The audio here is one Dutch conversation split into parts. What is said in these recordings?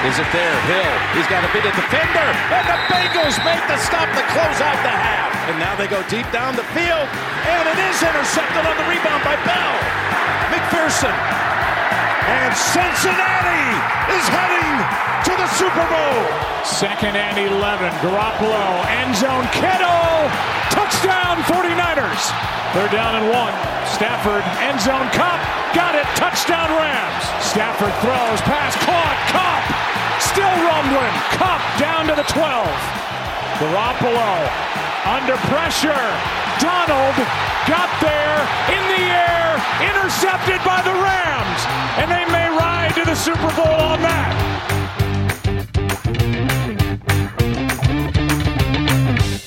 Is it there? Hill. He's got a bit of defender. And the Bengals make the stop to close out the half. And now they go deep down the field. And it is intercepted on the rebound by Bell. McPherson. And Cincinnati is heading to the Super Bowl. Second and 11. Garoppolo. End zone. Kittle. Touchdown 49ers. They're down and one. Stafford. End zone. Cup. Got it. Touchdown Rams. Stafford throws. Pass caught. Cup. Still rumbling. Cup down to the 12. Garoppolo. Under pressure. Donald got there. Intercepted by the Rams. And they may ride to the Super Bowl on that.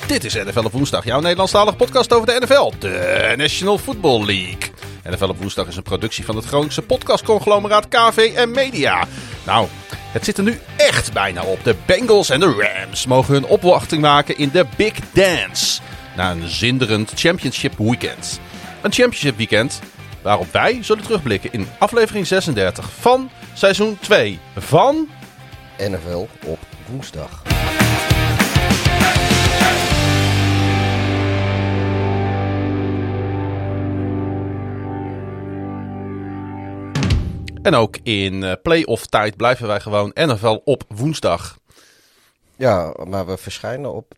Dit is NFL op woensdag, jouw Nederlandstalige podcast over de NFL, de National Football League. NFL op woensdag is een productie van het Groningse podcastconglomeraat KVM Media. Nou, het zit er nu echt bijna op. De Bengals en de Rams mogen hun opwachting maken in de Big Dance. Na een zinderend championship weekend. Een championship weekend waarop wij zullen terugblikken in aflevering 36 van seizoen 2 van... NFL op woensdag. En ook in eh, playoff tijd blijven wij gewoon NFL op woensdag. Ja, maar we verschijnen op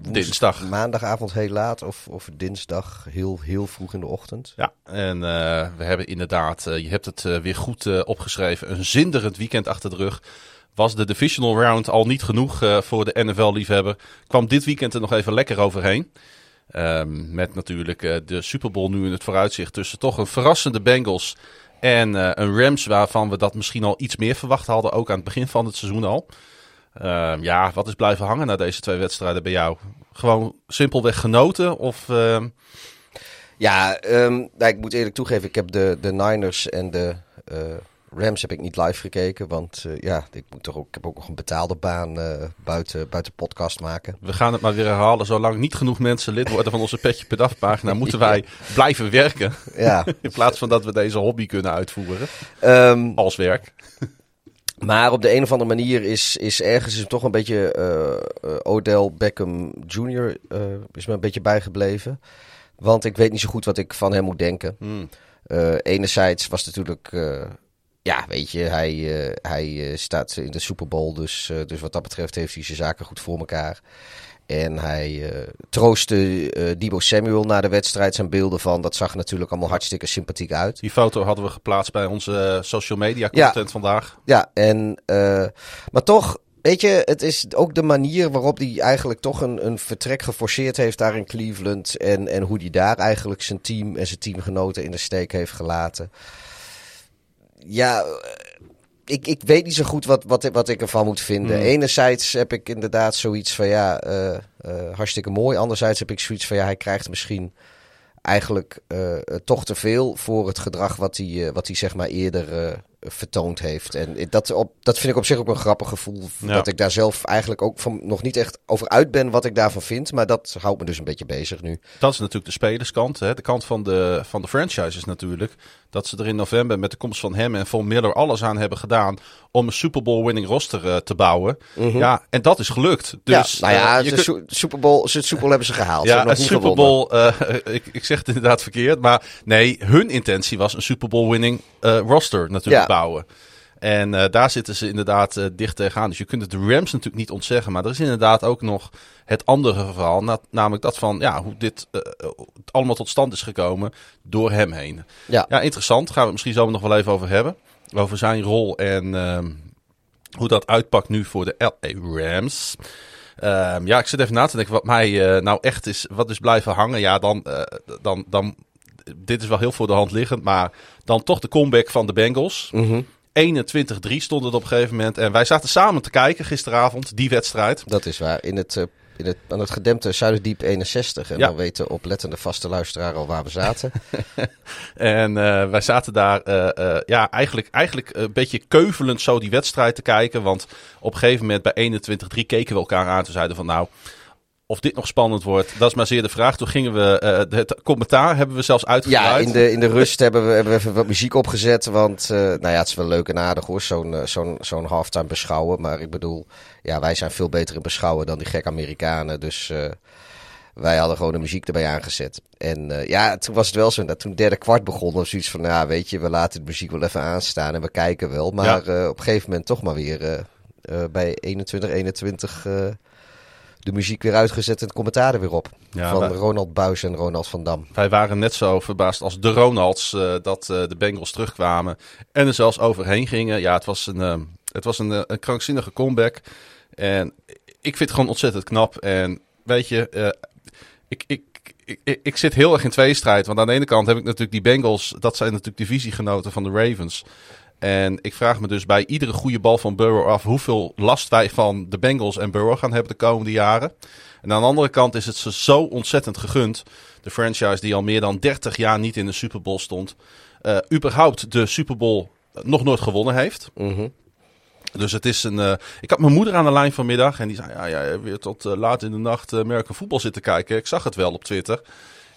Dinsdag. Maandagavond heel laat of, of dinsdag heel, heel vroeg in de ochtend. Ja, en eh, we hebben inderdaad, eh, je hebt het eh, weer goed opgeschreven, een zinderend weekend achter de rug. Was de divisional round al niet genoeg voor de NFL-liefhebber? Kwam dit weekend er nog even lekker overheen. Ehm, met natuurlijk de Super Bowl nu in het vooruitzicht tussen toch een verrassende Bengals en een Rams waarvan we dat misschien al iets meer verwacht hadden, ook aan het begin van het seizoen al. Ehm, ja, wat is blijven hangen na deze twee wedstrijden bij jou? Gewoon simpelweg genoten of... ehm, Ja, nou, ik moet eerlijk toegeven, ik heb de, de Niners en de eh, Rams heb ik niet live gekeken. Want eh, ja, ik, moet toch ook, ik heb ook nog een betaalde baan eh, buiten, buiten podcast maken. We gaan het maar weer herhalen. Zolang niet genoeg mensen lid worden van onze Petje per Dag pagina, moeten wij blijven werken. Ja, In plaats van dat we deze hobby kunnen uitvoeren als werk. Maar op de een of andere manier is, is ergens is toch een beetje eh, eh, Odell Beckham Jr. eh, is me een beetje bijgebleven. Want ik weet niet zo goed wat ik van hem moet denken. Eh, enerzijds was natuurlijk, ja, weet je, hij, hij staat in de Super Bowl. Dus, dus wat dat betreft heeft hij zijn zaken goed voor elkaar. En hij eh, troostte eh Debo Samuel na de wedstrijd zijn beelden van. Dat zag natuurlijk allemaal hartstikke sympathiek uit. Die foto hadden we geplaatst bij onze eh, social media Ja. content vandaag. Ja, en, maar toch, weet je, het is ook de manier waarop hij eigenlijk toch een, een vertrek geforceerd heeft daar in Cleveland. En, en hoe hij daar eigenlijk zijn team en zijn teamgenoten in de steek heeft gelaten. Ja, ik, ik weet niet zo goed wat, wat, wat ik ervan moet vinden. Hmm. Enerzijds heb ik inderdaad zoiets van ja, eh, eh, hartstikke mooi. Anderzijds heb ik zoiets van ja, hij krijgt misschien eigenlijk eh, toch te veel voor het gedrag wat hij, wat hij zeg maar eerder vertoond heeft. En dat, op, dat vind ik op zich ook een grappig gevoel. Ja. Dat ik daar zelf eigenlijk ook van nog niet echt over uit ben wat ik daarvan vind. Maar dat houdt me dus een beetje bezig nu. Dat is natuurlijk de spelerskant. Hè. De kant van de, van de franchise is natuurlijk dat ze er in november met de komst van hem en Von Miller alles aan hebben gedaan om een Super Bowl winning roster eh, te bouwen. Ja, en dat is gelukt. Dus, ja, nou ja, eh, je de Super Bowl, de Super Bowl hebben ze gehaald. Ja, een Super. Bowl. eh, ik, ik zeg het inderdaad verkeerd. Maar nee, hun intentie was een Super Bowl winning roster natuurlijk Ja. Bouwen. En eh, daar zitten ze inderdaad eh, dicht tegenaan. Dus je kunt het de Rams natuurlijk niet ontzeggen. Maar er is inderdaad ook nog het andere verhaal. na- namelijk dat van ja, hoe dit eh, allemaal tot stand is gekomen door hem heen. Ja. Ja, interessant. Gaan we het misschien zo nog wel even over hebben. Over zijn rol en ehm, hoe dat uitpakt nu voor de LA Rams. Ehm, ja, ik zit even na te denken wat mij nou echt is, wat is blijven hangen. Ja, dan, dan, dan, dit is wel heel voor de hand liggend, maar dan toch de comeback van de Bengals. Mhm. 21-3 stond het op een gegeven moment. En wij zaten samen te kijken gisteravond, die wedstrijd. Dat is waar. In het, eh, in het, aan het gedempte Zuiderdiep 61. En Ja. dan weten oplettende vaste luisteraar al waar we zaten. En eh, wij zaten daar eh, ja, eigenlijk, eigenlijk een beetje keuvelend zo die wedstrijd te kijken. Want op een gegeven moment bij 21-3 keken we elkaar aan. Toen zeiden van nou, of dit nog spannend wordt, dat is maar zeer de vraag. Toen gingen we, uh, het commentaar hebben we zelfs uitgebreid. Ja, in de, in de rust hebben, we, hebben we even wat muziek opgezet. Want uh, nou ja, het is wel leuk en aardig hoor, zo'n uh, zo'n zo'n halftime beschouwen. Maar ik bedoel, ja, wij zijn veel beter in beschouwen dan die gek Amerikanen. Dus wij hadden gewoon de muziek erbij aangezet. En ja, toen was het wel zo dat toen het derde kwart begon, was zoiets van, ja, weet je, we laten de muziek wel even aanstaan en we kijken wel. Maar ja. op een gegeven moment toch maar weer bij 21, 21 de muziek weer uitgezet en het commentaar er weer op. Ja, van wij, Ronald Buis en Ronald van Dam. Wij waren net zo verbaasd als de Ronalds dat de Bengals terugkwamen en er zelfs overheen gingen. Ja, het was een, het was een, een krankzinnige comeback. En ik vind het gewoon ontzettend knap. En weet je, ik, ik, ik, ik, zit heel erg in tweestrijd. Want aan de ene kant heb ik natuurlijk die Bengals. Dat zijn natuurlijk divisiegenoten van de Ravens. En ik vraag me dus bij iedere goede bal van Burrow af hoeveel last wij van de Bengals en Burrow gaan hebben de komende jaren. En aan de andere kant is het ze zo ontzettend gegund. De franchise die al meer dan 30 jaar niet in de Super Bowl stond. Uh, überhaupt de Super Bowl nog nooit gewonnen heeft. Mm dus het is een. Uh, ik had mijn moeder aan de lijn vanmiddag en die zei: Ja, ja weer tot uh, laat in de nacht American voetbal zitten kijken. Ik zag het wel op Twitter.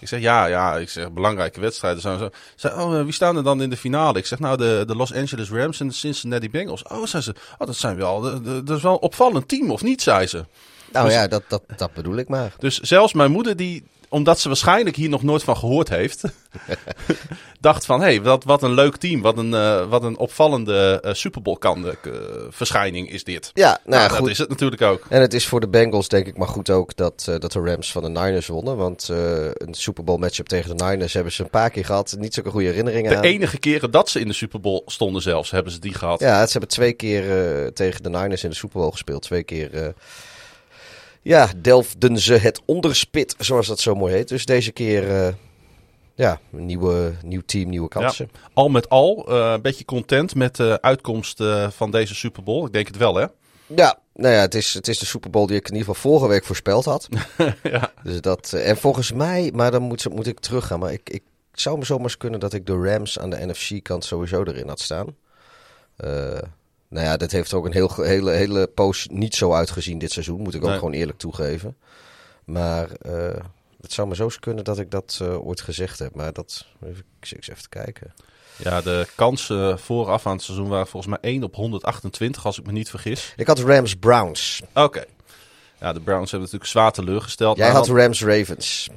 Ik zeg ja, ja, ik zeg belangrijke wedstrijden. Zo, zo. Zei, oh, wie staan er dan in de finale? Ik zeg nou de, de Los Angeles Rams en de Cincinnati Bengals. Oh, ze, oh, dat zijn wel, dat is wel een opvallend team, of niet, zei ze. Nou dus, ja, dat, dat, dat bedoel ik maar. Dus zelfs mijn moeder, die, omdat ze waarschijnlijk hier nog nooit van gehoord heeft, dacht van, hé, hey, wat, wat een leuk team. Wat een, uh, wat een opvallende uh, Super Bowl uh, verschijning is dit. Ja, nou, nou goed. dat is het natuurlijk ook. En het is voor de Bengals denk ik maar goed ook dat, dat de Rams van de Niners wonnen. Want een Super Bowl matchup tegen de Niners hebben ze een paar keer gehad. Niet zulke goede herinneringen de aan. De enige keren dat ze in de Super Bowl stonden zelfs, hebben ze die gehad. Ja, ze hebben twee keer tegen de Niners in de Super Bowl gespeeld. Twee keer ja, delfden ze het onderspit, zoals dat zo mooi heet. Dus deze keer, uh, ja, een nieuwe, nieuw team, nieuwe kansen. Ja, al met al, uh, een beetje content met de uitkomst uh, van deze Super Bowl. Ik denk het wel, hè? Ja, nou ja, het is, het is de Super Bowl die ik in ieder geval vorige week voorspeld had. ja. Dus dat, en volgens mij, maar dan moet, moet ik teruggaan. Maar ik, ik zou me zomaar kunnen dat ik de Rams aan de NFC-kant sowieso erin had staan. Nou ja, dat heeft ook een heel, hele, hele poos niet zo uitgezien dit seizoen. Moet ik ook Nee. gewoon eerlijk toegeven. Maar eh, het zou maar zo kunnen dat ik dat eh, ooit gezegd heb. Maar dat, even, ik even te kijken. Ja, de kansen vooraf aan het seizoen waren volgens mij 1 op 128, als ik me niet vergis. Ik had Rams Browns. Oké. Ja, de Browns hebben natuurlijk zwaar teleurgesteld. Jij had Rams Ravens.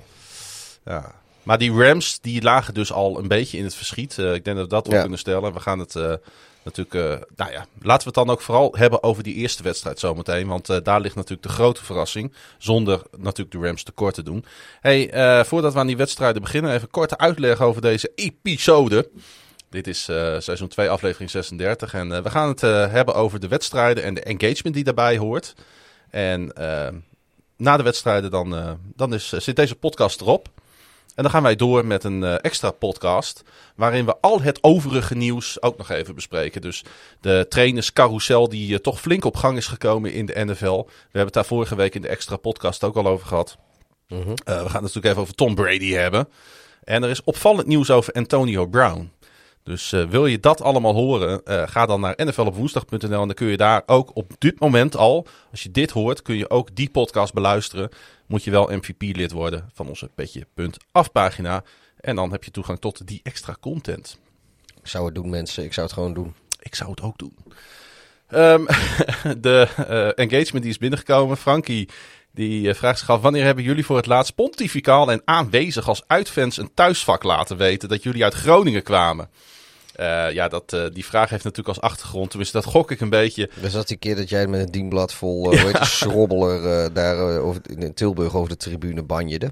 Ja. Maar die Rams, die lagen dus al een beetje in het verschiet. Eh, ik denk dat we dat Ja. kunnen stellen. We gaan het natuurlijk... eh, nou ja, laten we het dan ook vooral hebben over die eerste wedstrijd zometeen. Want eh, daar ligt natuurlijk de grote verrassing. Zonder natuurlijk de Rams tekort te doen. hey, eh, voordat we aan die wedstrijden beginnen... even korte uitleg over deze episode. Dit is seizoen 2, aflevering 36. En we gaan het hebben over de wedstrijden en de engagement die daarbij hoort. En na de wedstrijden dan, dan is, zit deze podcast erop. En dan gaan wij door met een eh, extra podcast. Waarin we al het overige nieuws ook nog even bespreken. Dus de trainerscarousel die eh, toch flink op gang is gekomen in de NFL. We hebben het daar vorige week in de extra podcast ook al over gehad. Mhm. Eh, we gaan het natuurlijk even over Tom Brady hebben. En er is opvallend nieuws over Antonio Brown. Dus eh, wil je dat allemaal horen, eh, ga dan naar nflopwoensdag.nl en dan kun je daar ook op dit moment al, als je dit hoort, kun je ook die podcast beluisteren. Moet je wel MVP-lid worden van onze petje.af pagina. En dan heb je toegang tot die extra content. Ik zou het doen, mensen. Ik zou het gewoon doen. Ik zou het ook doen. Ehm, de eh, engagement die is binnengekomen. Frankie die eh, vraagt zich af: wanneer hebben jullie voor het laatst pontificaal en aanwezig als uitfans een thuisvak laten weten dat jullie uit Groningen kwamen? Eh, ja, dat, eh, die vraag heeft natuurlijk als achtergrond. Tenminste, dat gok ik een beetje. Dus dat die keer dat jij met een dienblad vol uh, ja. schrobbeler daar over, in Tilburg over de tribune banjede.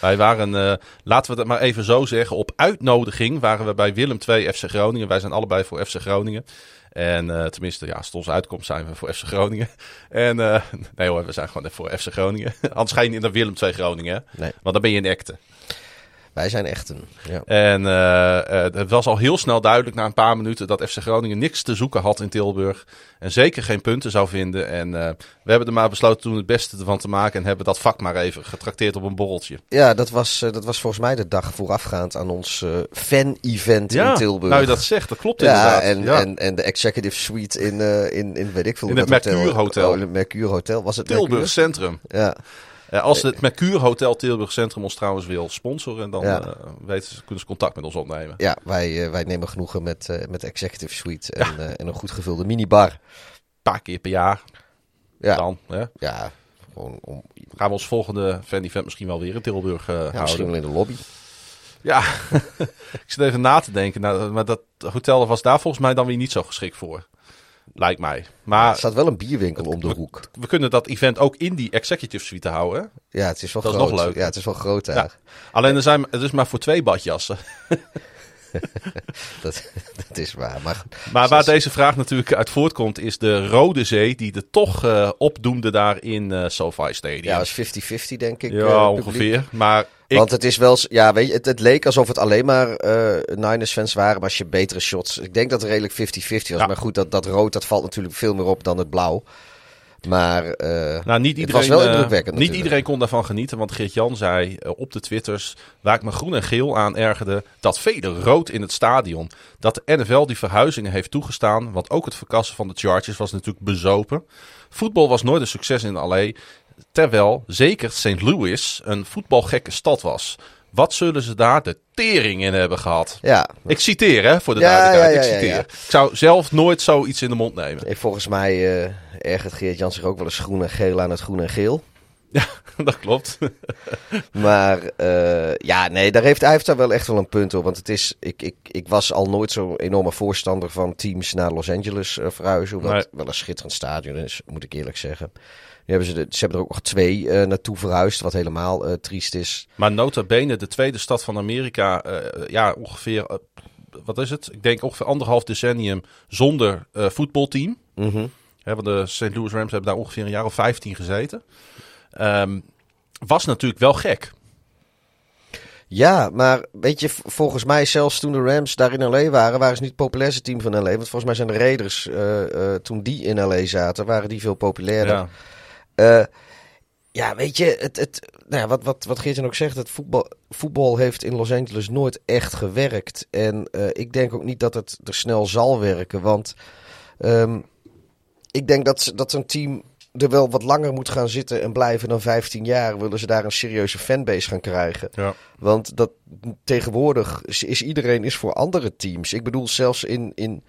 Wij waren, laten we het maar even zo zeggen, op uitnodiging waren we bij Willem II FC Groningen. Wij zijn allebei voor FC Groningen. En uh, tenminste, ja, als het onze uitkomst zijn we voor FC Groningen. En uh, nee hoor, we zijn gewoon voor FC Groningen. Anders ga je niet naar Willem II Groningen. Nee. Want dan ben je in acte. Wij zijn echten. Ja. En uh, uh, het was al heel snel duidelijk na een paar minuten dat FC Groningen niks te zoeken had in Tilburg. En zeker geen punten zou vinden. En uh, we hebben er maar besloten toen het beste ervan te maken. En hebben dat vak maar even getrakteerd op een borreltje. Ja, dat was, uh, dat was volgens mij de dag voorafgaand aan ons fan-event ja, in Tilburg. Nou, je dat zegt, dat klopt ja, inderdaad. En, ja, en, en de executive suite in, in, in weet ik veel. In het Mercure Hotel. Oh, in het Mercure Hotel. Was het Tilburg Mercure? Centrum. Ja. Eh, als het Mercure Hotel Tilburg Centrum ons trouwens wil sponsoren, dan Ja. eh, weten ze, kunnen ze contact met ons opnemen. Ja, wij, eh, wij nemen genoegen met, eh, met Executive Suite en, eh, en een goed gevulde minibar. Een paar keer per jaar Ja, dan. Hè? ja gewoon om, Gaan we ons volgende fan event misschien wel weer in Tilburg eh, ja, misschien houden. wel in de lobby. Ja, ik zit even na te denken. Nou, maar dat hotel was daar volgens mij dan weer niet zo geschikt voor. Lijkt mij. er Maar staat wel een bierwinkel om de hoek. we kunnen dat event ook in die executive suite houden. hè? Ja, het is wel Dat is groot. nog leuk. Ja, het is wel groot Ja. Alleen er zijn, het is maar voor twee badjassen. Dat, dat is waar. Maar, Maar waar deze vraag natuurlijk uit voortkomt, is de Rode Zee die er toch eh, opdoemde daar in eh SoFi Stadium. ja, het is 50-50 denk ik. Ja, eh, ongeveer. Maar ik, Want het is wel, ja, weet je, het, het leek alsof het alleen maar eh Niners fans waren, maar als je betere shots, ik denk dat het redelijk 50-50 was. Ja. Maar goed, dat, dat rood, dat valt natuurlijk veel meer op dan het blauw. Maar eh, nou, niet het iedereen, was wel eh, indrukwekkend niet natuurlijk. iedereen kon daarvan genieten, want Geert-Jan zei eh, op de twitters, waar ik me groen en geel aan ergerde, dat vele rood in het stadion. Dat de NFL die verhuizingen heeft toegestaan, want ook het verkassen van de Chargers was natuurlijk bezopen. Voetbal was nooit een succes in LA, terwijl zeker St. Louis een voetbalgekke stad was. Wat zullen ze daar de tering in hebben gehad? ja, Ik citeer, hè, voor de Ja, duidelijkheid. ja, ik ja, ja, citeer. ja. Ik zou zelf nooit zoiets in de mond nemen. eh, volgens mij eh ergert Geert Jan zich ook wel eens groen en geel aan het groen en geel. dat klopt. Maar eh, ja, nee, daar heeft, hij heeft daar wel echt wel een punt op. Want het is, ik, ik, ik was al nooit zo'n enorme voorstander van teams naar Los Angeles eh, verhuizen. Hoewel Nee. het wel een schitterend stadion is, moet ik eerlijk zeggen. Hebben ze, de, ze hebben er ook nog twee eh, naartoe verhuisd, wat helemaal eh, triest is. Maar nota bene, de tweede stad van Amerika, eh, ja, ongeveer, wat is het? Ik denk ongeveer anderhalf decennium zonder voetbalteam. Mhm. Want de St. Louis Rams hebben daar ongeveer een jaar of 15 gezeten. Ehm, was natuurlijk wel gek. Ja, maar weet je, volgens mij zelfs toen de Rams daar in L.A. waren, waren ze niet het populairste team van L.A. Want volgens mij zijn de Raiders, toen die in L.A. zaten, waren die veel populairder. Ja. Eh, ja, weet je, het, het, nou ja, wat, wat, wat Geertjan ook zegt, het voetbal, voetbal heeft in Los Angeles nooit echt gewerkt. En eh, ik denk ook niet dat het er snel zal werken, want ehm, ik denk dat, ze- dat een team er wel wat langer moet gaan zitten en blijven dan 15 jaar. Willen ze daar een serieuze fanbase gaan krijgen. Ja. Want dat, tegenwoordig is, is iedereen is voor andere teams. Ik bedoel, zelfs in. in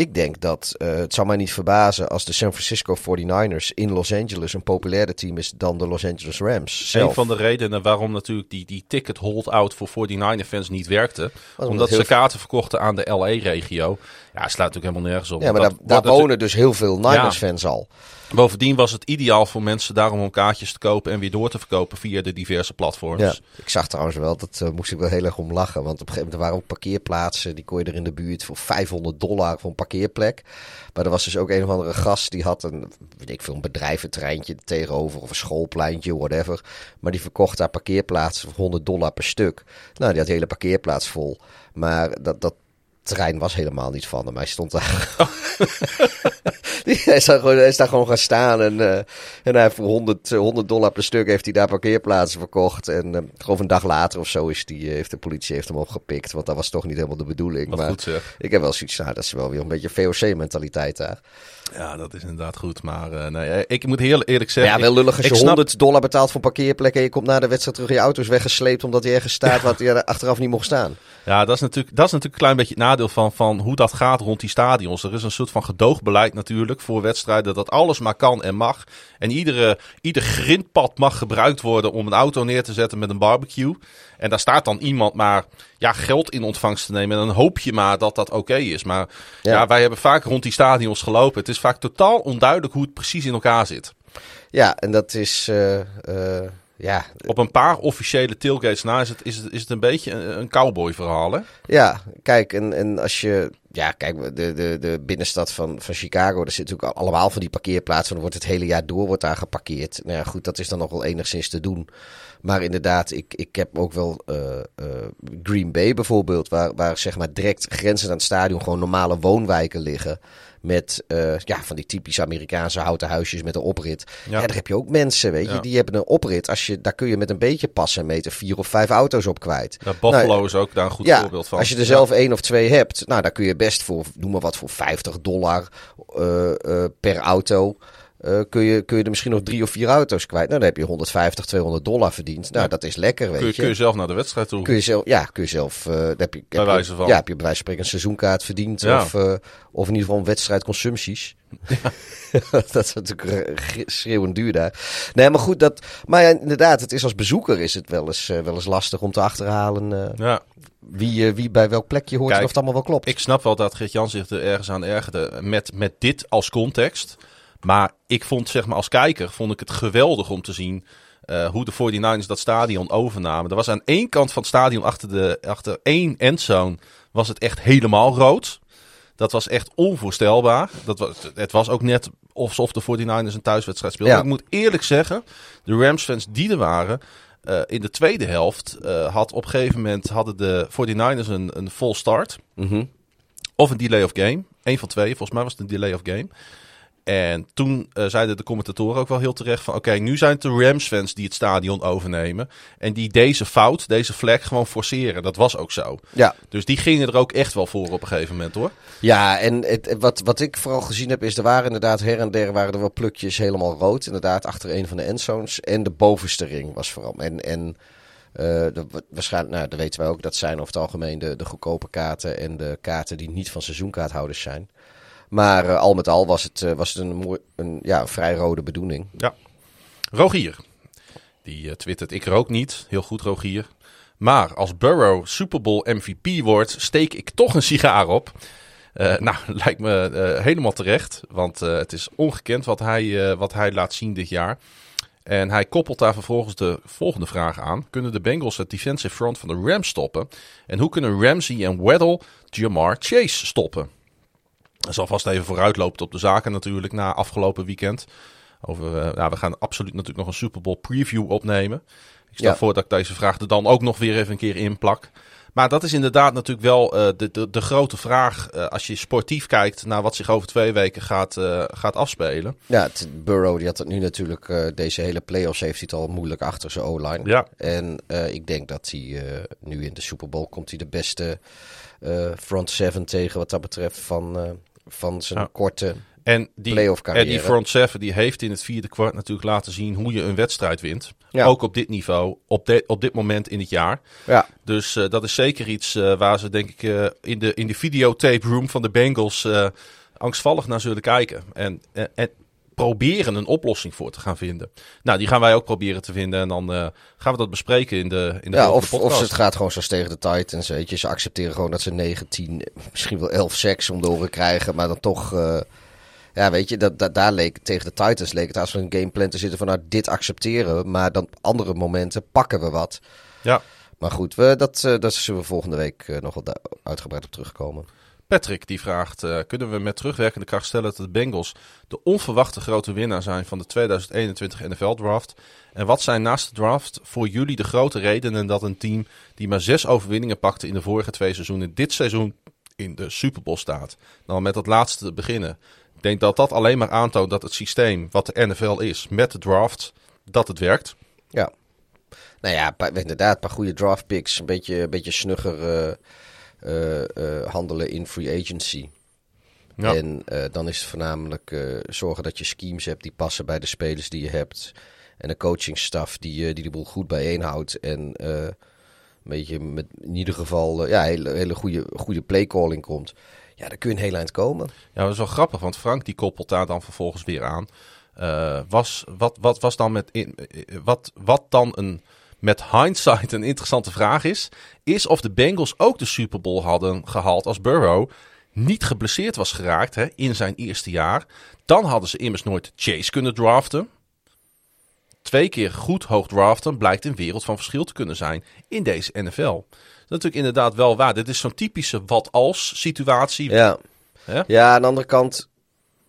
ik denk dat eh, het zou mij niet verbazen als de San Francisco 49ers in Los Angeles een populairder team is dan de Los Angeles Rams. Zelf. Een van de redenen waarom natuurlijk die, die ticket hold-out voor 49er-fans niet werkte. omdat ze kaarten verkochten aan de LA-regio. Ja, slaat natuurlijk helemaal nergens op. Ja, maar Dat daar, daar wordt natuurlijk- wonen dus heel veel Niners-fans al. Bovendien was het ideaal voor mensen daarom om kaartjes te kopen en weer door te verkopen via de diverse platforms. Ja, ik zag trouwens wel, dat eh, moest ik wel heel erg om lachen. Want op een gegeven moment waren ook parkeerplaatsen, die kon je er in de buurt voor 500 dollar voor een parkeerplek. Maar er was dus ook een of andere gast, die had een, weet ik veel, een bedrijventreintje tegenover of een schoolpleintje, whatever. Maar die verkocht daar parkeerplaatsen voor 100 dollar per stuk. Nou, die had de hele parkeerplaats vol. Maar dat, dat terrein was helemaal niet van hem. Hij stond daar. Die- hij, is daar gewoon, hij is daar gewoon gaan staan. En, eh, en hij heeft voor 100, eh, 100 dollar per stuk heeft hij daar parkeerplaatsen verkocht. En geloof een dag later of zo is die, eh, heeft de politie heeft hem opgepikt. Want dat was toch niet helemaal de bedoeling. Wat maar goed ik heb wel zoiets nou, dat is wel weer een beetje VOC-mentaliteit daar. Ja, dat is inderdaad goed. Maar eh, nee, eh, ik moet heel eerlijk zeggen... ja, wel lullig als ik je snap- 100 dollar betaalt voor een parkeerplek. En je komt na de wedstrijd terug je auto is weggesleept. Omdat hij ergens staat wat er achteraf niet mocht staan. Ja, dat is, natuurlijk, dat is natuurlijk een klein beetje het nadeel van, van hoe dat gaat rond die stadions. Er is een soort van gedoogbeleid natuurlijk voor wedstrijden dat alles maar kan en mag. En iedere, ieder grindpad mag gebruikt worden om een auto neer te zetten met een barbecue. En daar staat dan iemand maar ja, geld in ontvangst te nemen. En dan hoop je maar dat dat oké is. Maar ja. Ja. wij hebben vaak rond die stadions gelopen. Het is vaak totaal onduidelijk hoe het precies in elkaar zit. Ja, en dat is... eh, eh, ja, Op een paar officiële tailgates na is het, is het, is het een beetje een, een cowboy verhaal. Hè? Ja, kijk, en, en als je. Ja, kijk, de, de, de binnenstad van, van Chicago, daar zit natuurlijk allemaal van die parkeerplaatsen. Dan wordt het hele jaar door wordt daar geparkeerd. Nou ja, goed, dat is dan nog wel enigszins te doen. Maar inderdaad, ik, ik heb ook wel eh, eh, Green Bay bijvoorbeeld, waar, waar zeg maar direct grenzend aan het stadion gewoon normale woonwijken liggen. Met eh, ja, van die typische Amerikaanse houten huisjes met een oprit. Ja. daar heb je ook mensen, weet je, Ja. die hebben een oprit. Als je, daar kun je met een beetje passen en meten vier of vijf auto's op kwijt. Ja, Buffalo Nou, is ook daar een goed ja, voorbeeld van. Als je er zelf één of twee hebt, nou, dan kun je best voor, noem maar wat, voor 50 dollar per auto. Eh, kun, je, kun je er misschien nog drie of vier auto's kwijt. Nou, dan heb je 150, 200 dollar verdiend. Nou, dat is lekker, weet Kun je, je. kun je zelf naar de wedstrijd toe? Kun je zelf, ja, kun je zelf, eh, heb je, heb wijze je, van. Ja, heb je bij wijze van spreken een seizoenkaart verdiend. Ja. Of, eh, of in ieder geval een wedstrijdconsumpties. dat is natuurlijk schreeuwend duur daar. Nee, maar goed, dat, maar ja, inderdaad, het is als bezoeker is het wel eens, wel eens lastig om te achterhalen Ja, wie, wie bij welk plekje hoort Kijk, en of het allemaal wel klopt. ik snap wel dat Gert-Jan zich er ergens aan ergerde met, met dit als context. Maar ik vond, zeg maar, als kijker vond ik het geweldig om te zien eh, hoe de 49ers dat stadion overnamen. Er was aan één kant van het stadion achter, de, achter één endzone was het echt helemaal rood. Dat was echt onvoorstelbaar. Dat was, het was ook net alsof de 49ers een thuiswedstrijd speelden. Ja. Ik moet eerlijk zeggen, de Rams-fans die er waren... eh, in de tweede helft eh, had op een gegeven moment hadden de 49ers een, een full start. Mhm. Of een delay of game. Eén van twee. Volgens mij was het een delay of game. En toen eh, zeiden de commentatoren ook wel heel terecht van... Oké, nu zijn het de Rams-fans die het stadion overnemen. En die deze fout, deze flag gewoon forceren. Dat was ook zo. Ja, Dus die gingen er ook echt wel voor op een gegeven moment hoor. Ja, en het, wat, wat ik vooral gezien heb, is er waren inderdaad her en der waren er wel plukjes helemaal rood. Inderdaad, achter een van de endzones. En de bovenste ring was vooral. En, en eh, de, wa- waarschijnlijk, nou, dat weten wij ook, dat zijn over het algemeen de, de goedkope kaarten en de kaarten die niet van seizoenkaarthouders zijn. Maar eh, al met al was het, eh, was het een, mooi, een ja, vrij rode bedoeling. Ja. Rogier. Die eh, twittert, ik rook niet. Heel goed Rogier. Maar als Burrow Super Bowl MVP wordt, steek ik toch een sigaar op. Nou, lijkt me helemaal terecht. Want het is ongekend wat hij, wat hij laat zien dit jaar. En hij koppelt daar vervolgens de volgende vraag aan. Kunnen de Bengals het defensive front van de Rams stoppen? En hoe kunnen Ramsey en Weddle Jamar Chase stoppen? Dat zal vast even vooruitlopen op de zaken natuurlijk na afgelopen weekend. Over, nou, we gaan absoluut natuurlijk nog een Super Bowl preview opnemen. Ik stel Ja. voor dat ik deze vraag er dan ook nog weer even een keer in plak. Maar dat is inderdaad natuurlijk wel eh, de, de, de grote vraag eh, als je sportief kijkt naar wat zich over twee weken gaat, gaat afspelen. Ja, het, Burrow die had het nu natuurlijk, deze hele playoffs heeft hij het al moeilijk achter zijn O-line. Ja. En ik denk dat hij nu in de Super Bowl komt hij de beste front seven tegen wat dat betreft van, van zijn Ja. korte... En die, Playoff en carrière. die front seven die heeft in het vierde kwart natuurlijk laten zien hoe je een wedstrijd wint. Ja. Ook op dit niveau, op, de, op dit moment in het jaar. Ja, Dus eh, dat is zeker iets eh, waar ze denk ik eh, in, de, in de videotape room van de Bengals angstvallig naar zullen kijken. En, en, en proberen een oplossing voor te gaan vinden. Nou, die gaan wij ook proberen te vinden. En dan eh, gaan we dat bespreken in de, in de ja of, of podcast. het gaat gewoon zoals tegen de Titans. Weet je. Ze accepteren gewoon dat ze 9, 10, misschien wel 11 sacks om de oren krijgen. Maar dan toch... eh, ja, weet je, dat, dat, daar leek tegen de Titans leek het als een gameplan te zitten van nou, dit accepteren we. Maar dan andere momenten pakken we wat. Ja, Maar goed, we, dat, eh, dat zullen we volgende week nog wel uitgebreid op terugkomen. Patrick die vraagt, eh, kunnen we met terugwerkende kracht stellen dat de Bengals de onverwachte grote winnaar zijn van de 2021 NFL draft? En wat zijn naast de draft voor jullie de grote redenen dat een team die maar zes overwinningen pakte in de vorige twee seizoenen dit seizoen in de Super Bowl staat? Nou, met dat laatste te beginnen. Ik denk dat dat alleen maar aantoont dat het systeem wat de NFL is met de draft, dat het werkt. Ja. Nou ja, inderdaad, een paar goede draft picks. Een beetje, een beetje snugger eh, handelen in free agency. Ja. En eh, dan is het voornamelijk eh, zorgen dat je schemes hebt die passen bij de spelers die je hebt. En een coachingstaf die, eh, die de boel goed bijeenhoudt. En eh, een beetje met in ieder geval eh, ja, hele, hele goede, goede playcalling komt. Ja, dan kun je een heel eind komen. Ja, dat is wel grappig, want Frank die koppelt daar dan vervolgens weer aan. Eh, was, wat, wat was dan met in, eh, wat, wat dan een met hindsight een interessante vraag is, is of de Bengals ook de Super Bowl hadden gehaald als Burrow niet geblesseerd was geraakt hè, in zijn eerste jaar. Dan hadden ze immers nooit Chase kunnen draften. Twee keer goed hoog draften blijkt een wereld van verschil te kunnen zijn in deze NFL. Dat is natuurlijk inderdaad wel waar. Dit is zo'n typische wat-als situatie. Ja. Hè? Ja, aan de andere kant,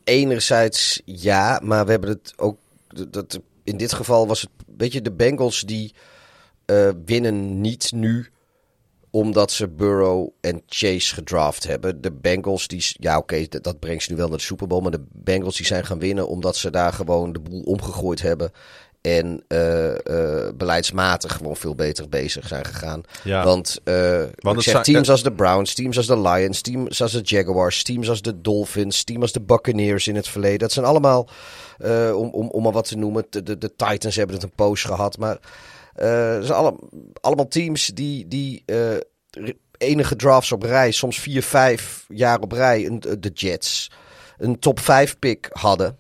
enerzijds ja, maar we hebben het ook. Dat, in dit geval was het. Weet je, de Bengals die eh, winnen niet nu omdat ze Burrow en Chase gedraft hebben. De Bengals, die, ja oké, dat, dat brengt ze nu wel naar de Super Bowl. Maar de Bengals die zijn gaan winnen omdat ze daar gewoon de boel omgegooid hebben. En uh, uh, beleidsmatig gewoon veel beter bezig zijn gegaan. Ja. Want, uh, Want ik zeg, zijn- teams als de Browns, teams als de Lions, teams als de Jaguars, teams als de Dolphins, teams als de Buccaneers in het verleden. Dat zijn allemaal, eh, om, om, om maar wat te noemen, de, de, de Titans hebben het een poos gehad. Maar eh, zijn alle, allemaal teams die, die eh, enige drafts op rij, soms vier, vijf jaar op rij, een, de Jets, een top 5 pick hadden.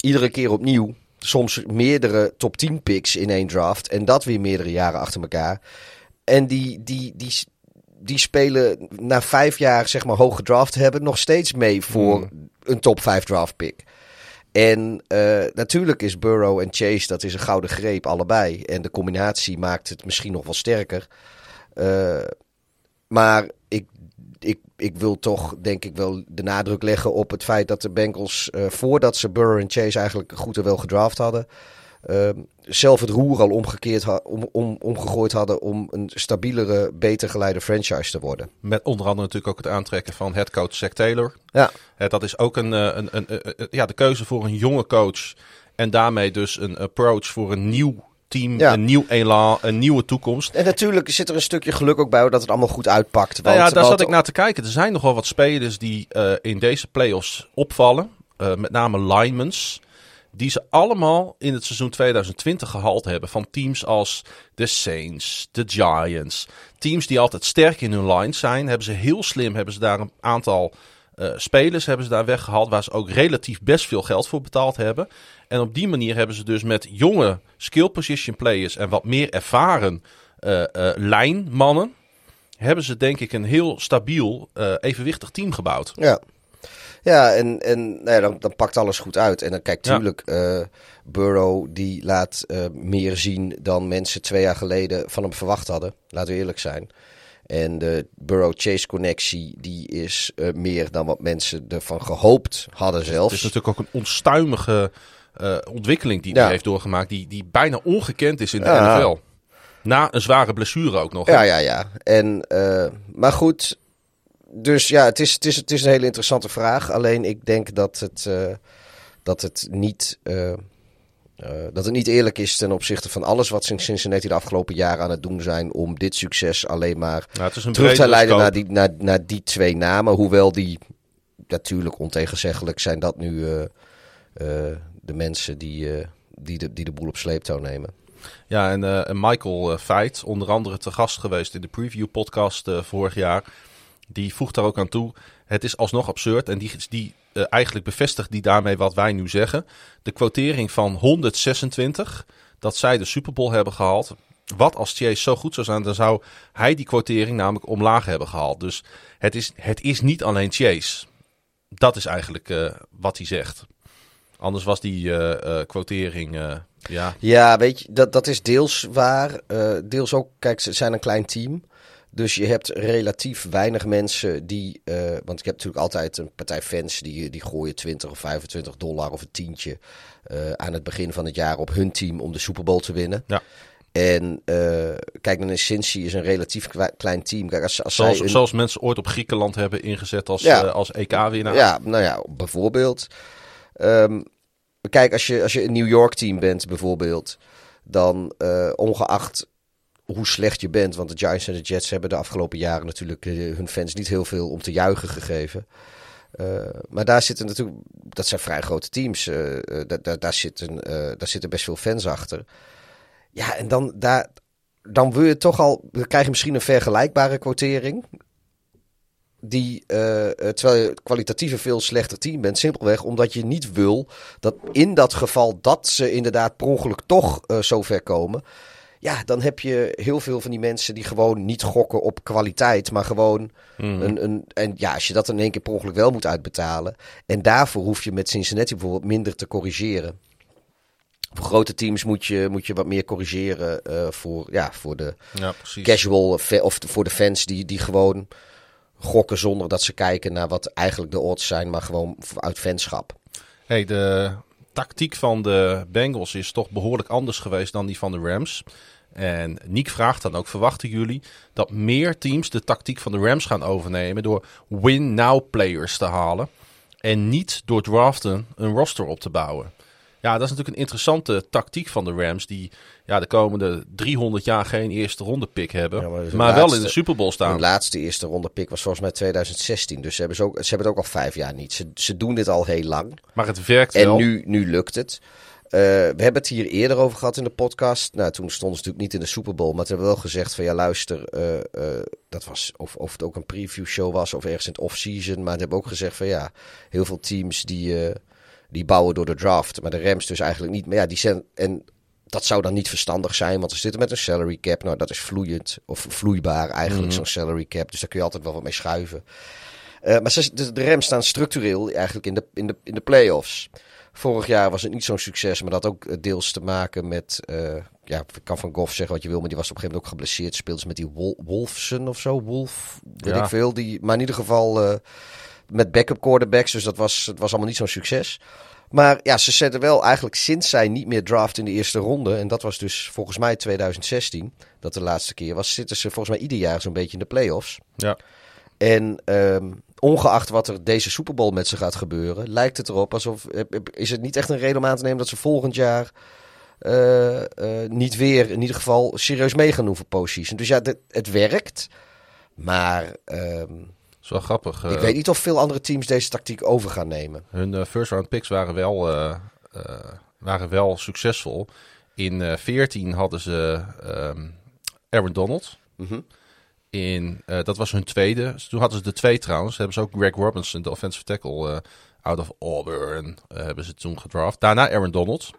Iedere keer opnieuw. Soms meerdere top 10 picks in één draft. En dat weer meerdere jaren achter elkaar. En die, die, die, die spelen na vijf jaar, zeg maar, hoog gedraft hebben, nog steeds mee voor een top 5 draft pick. En eh, natuurlijk is Burrow en Chase, dat is een gouden greep, allebei. En de combinatie maakt het misschien nog wel sterker. Eh, maar ik, ik, ik wil toch, denk ik, wel de nadruk leggen op het feit dat de Bengals, eh, voordat ze Burrow en Chase eigenlijk goed en wel gedraft hadden, zelf het roer al omgekeerd ha- om, om, omgegooid hadden om een stabielere, beter geleide franchise te worden. Met onder andere natuurlijk ook het aantrekken van headcoach Zack Taylor. Ja, dat is ook een, eh, een, een, eh, ja, de keuze voor een jonge coach. En daarmee dus een approach voor een nieuw team, Ja. een nieuw elan, een nieuwe toekomst. en natuurlijk zit er een stukje geluk ook bij dat het allemaal goed uitpakt. Nou ja, want- daar want- zat ik naar te kijken. Er zijn nogal wat spelers die eh, in deze playoffs opvallen. Eh, met name linemans. Die ze allemaal in het seizoen 2020 gehaald hebben. Van teams als de Saints, de Giants. Teams die altijd sterk in hun line zijn. Hebben ze heel slim, hebben ze daar een aantal eh, spelers hebben ze daar weggehaald. Waar ze ook relatief best veel geld voor betaald hebben. En op die manier hebben ze dus met jonge skill position players en wat meer ervaren eh, eh, lijnmannen hebben ze denk ik een heel stabiel, evenwichtig team gebouwd. Ja. Ja, en, en nou ja, dan, dan pakt alles goed uit. En dan kijk, Ja. tuurlijk, eh, Burrow die laat eh, meer zien dan mensen twee jaar geleden van hem verwacht hadden. Laten we eerlijk zijn. En de Burrow-Chase connectie, die is eh, meer dan wat mensen ervan gehoopt hadden Het is zelfs. natuurlijk ook een onstuimige ontwikkeling die Ja. hij heeft doorgemaakt, die, die bijna ongekend is in de Ja. NFL. Na een zware blessure ook nog. hè? Ja, ja, ja. En, maar goed, dus ja, het is, het, is, het is een hele interessante vraag. Alleen ik denk dat het, eh, dat het niet... eh, eh, dat het niet eerlijk is ten opzichte van alles wat ze in Cincinnati de afgelopen jaren aan het doen zijn om dit succes alleen maar Nou, terug te leiden naar die, naar, naar die twee namen. Hoewel die natuurlijk ontegenzeggelijk zijn dat nu de mensen die, die, de, die de boel op sleeptouw nemen. Ja, en, Michael Feit, onder andere te gast geweest in de preview podcast vorig jaar. Die voegt daar ook aan toe. Het is alsnog absurd en die, die eh, eigenlijk bevestigt die daarmee wat wij nu zeggen. De quotering van 126, dat zij de Super Bowl hebben gehaald. Wat als Chase zo goed zou zijn, dan zou hij die quotering namelijk omlaag hebben gehaald. Dus het is, het is niet alleen Chase. Dat is eigenlijk eh, wat hij zegt. Anders was die eh, quotering, ja, Ja, weet je, dat, dat is deels waar. deels ook, kijk, ze zijn een klein team. Dus je hebt relatief weinig mensen die. eh, want ik heb natuurlijk altijd een partij fans die, die gooien 20 of 25 dollar of een tientje. eh, aan het begin van het jaar op hun team om de Super Bowl te winnen. Ja. En eh, kijk, dan is Cincy is een relatief klein team. Kijk, als, als Zoals, zij een- zoals mensen ooit op Griekenland hebben ingezet als, Ja. als EK-winnaar. Ja, nou ja, bijvoorbeeld. Ehm, kijk, als je, als je een New York team bent bijvoorbeeld, dan ongeacht hoe slecht je bent, want de Giants en de Jets hebben de afgelopen jaren natuurlijk eh, hun fans niet heel veel om te juichen gegeven. Eh, maar daar zitten natuurlijk, dat zijn vrij grote teams, eh, daar, zitten, daar zitten best veel fans achter. Ja, en dan, daar, dan wil je toch al, dan krijg je misschien een vergelijkbare quotering. Die, terwijl je kwalitatief een veel slechter team bent. Simpelweg omdat je niet wil dat in dat geval dat ze inderdaad per ongeluk toch zo ver komen. Ja, dan heb je heel veel van die mensen die gewoon niet gokken op kwaliteit. Maar gewoon een, een. En ja, als je dat in één keer per ongeluk wel moet uitbetalen. En daarvoor hoef je met Cincinnati bijvoorbeeld minder te corrigeren. Voor grote teams moet je, moet je wat meer corrigeren eh, voor, ja, voor de Ja, casual of voor de fans die, die gewoon gokken zonder dat ze kijken naar wat eigenlijk de odds zijn, maar gewoon uit fanschap. Hey, de tactiek van de Bengals is toch behoorlijk anders geweest dan die van de Rams. En Nick vraagt dan ook, verwachten jullie dat meer teams de tactiek van de Rams gaan overnemen door win-now players te halen en niet door draften een roster op te bouwen? Ja, dat is natuurlijk een interessante tactiek van de Rams. Die ja, de komende 300 jaar geen eerste ronde pick hebben. Ja, maar maar de wel in de Super Bowl Hun staan. laatste eerste ronde pick was volgens mij 2016. Dus ze hebben, ze ook, ze hebben het ook al vijf jaar niet. Ze, ze doen dit al heel lang. Maar het werkt En wel. nu, nu lukt het. Eh, we hebben het hier eerder over gehad in de podcast. Nou, toen stonden ze natuurlijk niet in de Super Bowl. Maar toen hebben we wel gezegd van ja, luister. eh, eh, dat was of, of het ook een preview show was of ergens in het off-season. Maar we hebben ook gezegd van ja, heel veel teams die, die bouwen door de draft. Maar de Rams dus eigenlijk niet. Maar ja, die zijn. En dat zou dan niet verstandig zijn, want ze zitten met een salary cap. Nou, dat is vloeiend of vloeibaar eigenlijk, zo'n salary cap. Dus daar kun je altijd wel wat mee schuiven. Eh, maar ze, de, de Rams staan structureel eigenlijk in de, in de, in de playoffs. Vorig jaar was het niet zo'n succes, maar dat had ook eh, deels te maken met. eh, ja, ik kan van Goff zeggen wat je wil, maar die was op een gegeven moment ook geblesseerd. Speelde ze met die Wol Wolfsen of zo, Wolf, weet Ja. ik veel. Die, maar in ieder geval met backup quarterbacks, dus dat was, het was allemaal niet zo'n succes. Maar ja, ze zetten wel eigenlijk sinds zij niet meer draft in de eerste ronde. En dat was dus volgens mij 2016, dat de laatste keer was. Zitten ze volgens mij ieder jaar zo'n beetje in de playoffs. Ja. En ehm, ongeacht wat er deze Super Bowl met ze gaat gebeuren, lijkt het erop alsof. eh, Is het niet echt een reden om aan te nemen dat ze volgend jaar. eh, eh, niet weer in ieder geval serieus mee gaan doen voor postseason. Dus ja, dit- het werkt. Maar ehm, is wel grappig. ik eh, weet niet of veel andere teams deze tactiek over gaan nemen. Hun eh, first round picks waren wel, eh, waren wel succesvol. In eh 14 hadden ze ehm, Aaron Donald. Mhm. In, dat was hun tweede. Toen hadden ze de twee trouwens. Hebben ze ook Greg Robinson, de offensive tackle, eh, out of Auburn, hebben ze toen gedraft. Daarna Aaron Donald.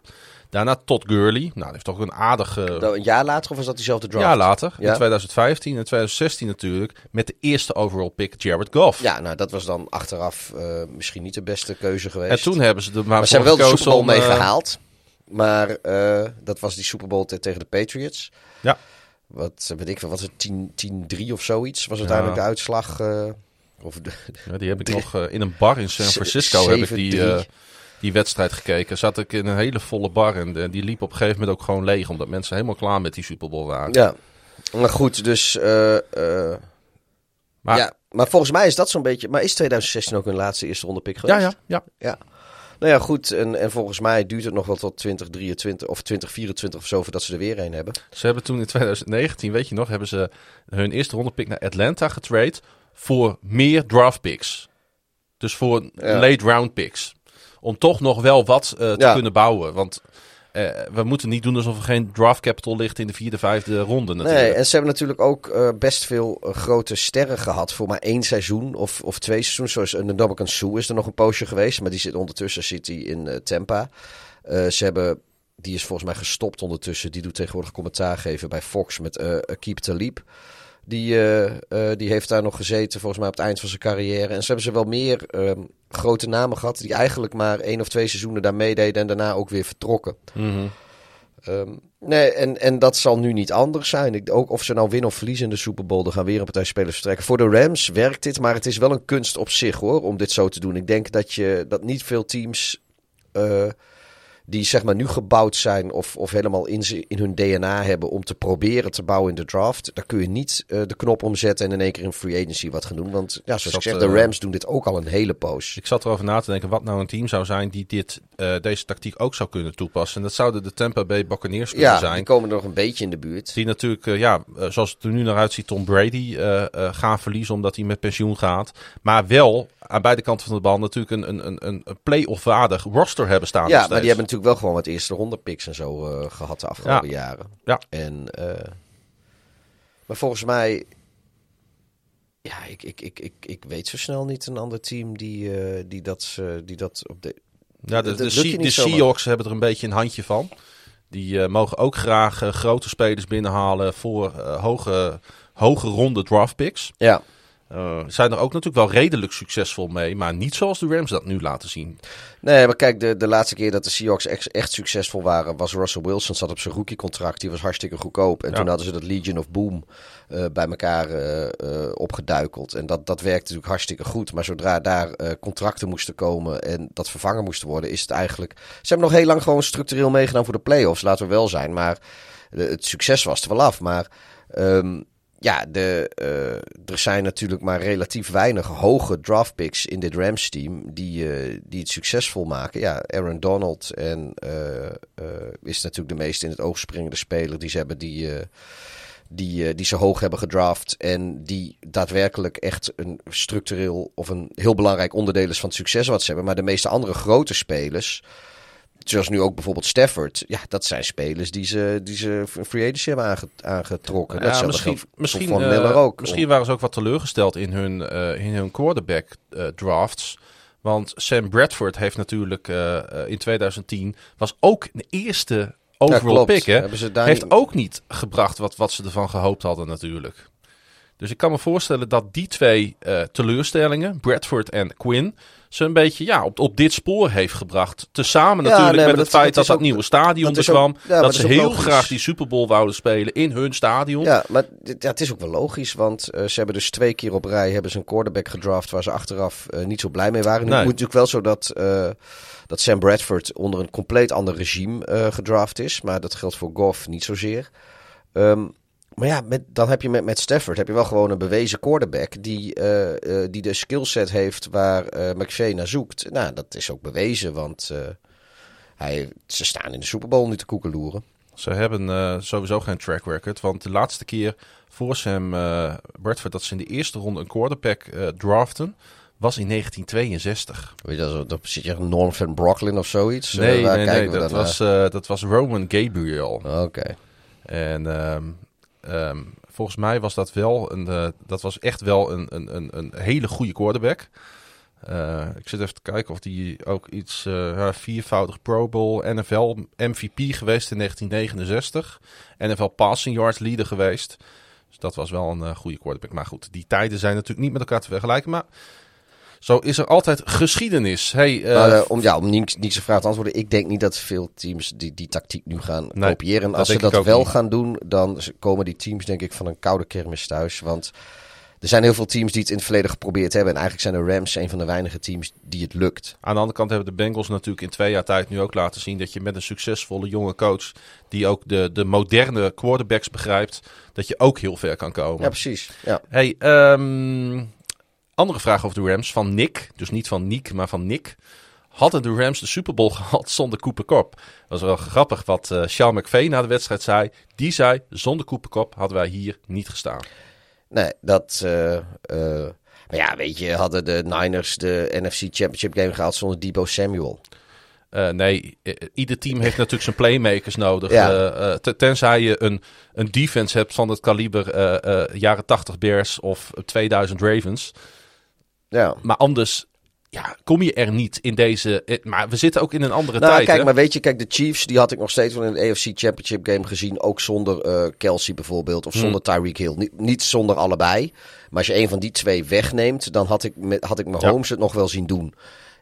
Daarna Todd Gurley. Nou, die heeft toch een aardige... Nou, Een jaar later of was dat diezelfde draft? jaar later, Ja. in 2015 en 2016 natuurlijk, met de eerste overall pick Jared Goff. Ja, nou dat was dan achteraf eh, misschien niet de beste keuze geweest. En toen hebben ze er maar, maar ze hebben wel de Super Bowl om, mee eh, gehaald. Maar eh, dat was die Super Bowl te- tegen de Patriots. Ja. Wat weet ik veel, was het 10 10-3 of zoiets? Was uiteindelijk de uitslag. eh, of de, Ja, die heb ik nog eh, in een bar in San Francisco heb ik die, 7-3. eh, die wedstrijd gekeken. Zat ik in een hele volle bar en eh, die liep op een gegeven moment ook gewoon leeg. Omdat mensen helemaal klaar met die Super Bowl waren. ja. Maar goed, dus. eh, eh, Maar- ja, maar volgens mij is dat zo'n beetje. Maar is 2016 ook hun laatste eerste ronde pick geweest? ja, ja, ja. Nou ja, goed. En, en volgens mij duurt het nog wel tot 2023 of 2024 of zo voordat ze er weer een hebben. Ze hebben toen in 2019, weet je nog, hebben ze hun eerste ronde pick naar Atlanta getrade voor meer draft picks. Dus voor Ja. late round picks. Om toch nog wel wat eh, te Ja. kunnen bouwen. Want eh, we moeten niet doen alsof er geen draft capital ligt in de vierde, vijfde ronde natuurlijk. Nee, en ze hebben natuurlijk ook eh, best veel grote sterren gehad voor maar één seizoen of, of twee seizoenen. Zoals een Ndamukong Suh is er nog een poosje geweest, maar die zit ondertussen zit hij in Tampa. Ze hebben, die is volgens mij gestopt ondertussen. Die doet tegenwoordig commentaar geven bij Fox met Keep Talib. Die, eh, eh, die heeft daar nog gezeten volgens mij op het eind van zijn carrière. En ze hebben ze wel meer ehm, grote namen gehad die eigenlijk maar één of twee seizoenen daar meededen en daarna ook weer vertrokken. Mhm. Ehm, nee, en, en dat zal nu niet anders zijn. Ik, ook of ze nou winnen of verliezen in de Super Bowl, er gaan weer een partij spelers vertrekken. Voor de Rams werkt dit, maar het is wel een kunst op zich hoor, om dit zo te doen. Ik denk dat, je, dat niet veel teams eh, die zeg maar nu gebouwd zijn of, of helemaal in, ze, in hun DNA hebben om te proberen te bouwen in de draft. Daar kun je niet eh, de knop omzetten en in één keer in free agency wat gaan doen. Want ja, zoals ik zeg, eh, de Rams doen dit ook al een hele poos. Ik zat erover na te denken wat nou een team zou zijn die dit, eh, deze tactiek ook zou kunnen toepassen. En dat zouden de Tampa Bay Buccaneers kunnen Ja, zijn. die komen er nog een beetje in de buurt. Die natuurlijk, eh, ja, eh, zoals het er nu naar uitziet, Tom Brady eh, eh, gaan verliezen omdat hij met pensioen gaat. Maar wel aan beide kanten van de bal natuurlijk een, een, een, een play-off waardig roster hebben staan. Ja, maar die hebben natuurlijk wel gewoon wat eerste ronde picks en zo eh, gehad de afgelopen jaren. Ja. En, eh, maar volgens mij, ja, ik, ik, ik, ik, ik weet zo snel niet een ander team die, eh, die, dat, die dat op de... Ja, de, de. Seahawks hebben er een beetje een handje van. Die mogen ook graag grote spelers binnenhalen voor hoge, hoge ronde draft picks. Ja, Eh, zijn er ook natuurlijk wel redelijk succesvol mee, maar niet zoals de Rams dat nu laten zien. nee, maar kijk, de, de laatste keer dat de Seahawks echt, echt succesvol waren, was Russell Wilson zat op zijn rookiecontract. Die was hartstikke goedkoop. En Ja. toen hadden ze dat Legion of Boom eh, bij elkaar eh, opgeduikeld. En dat, dat werkte natuurlijk hartstikke goed. Maar zodra daar contracten moesten komen en dat vervangen moesten worden, is het eigenlijk... Ze hebben nog heel lang gewoon structureel meegedaan voor de playoffs, laten we wel zijn. Maar het succes was er wel af. Maar ehm, ja, de, uh, er zijn natuurlijk maar relatief weinig hoge draft picks in dit Rams team die, uh, die het succesvol maken. Ja, Aaron Donald en, uh, is natuurlijk de meest in het oog springende speler die ze hebben die, die, die ze hoog hebben gedraft. En die daadwerkelijk echt een structureel of een heel belangrijk onderdeel is van het succes wat ze hebben. Maar de meeste andere grote spelers Zoals nu ook bijvoorbeeld Stafford. Ja, dat zijn spelers die ze, die ze free agency hebben aangetrokken. Ja, misschien, misschien, van Miller ook. Misschien waren ze ook wat teleurgesteld in hun, uh, in hun quarterback uh, drafts. Want Sam Bradford heeft natuurlijk uh, in 2010 was ook de eerste overall ja, pick. Hè? Heeft ook niet gebracht wat, wat ze ervan gehoopt hadden natuurlijk. Dus ik kan me voorstellen dat die twee teleurstellingen, Bradford en Quinn, ze een beetje ja, op, op dit spoor heeft gebracht. Tezamen natuurlijk met het feit dat dat, nieuwe stadion er kwam. dat, ze heel graag die Super Bowl wouden spelen in hun stadion. Ja, maar ja, het is ook wel logisch. Want uh, ze hebben dus twee keer op rij hebben ze een quarterback gedraft waar ze achteraf uh, niet zo blij mee waren. Nu nee. moet natuurlijk wel zo dat, uh, dat Sam Bradford onder een compleet ander regime gedraft is. Maar dat geldt voor Goff niet zozeer. Um, maar ja, met, dan heb je met, met Stafford heb je wel gewoon een bewezen quarterback die, uh, uh, die de skillset heeft waar uh, McVay naar zoekt. Nou, dat is ook bewezen, want hij, ze staan in de Super Bowl nu te koekeloeren. Ze hebben sowieso geen track record, want de laatste keer voor Sam Bradford dat ze in de eerste ronde een quarterback draften, was in 1962. Weet je, dat, dat zit je Norm van Brooklyn of zoiets? Nee, nee, nee dat, was, dat was Roman Gabriel. Oké. En um, Um, volgens mij was dat wel een, uh, dat was echt wel een, een, een, een hele goede quarterback. Uh, ik zit even te kijken of die ook iets uh, viervoudig Pro Bowl, NFL MVP geweest in 1969, NFL Passing Yards leader geweest. Dus dat was wel een goede quarterback. Maar goed, die tijden zijn natuurlijk niet met elkaar te vergelijken. Maar zo is er altijd geschiedenis. Hey, uh, om, ja, om niet, niet vraag te antwoorden. Ik denk niet dat veel teams die, die tactiek nu gaan kopiëren. En als ze dat wel gaan doen, dan komen die teams denk ik van een koude kermis thuis. Want er zijn heel veel teams die het in het verleden geprobeerd hebben. En eigenlijk zijn de Rams een van de weinige teams die het lukt. Aan de andere kant hebben de Bengals natuurlijk in twee jaar tijd nu ook laten zien dat je met een succesvolle jonge coach, die ook de, de moderne quarterbacks begrijpt, dat je ook heel ver kan komen. Ja, precies. Ja. Hey, um, andere vraag over de Rams van Nick. Dus niet van Nick, maar van Nick. Hadden de Rams de Super Bowl gehad zonder Cooper Cup? Dat was wel grappig wat uh, Sean McVay na de wedstrijd zei. Die zei, zonder Cooper Cup hadden wij hier niet gestaan. Nee, dat... Uh, uh, maar ja, weet je, hadden de Niners de NFC Championship game gehaald zonder Debo Samuel? Uh, nee, ieder team heeft natuurlijk zijn playmakers nodig. Ja. Uh, tenzij je een, een defense hebt van het kaliber jaren 80 Bears of 2000 Ravens. Ja. Maar anders ja, kom je er niet in deze. Eh, maar we zitten ook in een andere nou, tijd. Kijk, maar weet je, kijk, de Chiefs, die had ik nog steeds van in de AFC Championship game gezien. Ook zonder uh, Kelsey bijvoorbeeld. Of hmm. zonder Tyreek Hill. Niet, niet, zonder allebei. Maar als je een van die twee wegneemt, dan had ik, met, had ik mijn Holmes het nog wel zien doen.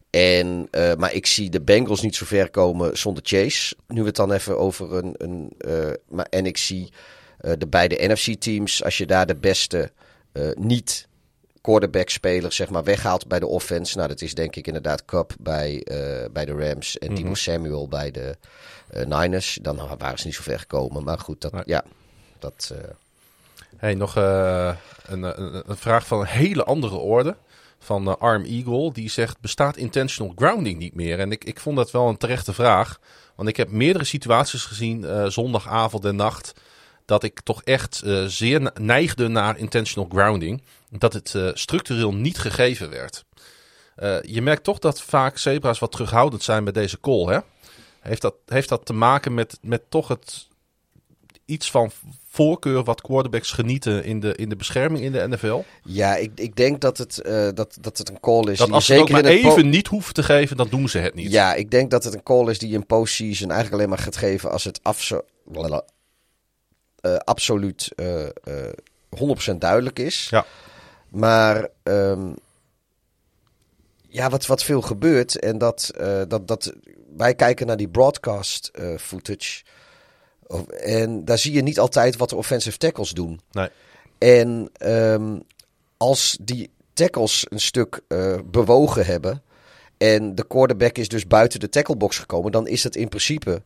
En, uh, maar ik zie de Bengals niet zo ver komen zonder Chase. Nu we het dan even over een. een uh, maar, en ik zie de beide NFC-teams, als je daar de beste niet quarterback speler zeg maar, weghaalt bij de offense. Nou, dat is denk ik inderdaad Cup bij, uh, bij de Rams en Timo mm Samuel bij de uh, Niners. Dan waren ze niet zo ver gekomen. Maar goed, dat, ja, dat... Uh... Hey, nog een, een, een, vraag van een hele andere orde. Van Arm Eagle. Die zegt, bestaat intentional grounding niet meer? En ik, ik vond dat wel een terechte vraag. Want ik heb meerdere situaties gezien, zondagavond en nacht dat ik toch echt uh, zeer neigde naar intentional grounding. Dat het uh, structureel niet gegeven werd. Uh, je merkt toch dat vaak zebra's wat terughoudend zijn met deze call. Hè? Heeft, dat, heeft dat te maken met, met toch het iets van voorkeur wat quarterbacks genieten in de, in de bescherming in de NFL? Ja, ik, ik denk dat het, uh, dat, dat het een call is. Dat als ze het ook maar even niet hoeven te geven, dan doen ze het niet. Ja, ik denk dat het een call is die een postseason eigenlijk alleen maar gaat geven als het uh, absoluut uh, uh, 100% duidelijk is. Ja. Maar um, ja, wat, wat veel gebeurt en dat, dat, dat wij kijken naar die broadcast footage. En daar zie je niet altijd wat de offensive tackles doen. Nee. En um, als die tackles een stuk uh, bewogen hebben en de quarterback is dus buiten de tacklebox gekomen, dan is het in principe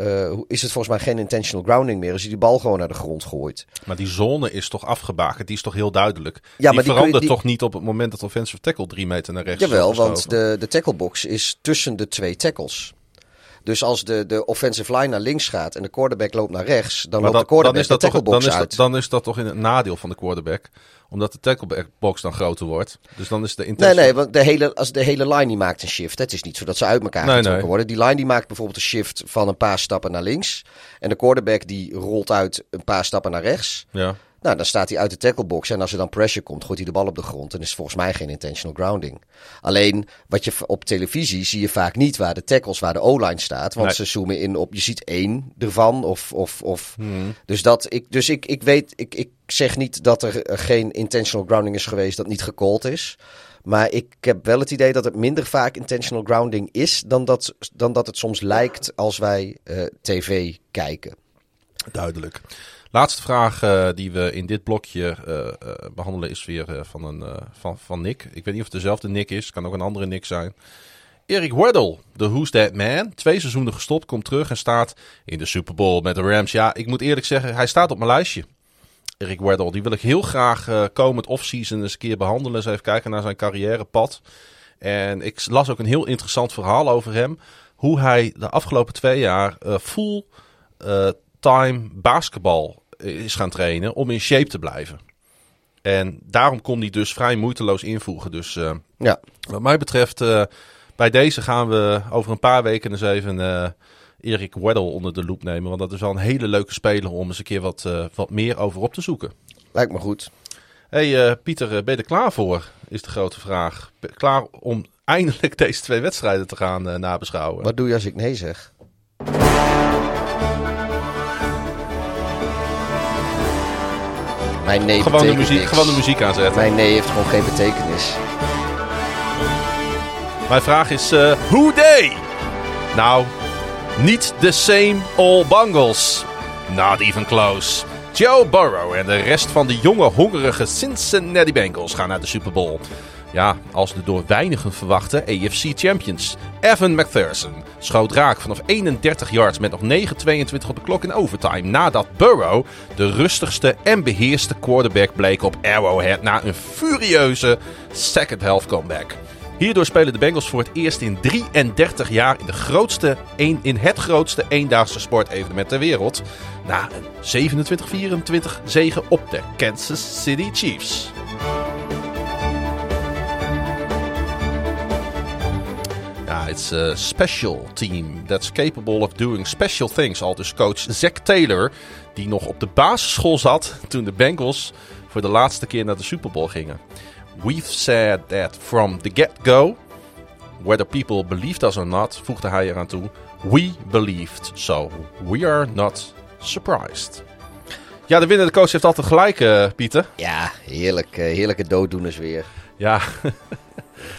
uh, is het volgens mij geen intentional grounding meer als hij die bal gewoon naar de grond gooit. Maar die zone is toch afgebakend, die is toch heel duidelijk. Ja, die, maar die verandert toch niet op het moment dat de offensive tackle drie meter naar rechts Jawel, want de, de tacklebox is tussen de twee tackles. Dus als de, de offensive line naar links gaat en de quarterback loopt naar rechts, dan loopt de quarterback dan is dat de tacklebox dan is uit. dan is dat toch in het nadeel van de quarterback omdat de tacklebox dan groter wordt. Dus dan is de intentie... Nee, nee, want de hele, als de hele line die maakt een shift. Het is niet zo dat ze uit elkaar nee, getrokken worden. Die line die maakt bijvoorbeeld een shift van een paar stappen naar links. En de quarterback die rolt uit een paar stappen naar rechts. Ja. Nou, dan staat hij uit de tacklebox. En als er dan pressure komt, gooit hij de bal op de grond. En is volgens mij geen intentional grounding. Alleen, wat je op televisie zie je vaak niet waar de tackles, waar de O-line staat. Want ze zoomen in op, je ziet één ervan. Of, of, of. Hmm. Dus, dat, ik, dus ik, ik weet, ik, ik zeg niet dat er geen intentional grounding is geweest dat niet gecalled is. Maar ik heb wel het idee dat het minder vaak intentional grounding is dan dat, dan dat het soms lijkt als wij uh, tv kijken. Duidelijk. Laatste vraag uh, die we in dit blokje uh, behandelen is weer van, een, van, van Nick. Ik weet niet of het dezelfde Nick is, kan ook een andere Nick zijn. Erik Weddle, de Who's That Man. Twee seizoenen gestopt, komt terug en staat in de Super Bowl met de Rams. Ja, ik moet eerlijk zeggen, hij staat op mijn lijstje. Erik Weddle, die wil ik heel graag komend offseason eens een keer behandelen. Eens even kijken naar zijn carrièrepad. En ik las ook een heel interessant verhaal over hem. Hoe hij de afgelopen twee jaar uh, full uh, time basketbal is gaan trainen om in shape te blijven. En daarom kon hij dus vrij moeiteloos invoegen. Dus uh, ja. wat mij betreft, uh, bij deze gaan we over een paar weken eens even uh, Erik Weddle onder de loep nemen. Want dat is wel een hele leuke speler om eens een keer wat, wat meer over op te zoeken. Lijkt me goed. hey, Pieter, ben je er klaar voor? Is de grote vraag. klaar om eindelijk deze twee wedstrijden te gaan nabeschouwen? Wat doe je als ik nee zeg? Mijn nee gewoon de, muziek, gewoon de muziek aanzetten. Mijn nee heeft gewoon geen betekenis. Mijn vraag is, uh, who they? Nou, niet the same all bungles. Not even close. Joe Burrow en de rest van de jonge, hongerige Cincinnati Bengals gaan naar de Super Bowl. Ja, als de door weinigen verwachte AFC Champions. Evan McPherson schoot raak vanaf 31 yards met nog 9.22 op de klok in overtime. Nadat Burrow de rustigste en beheerste quarterback bleek op Arrowhead na een furieuze second half comeback. Hierdoor spelen de Bengals voor het eerst in 33 jaar in, de grootste, in het grootste eendaagse sportevenement ter wereld. Na een 27-24 zege op de Kansas City Chiefs. It's a special team that's capable of doing special things. Al dus coach Zack Taylor, die nog op de basisschool zat toen de Bengals voor de laatste keer naar de Super Bowl gingen. We've said that from the get-go, whether people believed us or not, voegde hij eraan toe, we believed, so we are not surprised. Ja, de winnende coach heeft altijd gelijk, uh, Pieter. Ja, heerlijk, uh, heerlijke dooddoeners weer. Ja.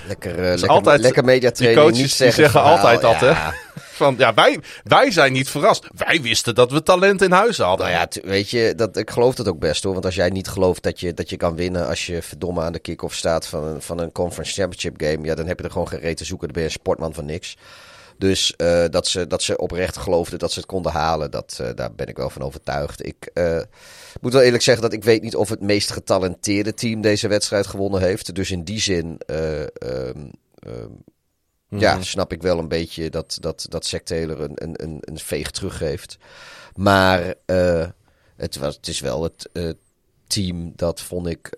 lekker, uh, lekker, altijd, lekker mediatraining. Die coaches zeggen, die zeggen altijd dat, hè? Van, ja, wij, wij zijn niet verrast. Wij wisten dat we talent in huis hadden. Nou ja, weet je, dat, ik geloof dat ook best hoor. Want als jij niet gelooft dat je, dat je kan winnen als je verdomme aan de kick-off staat van een, van een conference championship game. Ja, dan heb je er gewoon geen reet te zoeken. Dan ben je een sportman van niks. Dus uh, dat, ze, dat ze oprecht geloofden dat ze het konden halen, dat, uh, daar ben ik wel van overtuigd. Ik uh, moet wel eerlijk zeggen dat ik weet niet of het meest getalenteerde team deze wedstrijd gewonnen heeft. Dus in die zin um, ja, mhm. snap ik wel een beetje dat, dat, dat Zack Taylor een, een, een, een veeg teruggeeft. Maar het, was, het is wel het team dat vond ik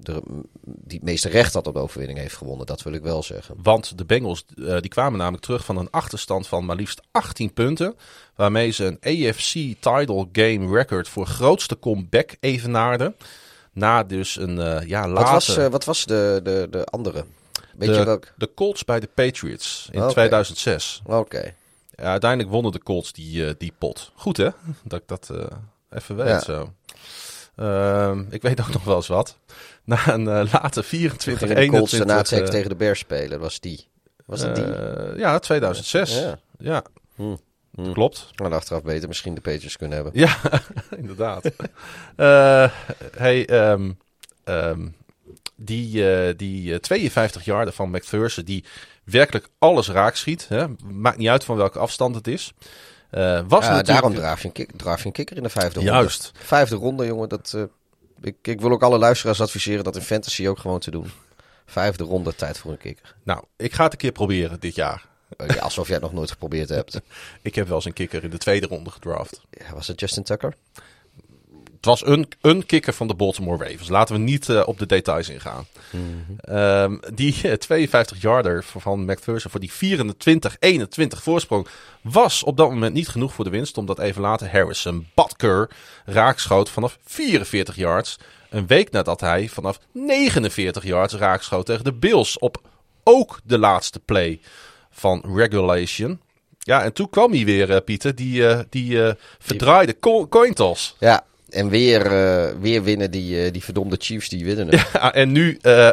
de, die het meeste recht had op de overwinning heeft gewonnen. Dat wil ik wel zeggen. Want de Bengals uh, die kwamen namelijk terug van een achterstand van maar liefst 18 punten. Waarmee ze een AFC title game record voor grootste comeback evenaarden. Na dus een uh, ja, later... Wat was, uh, wat was de, de, de andere? Weet de, je welk? de Colts bij de Patriots in okay. 2006. Oké. Ja, uiteindelijk wonnen de Colts die, die pot. Goed hè? Dat ik dat even weet ja. zo. Ehm, ik weet ook nog wel eens wat. Na een uh, late 24 21 na het uh, tegen de Bears spelen, was die. Was dat die? Uh, ja, 2006. Ja. ja. Hm. Hm. Klopt. Maar achteraf beter misschien de Patriots kunnen hebben. Ja, inderdaad. hey, um, um, die, die 52 yarden van McPherson, die werkelijk alles raak schiet. Hè? Maakt niet uit van welke afstand het is. Eh, was Ja, natuurlijk... daarom draaf je, een kick, draaf je een kikker in de vijfde ronde. Juist. Vijfde ronde, jongen. Dat, eh, ik, ik wil ook alle luisteraars adviseren dat in fantasy ook gewoon te doen. Vijfde ronde, tijd voor een kikker. Nou, ik ga het een keer proberen dit jaar. Eh, ja, alsof jij het nog nooit geprobeerd hebt. Ik heb wel eens een kikker in de tweede ronde gedraft. Ja, was het Justin Tucker? Het was een, een kikker van de Baltimore Ravens. Laten we niet eh, op de details ingaan. Ehm, die 52-yarder van McPherson voor die 24-21 voorsprong was op dat moment niet genoeg voor de winst. Omdat even later Harrison Butker raakschoot vanaf 44 yards. Een week nadat hij vanaf 49 yards raakschoot tegen de Bills op ook de laatste play van regulation. Ja, en toen kwam hij weer, eh, Pieter, die, eh, die eh, verdraaide co- coin toss. Ja, en weer, eh, weer winnen die, eh, die verdomde Chiefs, die winnen. Ja, en nu eh,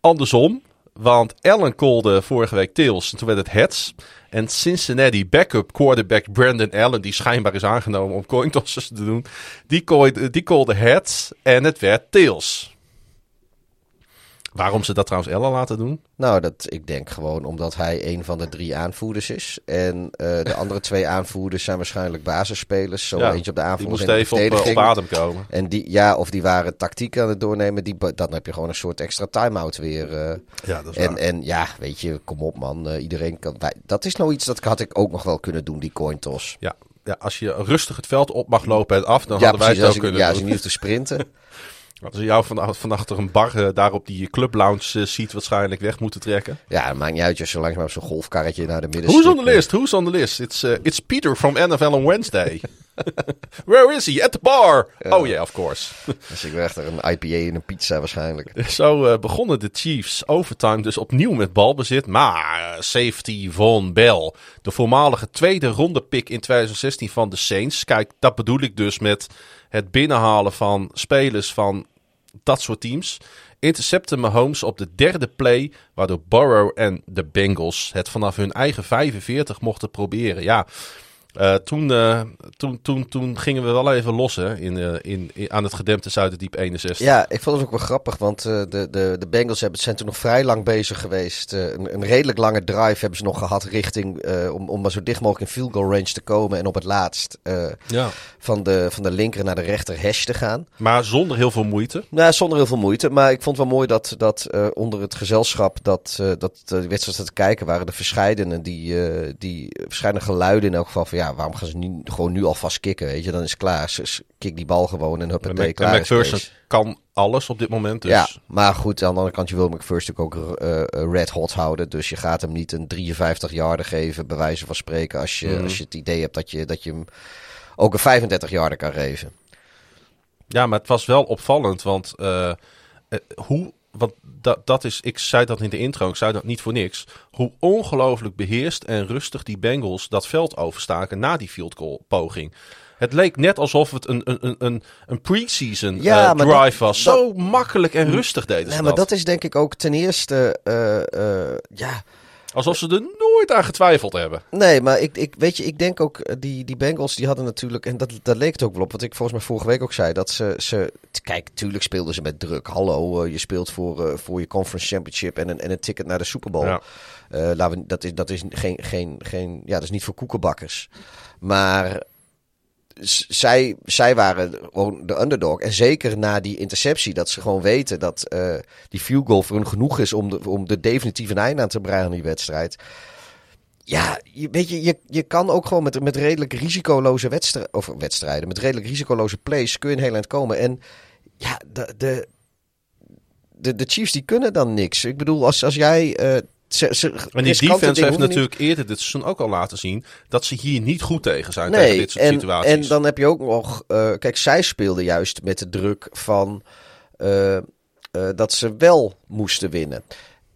andersom. Want Allen callde vorige week tails en toen werd het heads. En Cincinnati backup quarterback Brandon Allen, die schijnbaar is aangenomen om coin tosses te doen, die callde, die heads en het werd tails. Waarom ze dat trouwens Allen laten doen? Nou, dat, ik denk gewoon omdat hij een van de drie aanvoerders is. En eh, de andere twee aanvoerders zijn waarschijnlijk basisspelers. Zo Ja, eentje op de Die aanvoer. moest in de even op, eh, op adem komen. En die, ja, of die waren tactiek aan het doornemen. Die, dan heb je gewoon een soort extra time-out weer. eh. Ja, dat is en, en ja, weet je, kom op man. iedereen kan. wij- dat is nou iets dat had ik ook nog wel kunnen doen, die coin toss. Ja, ja, als je rustig het veld op mag lopen en af, dan Ja, hadden wij het ook kunnen ja, doen. als je niet hoeft te sprinten. Als je jou van, van achter een bar eh, daar op die club lounge eh, ziet waarschijnlijk weg moeten trekken. ja, het maakt niet uit als je langs maar op zo'n golfkarretje naar de midden Who's on the list? Who's on the list? It's, uh, it's Peter from NFL on Wednesday. Where is he? At the bar. Oh yeah, of course. Dus ik werd er een IPA en een pizza waarschijnlijk. Zo eh, begonnen de Chiefs overtime dus opnieuw met balbezit. Maar eh, safety Von Bell, de voormalige tweede ronde pick in 2016 van de Saints. Kijk, dat bedoel ik dus met het binnenhalen van spelers van dat soort teams. Intercepten Mahomes op de derde play, waardoor Burrow en de Bengals het vanaf hun eigen 45 mochten proberen. Ja, eh, toen, eh, toen, toen, toen gingen we wel even los hè, in, eh, in, in- aan het gedempte Zuiderdiep 61. Ja, ik vond het ook wel grappig, want de, de, de Bengals hebben, zijn toen nog vrij lang bezig geweest. Een, een redelijk lange drive hebben ze nog gehad richting, om, om maar zo dicht mogelijk in field goal range te komen. En op het laatst Ja. van, de, van de linker naar de rechter hash te gaan. Maar zonder heel veel moeite. Nou, zonder heel veel moeite. Maar ik vond het wel mooi dat, dat onder het gezelschap dat, dat de wedstrijd te kijken waren, de verscheidene, die, die verscheidene geluiden in elk geval van ja, waarom gaan ze niet gewoon nu alvast kicken, weet je? Dan is het klaar. Kick die bal gewoon en huppatee, klaar en is McPherson kan alles op dit moment. Dus Ja, maar goed, aan de andere kant, je wil McPherson ook eh, eh, red hot houden. Dus je gaat hem niet een 53 yarder geven, bij wijze van spreken, als je, Mhm. als je het idee hebt dat je, dat je hem ook een 35 yarder kan geven. Ja, maar het was wel opvallend, want eh, hoe, want dat, dat is, ik zei dat in de intro, ik zei dat niet voor niks, hoe ongelooflijk beheerst en rustig die Bengals dat veld overstaken na die field goal poging. Het leek net alsof het een, een, een- een, een pre-season Ja, maar drive dat- was. dat- Zo makkelijk en rustig deden ze Ja, maar dat. dat is denk ik ook ten eerste, eh, eh, ja, Alsof ze er nooit aan getwijfeld hebben. Nee, maar ik, ik, weet je, ik denk ook, eh, die, die Bengals die hadden natuurlijk, en dat, dat leek het ook wel op, wat ik volgens mij vorige week ook zei, dat ze, ze kijk, tuurlijk speelden ze met druk. Hallo, eh, je speelt voor, eh, voor je conference championship en een, en een ticket naar de Super Bowl. Ja. Laten we, dat is, dat is geen, geen, geen, ja, dat is niet voor koekenbakkers. Maar zij, zij waren gewoon de underdog. En zeker na die interceptie, dat ze gewoon weten dat eh, die field goal voor hun genoeg is om de, om de definitieve einde aan te breien aan die wedstrijd. Ja, je, weet je, je, je kan ook gewoon met, met redelijk risicoloze wedstrijden, of wedstrijden, met redelijk risicoloze plays kun je heel eind komen. En ja, de, de, de, de Chiefs die kunnen dan niks. Ik bedoel, als, als jij... eh, ze, ze, En die defense heeft niet- natuurlijk eerder dit seizoen ook al laten zien dat ze hier niet goed tegen zijn tegen dit soort en, situaties. en dan heb je ook nog... eh, kijk, zij speelden juist met de druk van... eh, eh, dat ze wel moesten winnen.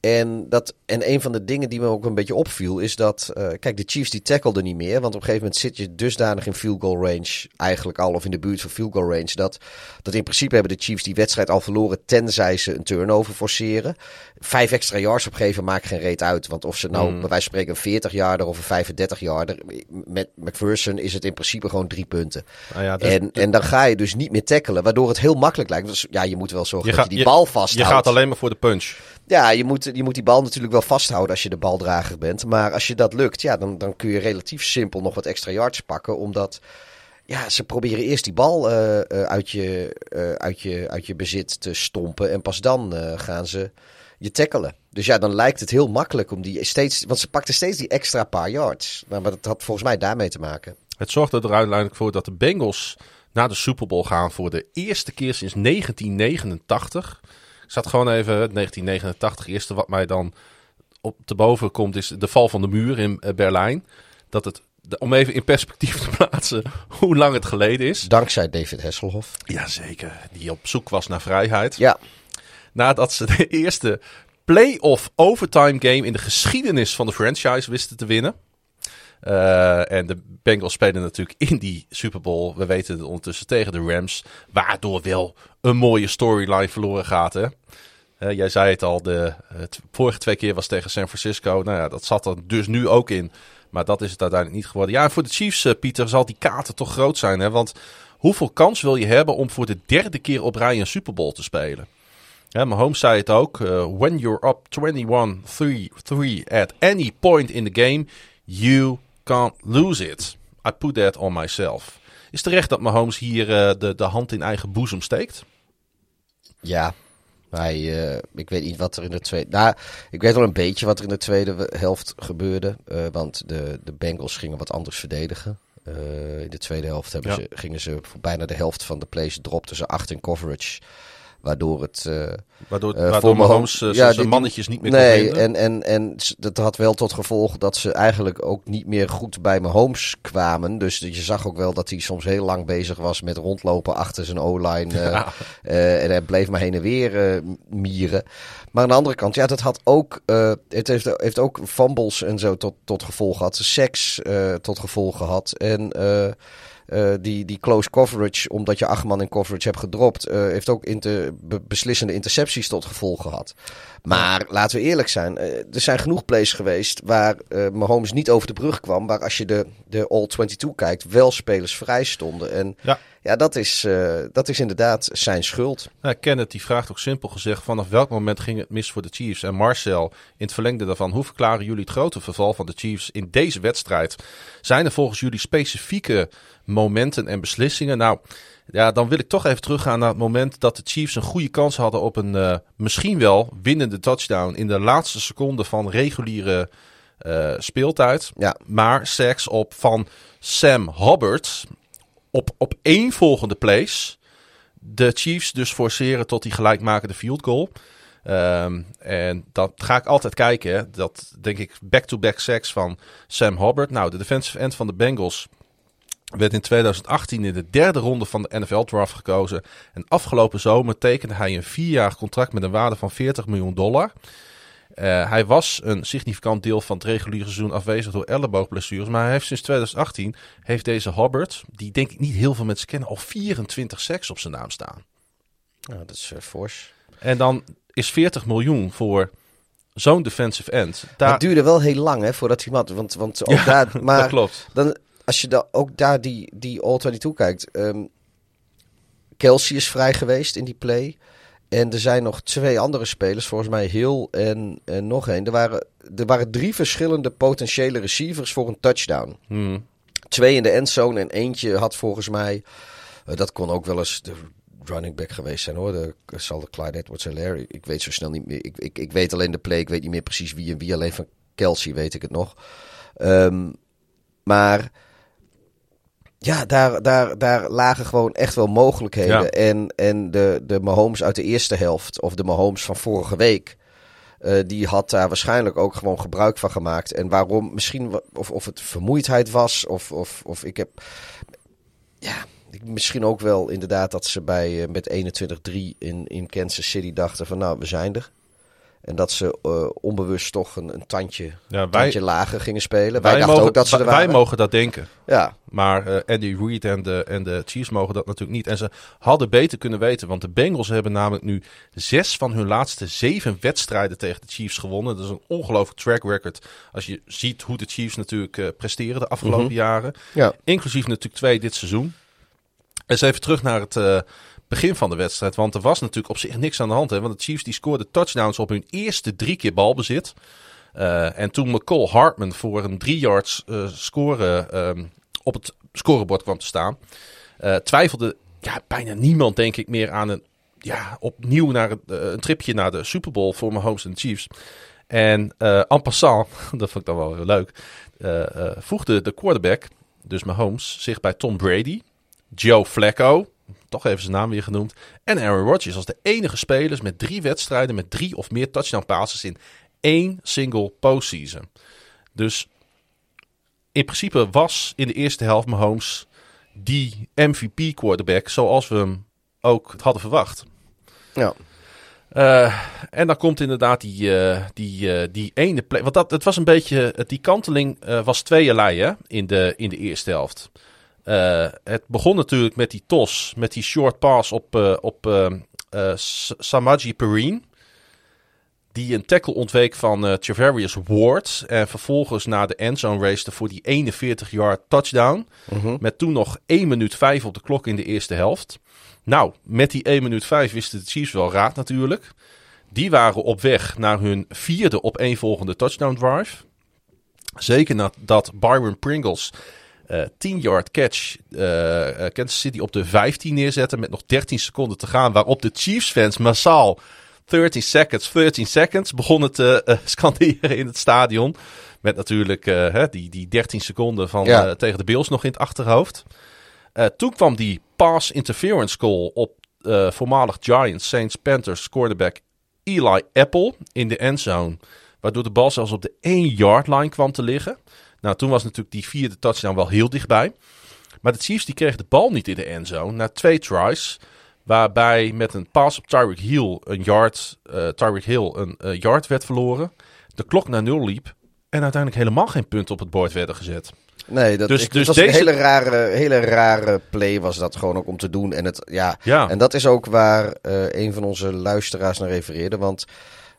En, dat, en een van de dingen die me ook een beetje opviel is dat... eh, kijk, de Chiefs die tackelden niet meer. Want op een gegeven moment zit je dusdanig in field goal range... eigenlijk al of in de buurt van field goal range... dat, dat in principe hebben de Chiefs die wedstrijd al verloren... tenzij ze een turnover forceren. Vijf extra yards opgeven maakt geen reet uit. Want of ze nou Mm. bij wijze van spreken een 40 yarder of een 35 yarder... met McPherson is het in principe gewoon drie punten. Nou ja, dus- En, en dan ga je dus niet meer tackelen, waardoor het heel makkelijk lijkt. Dus ja, je moet wel zorgen Je dat gaat- je die bal vasthoudt. je gaat alleen maar voor de punch. Ja, je moet, je moet die bal natuurlijk wel vasthouden als je de baldrager bent. Maar als je dat lukt, ja, dan, dan kun je relatief simpel nog wat extra yards pakken. Omdat ja, ze proberen eerst die bal uh, uit, je, uh, uit, je, uit je bezit te stompen. En pas dan gaan ze je tackelen. Dus ja, dan lijkt het heel makkelijk om die steeds. Want ze pakten steeds die extra paar yards. Nou, maar dat had volgens mij daarmee te maken. Het zorgde er uiteindelijk voor dat de Bengals naar de Super Bowl gaan voor de eerste keer sinds 1989. Ik zat gewoon even 1989. Eerste wat mij dan op te boven komt is de val van de muur in Berlijn. Dat het om even in perspectief te plaatsen hoe lang het geleden is. Dankzij David Hasselhoff. Jazeker, die op zoek was naar vrijheid. Ja. Nadat ze de eerste playoff overtime game in de geschiedenis van de franchise wisten te winnen. Uh, en de Bengals spelen natuurlijk in die Super Bowl. We weten het ondertussen tegen de Rams. Waardoor wel een mooie storyline verloren gaat. Hè? Uh, jij zei het al, de het vorige twee keer was tegen San Francisco. Nou ja, dat zat er dus nu ook in. Maar dat is het uiteindelijk niet geworden. Ja, voor de Chiefs, Pieter, zal die kaarten toch groot zijn. Hè? Want hoeveel kans wil je hebben om voor de derde keer op rij een Super Bowl te spelen? Ja, Mahomes zei het ook. When you're up 21-3 at any point in the game, you can't lose it. I put that on myself. Is terecht dat Mahomes hier uh, de, de hand in eigen boezem steekt? Ja, hij, uh, ik weet niet wat er in de tweede... Nou, ik weet wel een beetje wat er in de tweede helft gebeurde. Uh, want de, de Bengals gingen wat anders verdedigen. In de tweede helft hebben ja. ze, gingen ze voor bijna de helft van de plays dropten ze acht in coverage. Waardoor het. Uh, waardoor, uh, waardoor Mahomes uh, ja, zijn mannetjes niet meer Nee, en, en, en dat had wel tot gevolg dat ze eigenlijk ook niet meer goed bij Mahomes kwamen. Dus je zag ook wel dat hij soms heel lang bezig was met rondlopen achter zijn O-line. Ja. en hij bleef maar heen en weer mieren. Maar aan de andere kant, ja, dat had ook. het heeft, heeft ook fumbles en zo tot, tot gevolg gehad. Seks tot gevolg gehad. En. Uh, die, die close coverage, omdat je acht man in coverage hebt gedropt, uh, heeft ook inter, be beslissende intercepties tot gevolg gehad. Maar laten we eerlijk zijn, uh, er zijn genoeg plays geweest waar Mahomes niet over de brug kwam, waar als je de, de All-22 kijkt, wel spelers vrij stonden. En ja, ja dat, is, dat is inderdaad zijn schuld. Nou, Kenneth die vraagt ook simpel gezegd, vanaf welk moment ging het mis voor de Chiefs? En Marcel, in het verlengde daarvan, hoe verklaren jullie het grote verval van de Chiefs in deze wedstrijd? Zijn er volgens jullie specifieke momenten en beslissingen. Nou, ja, dan wil ik toch even teruggaan naar het moment dat de Chiefs een goede kans hadden op een uh, misschien wel winnende touchdown in de laatste seconde van reguliere uh, speeltijd. Ja. Maar seks op van Sam Hubbard op, op één volgende place. De Chiefs dus forceren tot die gelijkmakende field goal. Um, en dat ga ik altijd kijken. Hè. Dat denk ik back-to-back sacks van Sam Hubbard. Nou, de defensive end van de Bengals werd in 2018 in de derde ronde van de NFL-draft gekozen. En afgelopen zomer tekende hij een vierjarig contract met een waarde van 40 miljoen dollar. Uh, hij was een significant deel van het reguliere seizoen afwezig door elleboogblessures. Maar hij heeft sinds 2018, heeft deze Hubbard, die denk ik niet heel veel mensen kennen, al 24 seks op zijn naam staan. Nou, dat is uh, fors. En dan is 40 miljoen voor zo'n defensive end. Daar... Het duurde wel heel lang hè, voordat hij mat. Want, want ook ja, daar, maar dat klopt. Dan, als je da ook daar die, die All-22 kijkt. Um, Kelsey is vrij geweest in die play. En er zijn nog twee andere spelers, volgens mij Hill en, en nog één. Er waren, er waren drie verschillende potentiële receivers voor een touchdown. Hmm. Twee in de endzone en eentje had volgens mij... Uh, dat kon ook wel eens de running back geweest zijn hoor. De, zal de Clyde edwards Hilaire. Ik weet zo snel niet meer. Ik, ik, ik weet alleen de play. Ik weet niet meer precies wie en wie. Alleen van Kelsey weet ik het nog. Um, maar ja, daar, daar, daar lagen gewoon echt wel mogelijkheden. Ja. En, en de, de Mahomes uit de eerste helft, of de Mahomes van vorige week, uh, die had daar waarschijnlijk ook gewoon gebruik van gemaakt. En waarom, misschien, of, of het vermoeidheid was, of, of, of ik heb. Ja, misschien ook wel inderdaad dat ze bij uh, met 21-3 in, in Kansas City dachten: van nou, we zijn er. En dat ze uh, onbewust toch een, een tandje, ja, wij, tandje lager gingen spelen. Wij, wij dachten ook dat ze er wij waren. mogen dat denken. Ja. Maar uh, Andy Reid en de, en de Chiefs mogen dat natuurlijk niet. En ze hadden beter kunnen weten. Want de Bengals hebben namelijk nu zes van hun laatste zeven wedstrijden tegen de Chiefs gewonnen. Dat is een ongelooflijk track record. Als je ziet hoe de Chiefs natuurlijk uh, presteren de afgelopen Mhm. jaren. Ja. Inclusief natuurlijk twee dit seizoen. Eens even terug naar het begin van de wedstrijd. Want er was natuurlijk op zich niks aan de hand. Hè? Want de Chiefs die scoorden touchdowns op hun eerste drie keer balbezit. Uh, en toen McCall Hartman voor een drie yards uh, score um, op het scorebord kwam te staan, uh, twijfelde ja, bijna niemand, denk ik, meer aan een ja, opnieuw naar een, tripje naar de Super Bowl voor Mahomes en de Chiefs. En en passant, dat vond ik dan wel heel leuk, voegde de quarterback, dus Mahomes, zich bij Tom Brady, Joe Flacco, toch even zijn naam weer genoemd, en Aaron Rodgers als de enige spelers met drie wedstrijden met drie of meer touchdown passes in één single postseason. Dus in principe was in de eerste helft Mahomes die MVP quarterback zoals we hem ook hadden verwacht. Ja. Uh, en dan komt inderdaad die, uh, die, uh, die ene play. Want dat, het was een beetje. Die kanteling was tweeërlei hè, in, de, in de eerste helft. Het begon natuurlijk met die tos, met die short pass op, op Samaji Perine die een tackle ontweek van uh, Travarius Ward. En vervolgens naar de endzone race voor die 41-yard touchdown. Mhm. Met toen nog 1 minuut 5 op de klok in de eerste helft. Nou, met die 1 minuut 5 wisten de Chiefs wel raad natuurlijk. Die waren op weg naar hun vierde op één volgende touchdown drive. Zeker nadat Byron Pringles uh, 10 yard catch uh, Kansas City op de 15 neerzette met nog 13 seconden te gaan. Waarop de Chiefs fans massaal 30 seconds, 13 seconds begonnen te scanderen in het stadion. Met natuurlijk uh, hè, die, die 13 seconden van, Ja. uh, tegen de Bills nog in het achterhoofd. Uh, toen kwam die pass interference call op voormalig Giants, Saints, Panthers quarterback Eli Apple in de endzone. Waardoor de bal zelfs op de 1 yard line kwam te liggen. Nou, toen was natuurlijk die vierde touchdown wel heel dichtbij. Maar de Chiefs die kregen de bal niet in de endzone. Na twee tries. Waarbij met een pass op Tyreek Hill een yard, uh, Tyreek Hill een uh, yard werd verloren. De klok naar nul liep. En uiteindelijk helemaal geen punten op het bord werden gezet. Nee, dat, Dus- ik, dus dat was deze- een hele rare, hele rare play was dat gewoon ook om te doen. En, het, ja, Ja, en dat is ook waar eh, een van onze luisteraars naar refereerde. Want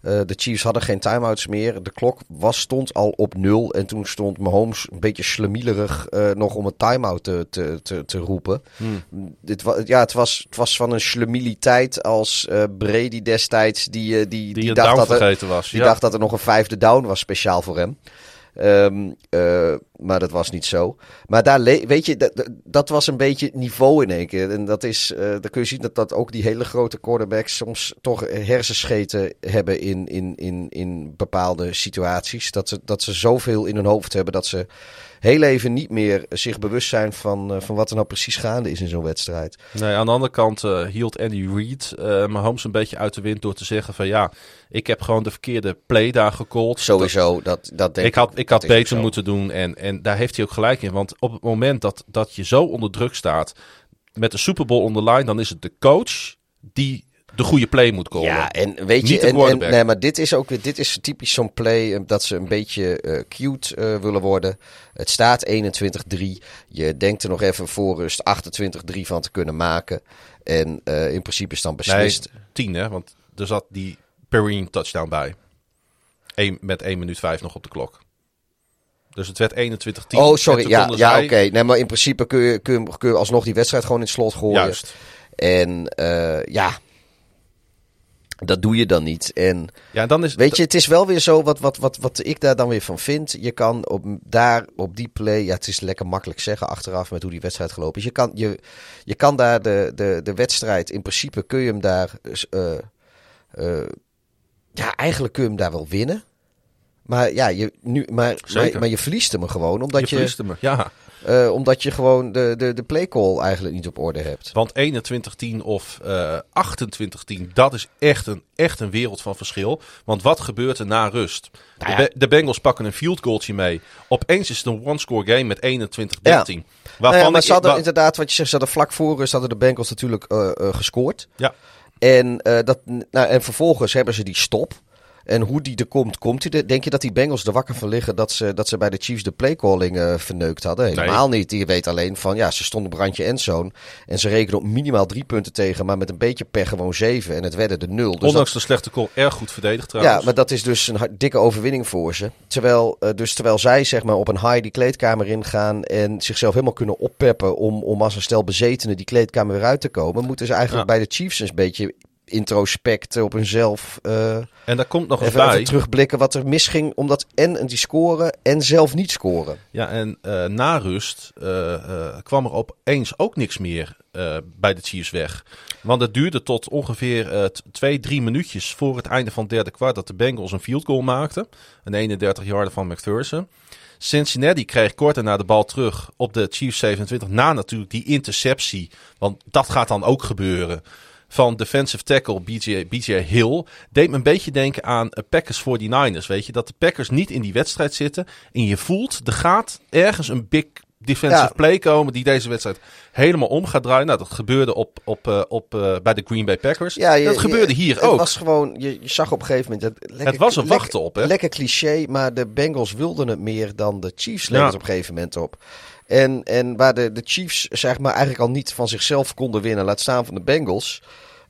eh, de Chiefs hadden geen timeouts meer. De klok was, stond al op nul. En toen stond Mahomes een beetje slemielerig eh, nog om een timeout te, te, te, te roepen. Hmm. Dit, wa- ja, het, was, het was van een slemieliteit als eh, Brady destijds. Die, die, die, dacht dat er, was. die ja. dacht dat er nog een vijfde down was speciaal voor hem. Ehm, eh, maar dat was niet zo. Maar daar, weet je, dat, was een beetje niveau in één keer. En dat is, eh dan kun je zien dat, dat ook die hele grote quarterbacks soms toch hersenscheten hebben in, in, in, in bepaalde situaties. Dat ze, dat ze zoveel in hun hoofd hebben dat ze heel even niet meer zich bewust zijn van, eh, van wat er nou precies gaande is in zo'n wedstrijd. Nee, aan de andere kant eh, hield Andy Reid Mahomes een beetje uit de wind door te zeggen van ja, ik heb gewoon de verkeerde play daar gecallt. Sowieso, dat, dat denk ik had, ik had beter moeten doen en, en daar heeft hij ook gelijk in. Want op het moment dat, dat je zo onder druk staat met de Super Bowl on the line, dan is het de coach die de goede play moet callen. Ja, en weet je, en, en, nee, maar dit is ook weer, dit is typisch zo'n play eh, dat ze een beetje eh, cute eh, willen worden. Het staat 21-3. Je denkt er nog even voor rust 28-3 van te kunnen maken. En in principe is dan nee, beslist. 10 hè, want er zat die Perrine touchdown bij. Eén, met 1 minuut 5 nog op de klok. Dus het werd 21-10. oh, sorry. Ja, ja zij- oké. Nee, maar in principe kun je, kun, je, kun je alsnog die wedstrijd gewoon in het slot gooien. Juist. En ja, dat doe je dan niet. En Ja, dan is Weet je, het is wel weer zo, wat, wat, wat, wat ik daar dan weer van vind. Je kan op, daar op die play, ja, het is lekker makkelijk zeggen achteraf met hoe die wedstrijd gelopen is. Je kan, je, je kan daar de, de, de wedstrijd, in principe kun je hem daar, eh, eh, ja, eigenlijk kun je hem daar wel winnen. Maar ja, je, nu, maar, maar, maar je verliest hem gewoon, omdat je je, verliest hem. Ja, eh, omdat je gewoon de, de, de play call eigenlijk niet op orde hebt. want 21-10 of eh 28-10, dat is echt een, echt een wereld van verschil. Want wat gebeurt er na rust? Nou ja. de, Be- de Bengals pakken een field goaltje mee. Opeens is het een one-score game met 21-13. Ja. Waarvan Nou ja, maar ze hadden inderdaad, wat je zegt, ze hadden vlak voor rust hadden de Bengals natuurlijk eh, gescoord. Ja. En, dat, nou, en vervolgens hebben ze die stop. En hoe die er komt, komt hij er. Denk je dat die Bengals er wakker van liggen dat ze, dat ze bij de Chiefs de playcalling uh, verneukt hadden? Helemaal niet. Die weet alleen van, ja, ze stonden op randje endzone. En ze rekenen op minimaal drie punten tegen, maar met een beetje per gewoon zeven. En het werden de nul. Dus Ondanks de slechte call, erg goed verdedigd trouwens. Ja, maar dat is dus een dikke overwinning voor ze. Terwijl, uh, dus terwijl zij zeg maar op een high die kleedkamer ingaan en zichzelf helemaal kunnen oppeppen om, om als een stel bezetenen die kleedkamer weer uit te komen, moeten ze eigenlijk ja. bij de Chiefs een beetje introspect op hunzelf. Uh, en daar komt nog even, bij. Even terugblikken wat er misging, omdat en die scoren en zelf niet scoren. Ja, en uh, na rust uh, kwam er opeens ook niks meer bij de Chiefs weg. Want het duurde tot ongeveer twee, drie minuutjes voor het einde van het derde kwart dat de Bengals een field goal maakten. Een 31 yarder van McPherson. Cincinnati kreeg kort daarna de bal terug op de Chiefs 27. Na natuurlijk die interceptie. Want dat gaat dan ook gebeuren van defensive tackle BJ, BJ Hill. Deed me een beetje denken aan Packers 49ers. Weet je, dat de Packers niet in die wedstrijd zitten. En je voelt, er gaat ergens een big defensive ja. play komen die deze wedstrijd helemaal om gaat draaien. Nou, dat gebeurde op, op, uh, op, uh, bij de Green Bay Packers. Ja, je, dat gebeurde je, hier het ook. Was gewoon, je, je zag op een gegeven moment... Dat lekker, het was een wachten op, hè? Lekker cliché, maar de Bengals wilden het meer dan de Chiefs levert ja. op een gegeven moment op. En, en waar de, de Chiefs zeg maar eigenlijk al niet van zichzelf konden winnen, laat staan van de Bengals...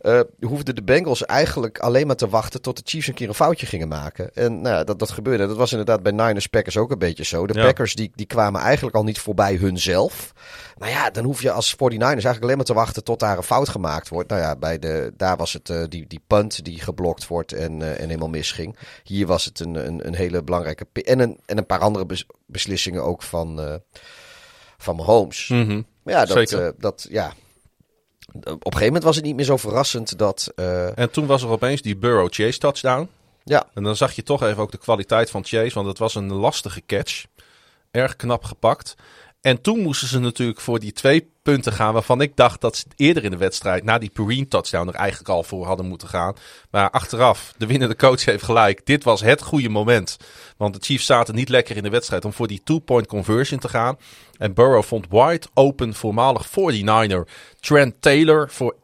Uh, hoefden de Bengals eigenlijk alleen maar te wachten tot de Chiefs een keer een foutje gingen maken. En nou, dat, dat gebeurde. Dat was inderdaad bij Niners Packers ook een beetje zo. De ja. Packers die, die kwamen eigenlijk al niet voorbij hunzelf. Nou ja, dan hoef je als 49ers eigenlijk alleen maar te wachten tot daar een fout gemaakt wordt. Nou ja, bij de, daar was het uh, die, die punt die geblokt wordt en, uh, en helemaal misging. Hier was het een, een, een hele belangrijke... En een, en een paar andere bes, beslissingen ook van, van Mahomes. Mm -hmm. Maar ja, dat, dat ja, op een gegeven moment was het niet meer zo verrassend dat. Uh... En toen was er opeens die Burrow Chase touchdown. Ja. En dan zag je toch even ook de kwaliteit van Chase, want het was een lastige catch. Erg knap gepakt. En toen moesten ze natuurlijk voor die twee punten gaan waarvan ik dacht dat ze eerder in de wedstrijd, na die Perrine touchdown, er eigenlijk al voor hadden moeten gaan. Maar achteraf, de winnende coach heeft gelijk. Dit was het goede moment. Want de Chiefs zaten niet lekker in de wedstrijd om voor die two-point conversion te gaan. En Burrow vond wide open voormalig 49er Trent Taylor voor 21-21.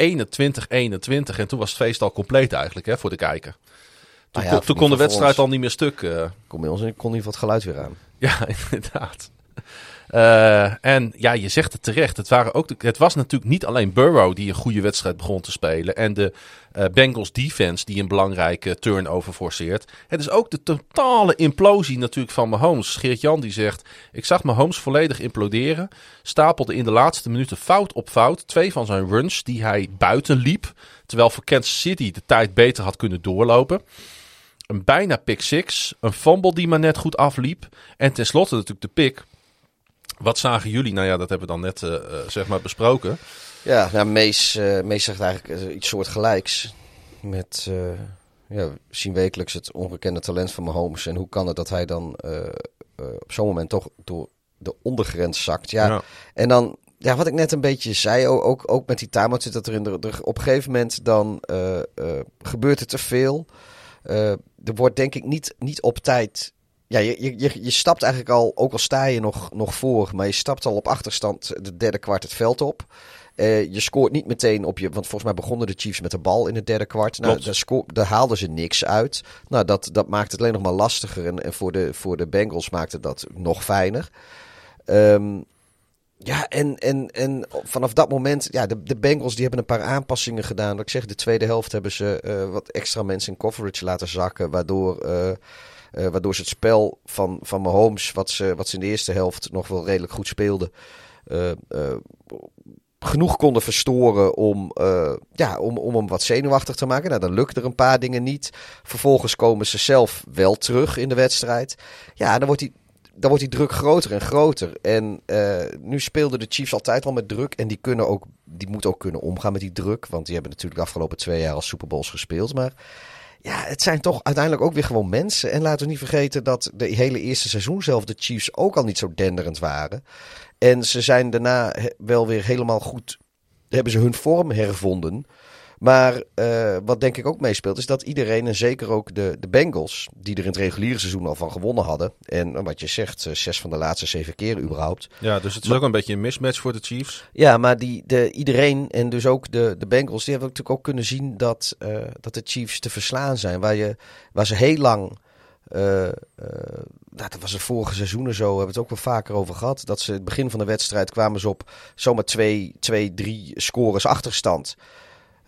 En toen was het feest al compleet eigenlijk hè, voor de kijker. Toen, nou ja, toen kon de wedstrijd ons, al niet meer stuk. Uh... Kom bij ons en kon niet wat geluid weer aan. Ja, inderdaad. Uh, en ja, je zegt het terecht. Het, waren ook het was natuurlijk niet alleen Burrow die een goede wedstrijd begon te spelen. En de uh, Bengals defense die een belangrijke turnover forceert. Het is ook de totale implosie natuurlijk van Mahomes. Geert-Jan die zegt, ik zag Mahomes volledig imploderen. Stapelde in de laatste minuten fout op fout. Twee van zijn runs die hij buiten liep. Terwijl voor Kansas City de tijd beter had kunnen doorlopen. Een bijna pick six. Een fumble die maar net goed afliep. En tenslotte natuurlijk de pick wat zagen jullie? Nou ja, dat hebben we dan net uh, uh, zeg maar besproken. Ja, nou, Mees, uh, Mees zegt eigenlijk iets soortgelijks. Met, ja, we zien wekelijks het ongekende talent van Mahomes. En hoe kan het dat hij dan op zo'n moment toch door de ondergrens zakt? Ja, ja. en dan, ja, wat ik net een beetje zei, ook, ook met die time zit dat er in de, de, op een gegeven moment dan gebeurt er te veel. er wordt denk ik niet, niet op tijd ja, je, je, je stapt eigenlijk al, ook al sta je nog, nog voor, maar je stapt al op achterstand de derde kwart het veld op. Uh, je scoort niet meteen op je, want volgens mij begonnen de Chiefs met de bal in het derde kwart. Nou, daar, haalden ze niks uit. Nou, dat, dat maakt het alleen nog maar lastiger. En, en voor, de, voor de Bengals maakte dat nog fijner. Um, ja, en, en, en vanaf dat moment, ja, de, de Bengals die hebben een paar aanpassingen gedaan. Wat ik zeg, de tweede helft hebben ze uh, wat extra mensen in coverage laten zakken, waardoor. Uh, uh, waardoor ze het spel van, van Mahomes, wat ze, wat ze in de eerste helft nog wel redelijk goed speelden, uh, uh, genoeg konden verstoren om, ja, om, om hem wat zenuwachtig te maken. Nou, dan lukt er een paar dingen niet. Vervolgens komen ze zelf wel terug in de wedstrijd. Ja, dan wordt die, dan wordt die druk groter en groter. En nu speelden de Chiefs altijd al met druk. En die, kunnen ook, die moeten ook kunnen omgaan met die druk. Want die hebben natuurlijk de afgelopen twee jaar als Super Bowls gespeeld. Maar ja, het zijn toch uiteindelijk ook weer gewoon mensen. En laten we niet vergeten dat de hele eerste seizoen zelf de Chiefs ook al niet zo denderend waren. En ze zijn daarna wel weer helemaal goed, hebben ze hun vorm hervonden. Maar uh, wat denk ik ook meespeelt, is dat iedereen, en zeker ook de, de Bengals, die er in het reguliere seizoen al van gewonnen hadden. En wat je zegt, zes van de laatste zeven keer überhaupt. Ja, dus het is ook een beetje een mismatch voor de Chiefs. Ja, maar die, de, iedereen, en dus ook de, de Bengals, die hebben natuurlijk ook kunnen zien dat, uh, dat de Chiefs te verslaan zijn. Waar, je, waar ze heel lang uh, uh, dat was het vorige seizoenen zo, hebben we het ook wel vaker over gehad. Dat ze het begin van de wedstrijd kwamen ze op zomaar twee, twee drie scores achterstand.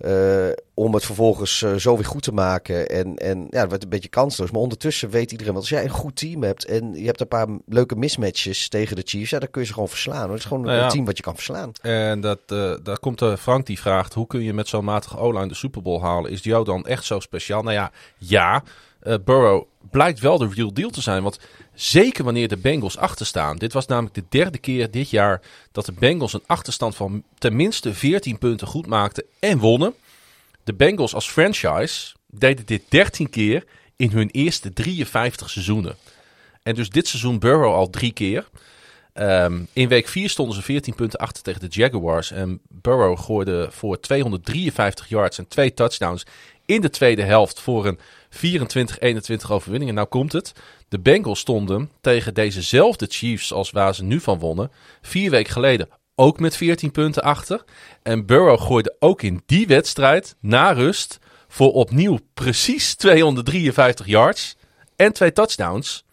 Uh, om het vervolgens uh, zo weer goed te maken. En, en ja, het werd een beetje kansloos. Maar ondertussen weet iedereen wel. Als jij een goed team hebt en je hebt een paar leuke mismatches tegen de Chiefs, ja, dan kun je ze gewoon verslaan. Het is gewoon nou ja. een team wat je kan verslaan. En dat, uh, daar komt Frank die vraagt: hoe kun je met zo'n matige O-line de Super Bowl halen? Is jou dan echt zo speciaal? Nou ja, ja. Burrow blijkt wel de real deal te zijn. Want zeker wanneer de Bengals achterstaan. Dit was namelijk de derde keer dit jaar dat de Bengals een achterstand van tenminste 14 punten goed maakten en wonnen. De Bengals als franchise deden dit 13 keer in hun eerste 53 seizoenen. En dus dit seizoen Burrow al drie keer. Um, in week 4 stonden ze 14 punten achter tegen de Jaguars. En Burrow gooide voor 253 yards en twee touchdowns in de tweede helft voor een 24-21 overwinning. En nou komt het. De Bengals stonden tegen dezezelfde Chiefs als waar ze nu van wonnen. Vier weken geleden ook met 14 punten achter. En Burrow gooide ook in die wedstrijd na rust voor opnieuw precies 253 yards en twee touchdowns.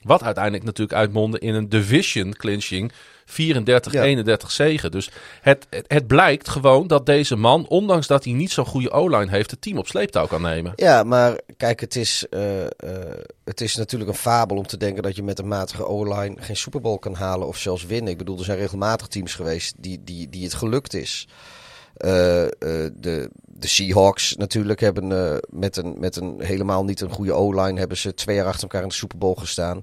Wat uiteindelijk natuurlijk uitmondde in een division clinching 34, 31 zegen. Dus het, het, het, blijkt gewoon dat deze man, ondanks dat hij niet zo'n goede O-line heeft, het team op sleeptouw kan nemen. Ja, maar kijk, het is, uh, uh, het is natuurlijk een fabel om te denken dat je met een matige O-line geen Super Bowl kan halen of zelfs winnen. Ik bedoel, er zijn regelmatig teams geweest die, die, die het gelukt is. Uh, de, de Seahawks natuurlijk hebben met, een, met een helemaal niet een goede O-line hebben ze twee jaar achter elkaar in de Super Bowl gestaan.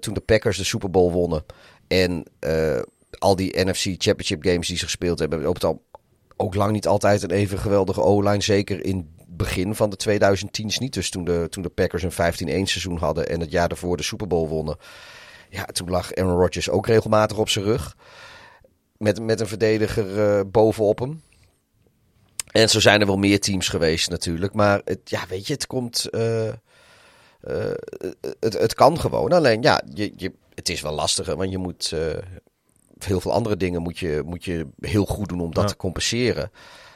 toen de Packers de Super Bowl wonnen. En uh, al die NFC Championship games die ze gespeeld hebben, op het al ook lang niet altijd een even geweldige O-line. Zeker in begin van de 2010's niet. Dus toen de, toen de Packers een 15-1 seizoen hadden en het jaar daarvoor de Super Bowl wonnen. Ja, toen lag Aaron Rodgers ook regelmatig op zijn rug. Met, met een verdediger uh, bovenop hem. En zo zijn er wel meer teams geweest natuurlijk. Maar het, ja, weet je, het komt... Uh, het, het kan gewoon. Alleen ja, je, je, het is wel lastiger, want je moet uh, heel veel andere dingen moet je, moet je heel goed doen om dat te compenseren.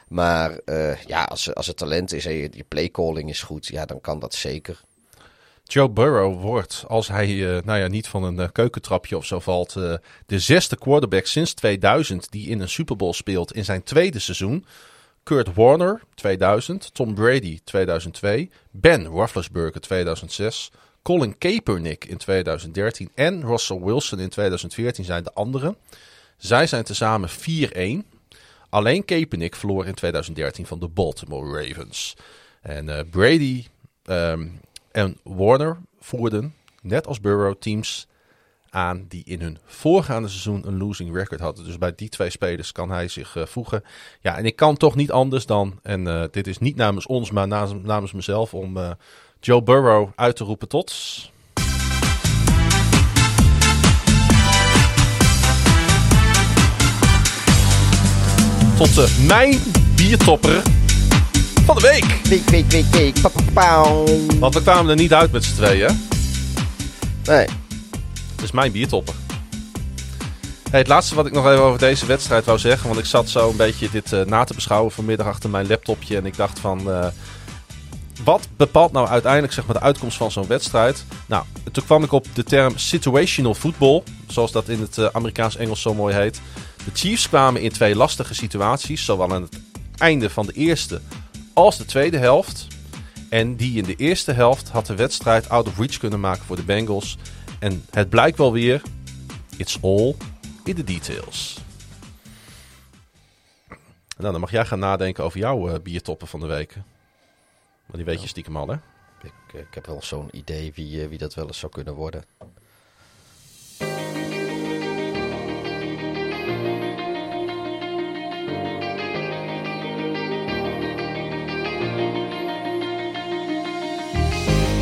Maar uh, ja, als, als het talent is en je, je playcalling is goed, ja, dan kan dat zeker. Joe Burrow wordt, als hij uh, nou ja, niet van een keukentrapje of zo valt, de zesde quarterback sinds 2000 die in een Super Bowl speelt in zijn tweede seizoen. Kurt Warner 2000, Tom Brady 2002, Ben Roethlisberger 2006, Colin Kaepernick in 2013 en Russell Wilson in 2014 zijn de anderen. Zij zijn tezamen 4-1. Alleen Kaepernick verloor in 2013 van de Baltimore Ravens. En uh, Brady um, en Warner voerden, net als Burrow, teams aan die in hun voorgaande seizoen een losing record hadden. Dus bij die twee spelers kan hij zich uh, voegen. Ja, en ik kan toch niet anders dan, en uh, dit is niet namens ons, maar namens, namens mezelf, om Joe Burrow uit te roepen tot. Tot de mijn biertopper van de week. Week, week, week, week. Pa. Want we kwamen er niet uit met z'n tweeën. Nee. Het is mijn biertopper. Hey, het laatste wat ik nog even over deze wedstrijd wou zeggen. Want ik zat zo een beetje dit uh, na te beschouwen vanmiddag achter mijn laptopje. En ik dacht van... Uh, wat bepaalt nou uiteindelijk zeg maar, de uitkomst van zo'n wedstrijd? Nou, toen kwam ik op de term situational football, zoals dat in het uh, Amerikaans-Engels zo mooi heet. De Chiefs kwamen in twee lastige situaties, zowel aan het einde van de eerste als de tweede helft. En die in de eerste helft had de wedstrijd out of reach kunnen maken voor de Bengals. En het blijkt wel weer, it's all in the details. Nou, dan mag jij gaan nadenken over jouw uh, biertoppen van de week. Maar die weet je stiekem al, hè? Ik, eh, ik heb wel zo'n idee wie, uh, wie dat wel eens zou kunnen worden.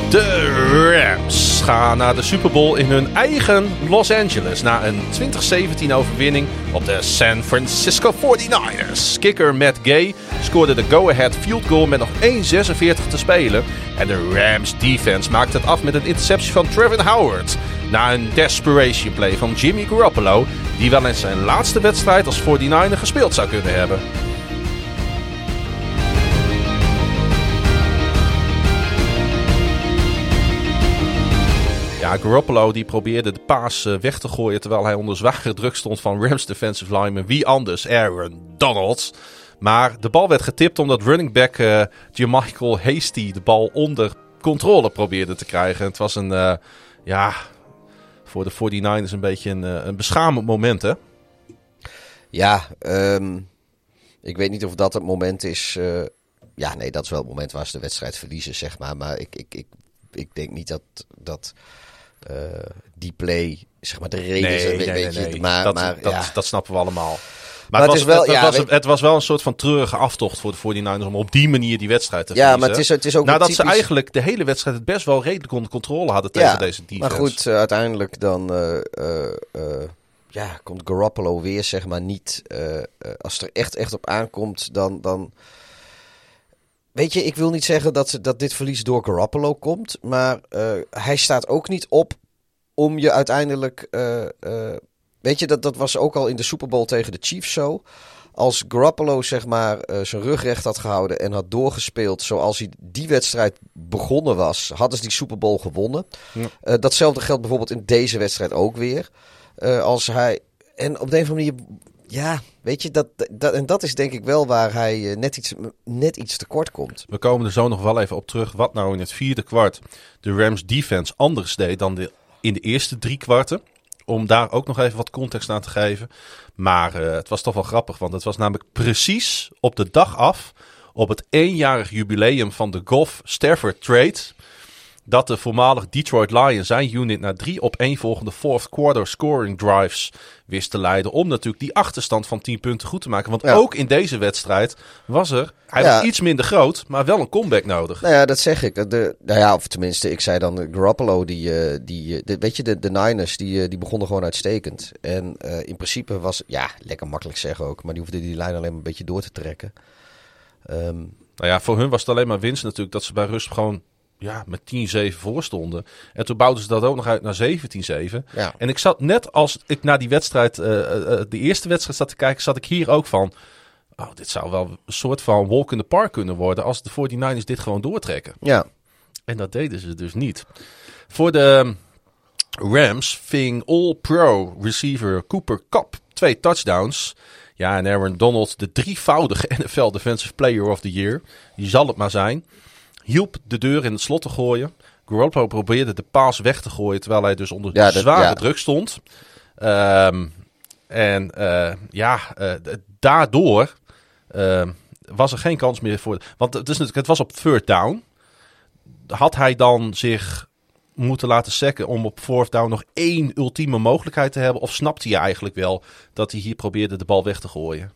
De Rams gaan naar de Super Bowl in hun eigen Los Angeles. Na een 2017 overwinning op de San Francisco 49ers. Kicker Matt Gay scoorde de go-ahead field goal met nog 1.46 te spelen. En de Rams defense maakte het af met een interceptie van Trevin Howard. Na een desperation play van Jimmy Garoppolo, die wel eens zijn laatste wedstrijd als 49er gespeeld zou kunnen hebben. Ja, Garoppolo die probeerde de paas eh, weg te gooien terwijl hij onder zware druk stond van Rams defensive lineman. Wie anders? Aaron Donalds. Maar de bal werd getipt omdat running back uh, Jermichael Hasty de bal onder controle probeerde te krijgen. Het was een, uh, ja, voor de 49ers een beetje een, een beschamend moment, hè? Ja, um, ik weet niet of dat het moment is. Ja, nee, dat is wel het moment waar ze de wedstrijd verliezen, zeg maar. Maar ik, ik, ik, ik denk niet dat, dat die play, zeg maar, de reden nee. Nee, weet nee, je, maar, dat, maar, dat, ja. dat snappen we allemaal. Maar Maar, het het, was, is wel- het, ja, was, weet- het was wel een soort van treurige aftocht voor de 49ers om op die manier die wedstrijd te Ja, verliezen. maar het is, het is ook Nadat ze eigenlijk de hele wedstrijd het best wel redelijk onder controle hadden tegen Ja, deze defense. Maar goed, eh, uiteindelijk dan eh, eh, eh, ja, komt Garoppolo weer, zeg maar, niet. eh, eh, als het er echt, echt op aankomt, dan, dan. Weet je, ik wil niet zeggen dat, ze- dat dit verlies door Garoppolo komt. Maar eh, hij staat ook niet op om je uiteindelijk. eh, eh, weet je, dat, dat was ook al in de Super Bowl tegen de Chiefs zo. Als Garoppolo zeg maar zijn rug recht had gehouden en had doorgespeeld zoals hij die wedstrijd begonnen was, hadden ze die Super Bowl gewonnen. Ja. Datzelfde geldt bijvoorbeeld in deze wedstrijd ook weer. Als hij en op de een of andere manier, ja, weet je dat, dat en dat is denk ik wel waar hij eh, net iets net iets tekort komt. We komen er zo nog wel even op terug. Wat nou in het vierde kwart de Rams defense anders deed dan de, in de eerste drie kwarten. Om daar ook nog even wat context aan te geven. Maar eh, het was toch wel grappig. Want het was namelijk precies op de dag af. Op het eenjarig jubileum van de Golf Stafford trade. Dat de voormalig Detroit Lions zijn unit naar drie op één volgende fourth quarter scoring drives wist te leiden. Om natuurlijk die achterstand van 10 punten goed te maken. Want Ja. ook in deze wedstrijd was er, hij Ja. was iets minder groot, maar wel een comeback nodig. Nou ja, dat zeg ik. De, nou ja, of tenminste, ik zei dan Garoppolo, die, eh, die, eh, de, weet je, de, de Niners, die, eh, die begonnen gewoon uitstekend. En in principe was, ja, lekker makkelijk zeggen ook, maar die hoefde die lijn alleen maar een beetje door te trekken. Ehm, Nou ja, voor hun was het alleen maar winst natuurlijk dat ze bij rust gewoon ja, met 10-7 voor stonden. En toen bouwden ze dat ook nog uit naar 17-7. ja. En ik zat net als ik naar die wedstrijd, eh, eh, eh, de eerste wedstrijd zat te kijken, zat ik hier ook van. Oh, dit zou wel een soort van walk in the park kunnen worden als de 49ers dit gewoon doortrekken. ja. En dat deden ze dus niet. Voor de Rams ving All-Pro receiver Cooper Cup twee touchdowns. Ja, en Aaron Donald, de drievoudige NFL Defensive Player of the Year, die zal het maar zijn, hielp de deur in het slot te gooien. Garoppolo probeerde de paas weg te gooien, terwijl hij dus onder Ja, dat- zware ja. druk stond. Ehm, en eh, ja, eh, daardoor ehm, was er geen kans meer voor. Want het, is natuurlijk, het was op third down. Had hij dan zich moeten laten sekken om op fourth down nog één ultieme mogelijkheid te hebben? Of snapte hij eigenlijk wel dat hij hier probeerde de bal weg te gooien?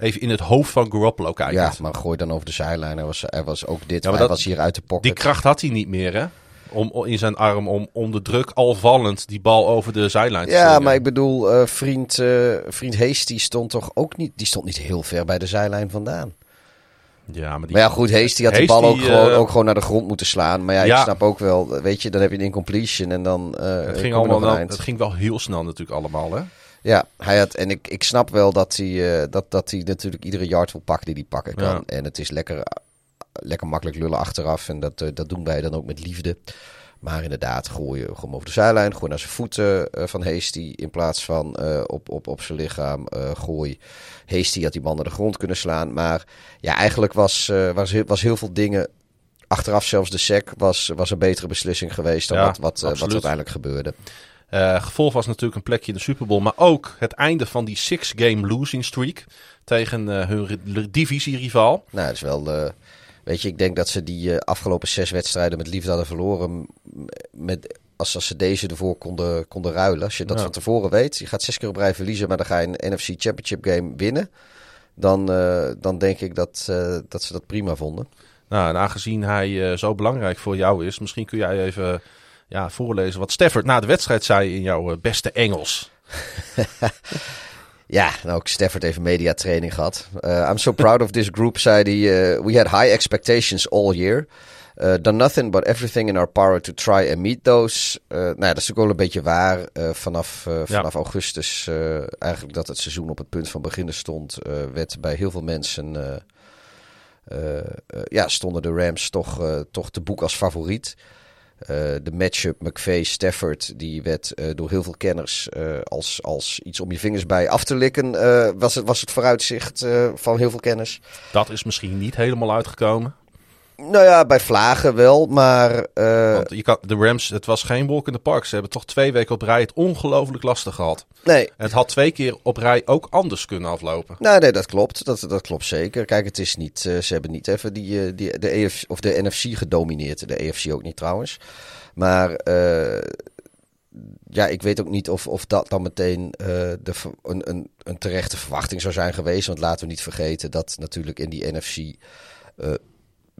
Even in het hoofd van Garoppolo kijken. ja, maar gooi dan over de zijlijn. Er was, er was ook dit, Ja, maar dat- was hier uit de pocket. Die kracht had hij niet meer, hè? Om, in zijn arm om onder druk al vallend die bal over de zijlijn te Ja, slingen. maar ik bedoel, eh, vriend, eh vriend Hasty stond toch ook niet, die stond niet heel ver bij de zijlijn vandaan. Ja, maar die, Maar ja, goed, had die Hasty, bal ook, gewoon, eh, ook gewoon naar de grond moeten slaan. Maar ja, Ja. ik snap ook wel, weet je, dan heb je een incompletion en dan het, ging allemaal wel, het ging wel heel snel natuurlijk allemaal, hè? Ja, hij had, en ik, ik snap wel dat hij, eh, dat, dat hij natuurlijk iedere yard wil pakken die hij pakken kan. Ja. En het is lekker, lekker makkelijk lullen achteraf en dat, eh, dat doen wij dan ook met liefde. Maar inderdaad, gooi je gewoon over de zijlijn, gooi naar zijn voeten eh, van Hasty in plaats van eh, op, op, op zijn lichaam. eh gooi. Hasty had die man naar de grond kunnen slaan. Maar ja, eigenlijk was, eh, was, heel, was heel veel dingen. Achteraf zelfs de sec was, was een betere beslissing geweest dan Ja, wat, wat, eh, wat uiteindelijk gebeurde. Eh, gevolg was natuurlijk een plekje in de Super Bowl. Maar ook het einde van die six-game losing streak tegen eh, hun ri- divisierivaal. Nou, het is wel. eh, weet je, ik denk dat ze die afgelopen zes wedstrijden met liefde hadden verloren. Met, als, als ze deze ervoor konden, konden ruilen. Als je dat Ja. van tevoren weet. Je gaat zes keer op rij verliezen, maar dan ga je een NFC Championship game winnen. Dan, dan denk ik dat, dat ze dat prima vonden. Nou, en aangezien hij zo belangrijk voor jou is, misschien kun jij even ja, voorlezen wat Stafford na de wedstrijd zei in jouw beste Engels. Ja, nou ook Stafford heeft mediatraining gehad. Uh, I'm so proud of this group, zei hij. Uh, we had high expectations all year. Uh, done nothing but everything in our power to try and meet those. Nou ja, dat is ook wel een beetje waar. Vanaf vanaf ja. augustus, eigenlijk dat het seizoen op het punt van beginnen stond, werd bij heel veel mensen, ja, stonden de Rams toch, toch te boek als favoriet. De matchup McVeigh-Stafford, die werd door heel veel kenners als, als iets om je vingers bij af te likken, was, het, was het vooruitzicht van heel veel kenners. Dat is misschien niet helemaal uitgekomen. Nou ja, bij vlagen wel, maar... Uh... Want je kan, de Rams, het was geen walk in the park. Ze hebben toch twee weken op rij het ongelooflijk lastig gehad. Nee. Het had twee keer op rij ook anders kunnen aflopen. Nou, nee, dat klopt. Dat, dat klopt zeker. Kijk, het is niet... Uh, ze hebben niet even die, uh, die, de, EFC, of de NFC gedomineerd. De EFC ook niet trouwens. Maar... ja, ik weet ook niet of, of dat dan meteen de, een, een, een terechte verwachting zou zijn geweest. Want laten we niet vergeten dat natuurlijk in die NFC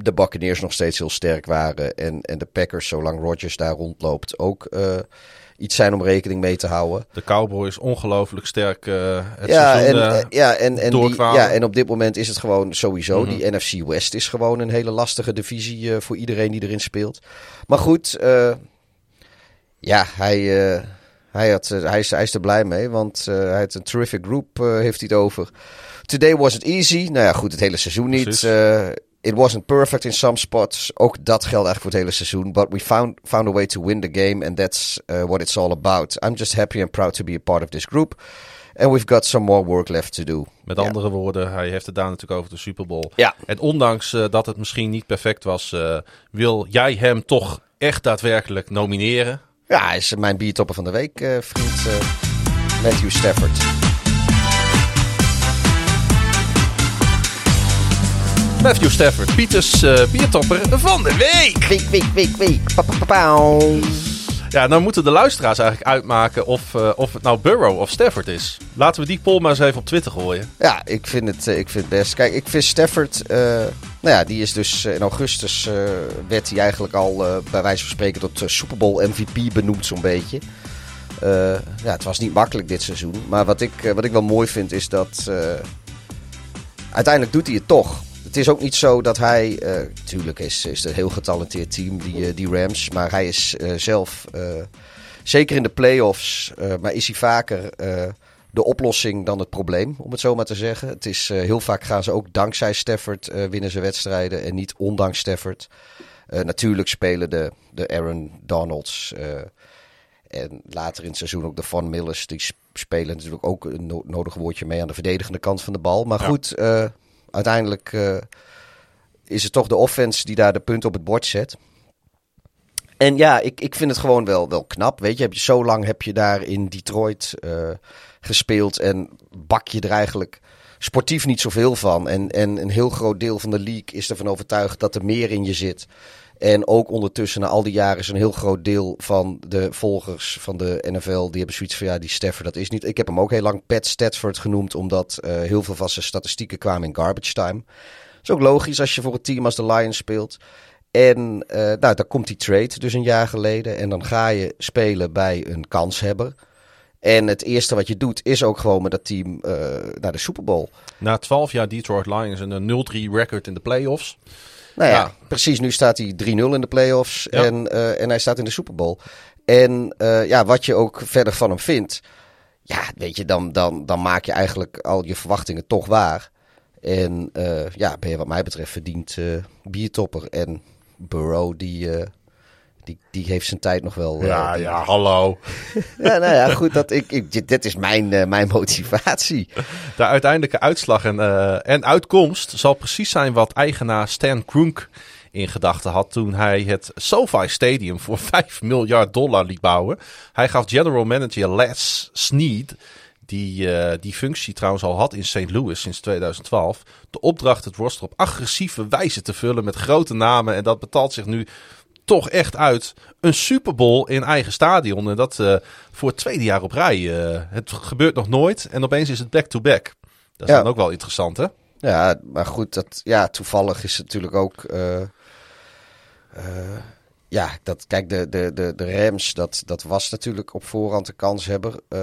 de Buccaneers nog steeds heel sterk waren. En, en de Packers, zolang Rodgers daar rondloopt, ook uh, iets zijn om rekening mee te houden. De Cowboys ongelooflijk sterk uh, het ja, seizoen, en, uh, ja, en, en die, ja, en op dit moment is het gewoon sowieso. Mm -hmm. Die NFC West is gewoon een hele lastige divisie voor iedereen die erin speelt. Maar goed, ja, hij... Hij, had, hij, is, hij is er blij mee, want hij had een terrific group, heeft hij het over. Today was it easy. Nou ja, goed, het hele seizoen niet. It wasn't perfect in some spots. Ook dat geldt eigenlijk voor het hele seizoen. But we found, found a way to win the game. And that's uh, what it's all about. I'm just happy and proud to be a part of this group. And we've got some more work left to do. Met ja. andere woorden, hij heeft het daar natuurlijk over de Super Bowl. Ja. En ondanks uh, dat het misschien niet perfect was, uh, wil jij hem toch echt daadwerkelijk nomineren? Ja, hij is mijn biertopper van de week, uh, vriend Matthew Stafford. Matthew Stafford, Pieters uh, biertopper van de week. Week, week, week, week. Pa, pa, pa, ja, nou moeten de luisteraars eigenlijk uitmaken of, uh, of het nou Burrow of Stafford is. Laten we die poll maar eens even op Twitter gooien. Ja, ik vind het, uh, ik vind het best. Kijk, ik vind Stafford, uh, nou ja, die is dus in augustus werd hij eigenlijk al bij wijze van spreken tot Super Bowl MVP benoemd zo'n beetje. ja, het was niet makkelijk dit seizoen. Maar wat ik, wat ik wel mooi vind is dat uiteindelijk doet hij het toch het is ook niet zo dat hij. Uh, tuurlijk is, is het een heel getalenteerd team, die, uh, die Rams. Maar hij is uh, zelf. zeker in de playoffs. maar is hij vaker de oplossing dan het probleem, om het zo maar te zeggen. Het is, heel vaak gaan ze ook dankzij Stafford winnen ze wedstrijden. En niet ondanks Stafford. natuurlijk spelen de, de Aaron Donalds. en later in het seizoen ook de Van Millers. Die spelen natuurlijk ook een no nodig woordje mee aan de verdedigende kant van de bal. Maar ja. goed uiteindelijk uh, is het toch de offense die daar de punt op het bord zet. En ja, ik, ik vind het gewoon wel, wel knap. Weet je, heb je, zo lang heb je daar in Detroit uh, gespeeld en bak je er eigenlijk sportief niet zoveel van. En, en een heel groot deel van de league is ervan overtuigd dat er meer in je zit. En ook ondertussen, na al die jaren, is een heel groot deel van de volgers van de NFL. Die hebben zoiets van: ja, die Stafford, dat is niet. Ik heb hem ook heel lang Pat Stafford genoemd, omdat uh, heel veel zijn statistieken kwamen in garbage time. Dat is ook logisch als je voor een team als de Lions speelt. En uh, nou, daar komt die trade dus een jaar geleden. En dan ga je spelen bij een kanshebber. En het eerste wat je doet is ook gewoon met dat team uh, naar de Super Bowl. Na 12 jaar Detroit Lions en een 0-3 record in de playoffs. Nou ja, ja, precies. Nu staat hij 3-0 in de playoffs ja. en, uh, en hij staat in de Super Bowl. En uh, ja, wat je ook verder van hem vindt, ja, weet je, dan, dan, dan maak je eigenlijk al je verwachtingen toch waar. En uh, ja, ben je wat mij betreft verdiend biertopper. En Burrow, die, die, die heeft zijn tijd nog wel. Ja, uh, ja, hallo. ja, nou ja, goed. Dat ik, ik, dit is mijn, uh, mijn motivatie. De uiteindelijke uitslag en, uh, en uitkomst zal precies zijn wat eigenaar Stan Kroenk in gedachten had toen hij het SoFi Stadium voor 5 miljard dollar liet bouwen. Hij gaf general manager Les Snead, die uh, die functie trouwens al had in St. Louis sinds 2012, de opdracht het roster op agressieve wijze te vullen met grote namen. En dat betaalt zich nu toch echt uit. Een Super Bowl in eigen stadion. En dat uh, voor het tweede jaar op rij. Uh, het gebeurt nog nooit. En opeens is het back-to-back. -back. Dat is ja. dan ook wel interessant, hè? Ja, maar goed, dat, ja, toevallig is het natuurlijk ook. Uh, ja, dat, kijk, de, de, de, de Rams, dat, dat was natuurlijk op voorhand de kanshebber. Uh,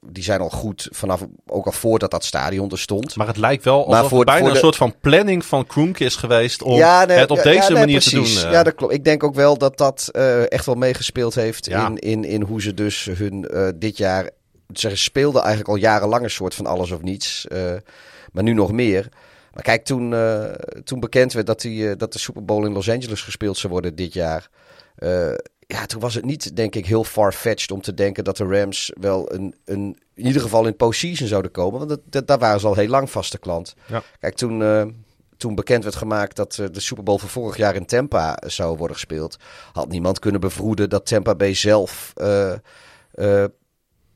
die zijn al goed vanaf, ook al voordat dat stadion er stond. Maar het lijkt wel alsof voor, bijna een soort van planning van Kroenk is geweest om het op deze manier te doen. Ja, dat klopt. Ik denk ook wel dat dat uh, echt wel meegespeeld heeft in, in, in hoe ze dus hun uh, dit jaar... Ze speelden eigenlijk al jarenlang een soort van alles of niets. maar nu nog meer. Maar kijk, toen, uh, toen bekend werd dat, die, uh, dat de Super Bowl in Los Angeles gespeeld zou worden dit jaar. Uh, ja, toen was het niet, denk ik, heel far-fetched om te denken dat de Rams wel een, een, in ieder geval in postseason zouden komen. Want dat, dat, daar waren ze al heel lang vaste klant. Ja. Kijk, toen, toen bekend werd gemaakt dat de Super Bowl van vorig jaar in Tampa zou worden gespeeld, had niemand kunnen bevroeden dat Tampa Bay zelf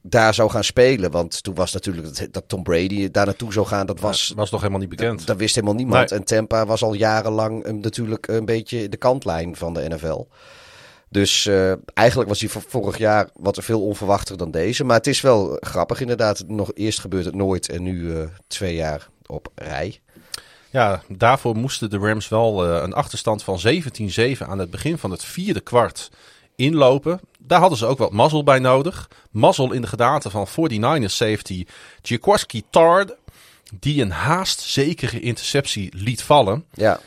daar zou gaan spelen. Want toen was natuurlijk dat, Tom Brady daar naartoe zou gaan. Dat was, was nog helemaal niet bekend. Dat, wist helemaal niemand. En Tampa was al jarenlang um, natuurlijk een beetje de kantlijn van de NFL. Dus uh, eigenlijk was hij vorig jaar wat veel onverwachter dan deze. Maar het is wel grappig inderdaad. Nog eerst gebeurt het nooit en nu uh, twee jaar op rij. Ja, daarvoor moesten de Rams wel uh, een achterstand van 17-7 aan het begin van het vierde kwart inlopen. Daar hadden ze ook wat mazzel bij nodig. Mazzel in de gedaante van 49ers safety Jaquaski Tard. Die een haast zekere interceptie liet vallen. Ja.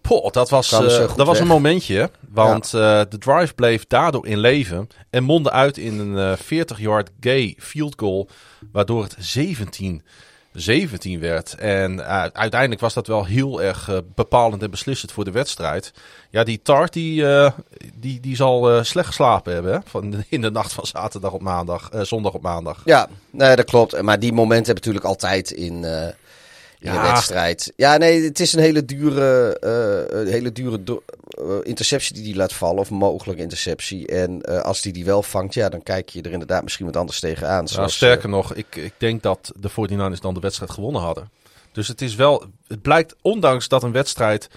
Poh, dat was, uh, dat was een momentje. Want ja. uh, de drive bleef daardoor in leven. En mondde uit in een uh, 40-yard gay field goal. Waardoor het 17 17 werd. En uh, uiteindelijk was dat wel heel erg uh, bepalend en beslissend voor de wedstrijd. Ja, die Tart die, uh, die, die zal slecht geslapen hebben? Van, in de nacht van zaterdag op maandag, zondag op maandag. Ja, nee, dat klopt. Maar die momenten hebben natuurlijk altijd in in ja. de wedstrijd. Ja, nee, het is een hele dure, uh, hele dure uh, interceptie die hij laat vallen. Of mogelijke interceptie. En uh, als hij die, die wel vangt, ja, dan kijk je er inderdaad misschien wat anders tegenaan. Zoals, ja, sterker nog, ik, ik denk dat de 49ers dan de wedstrijd gewonnen hadden. Dus het is wel, het blijkt, ondanks dat een wedstrijd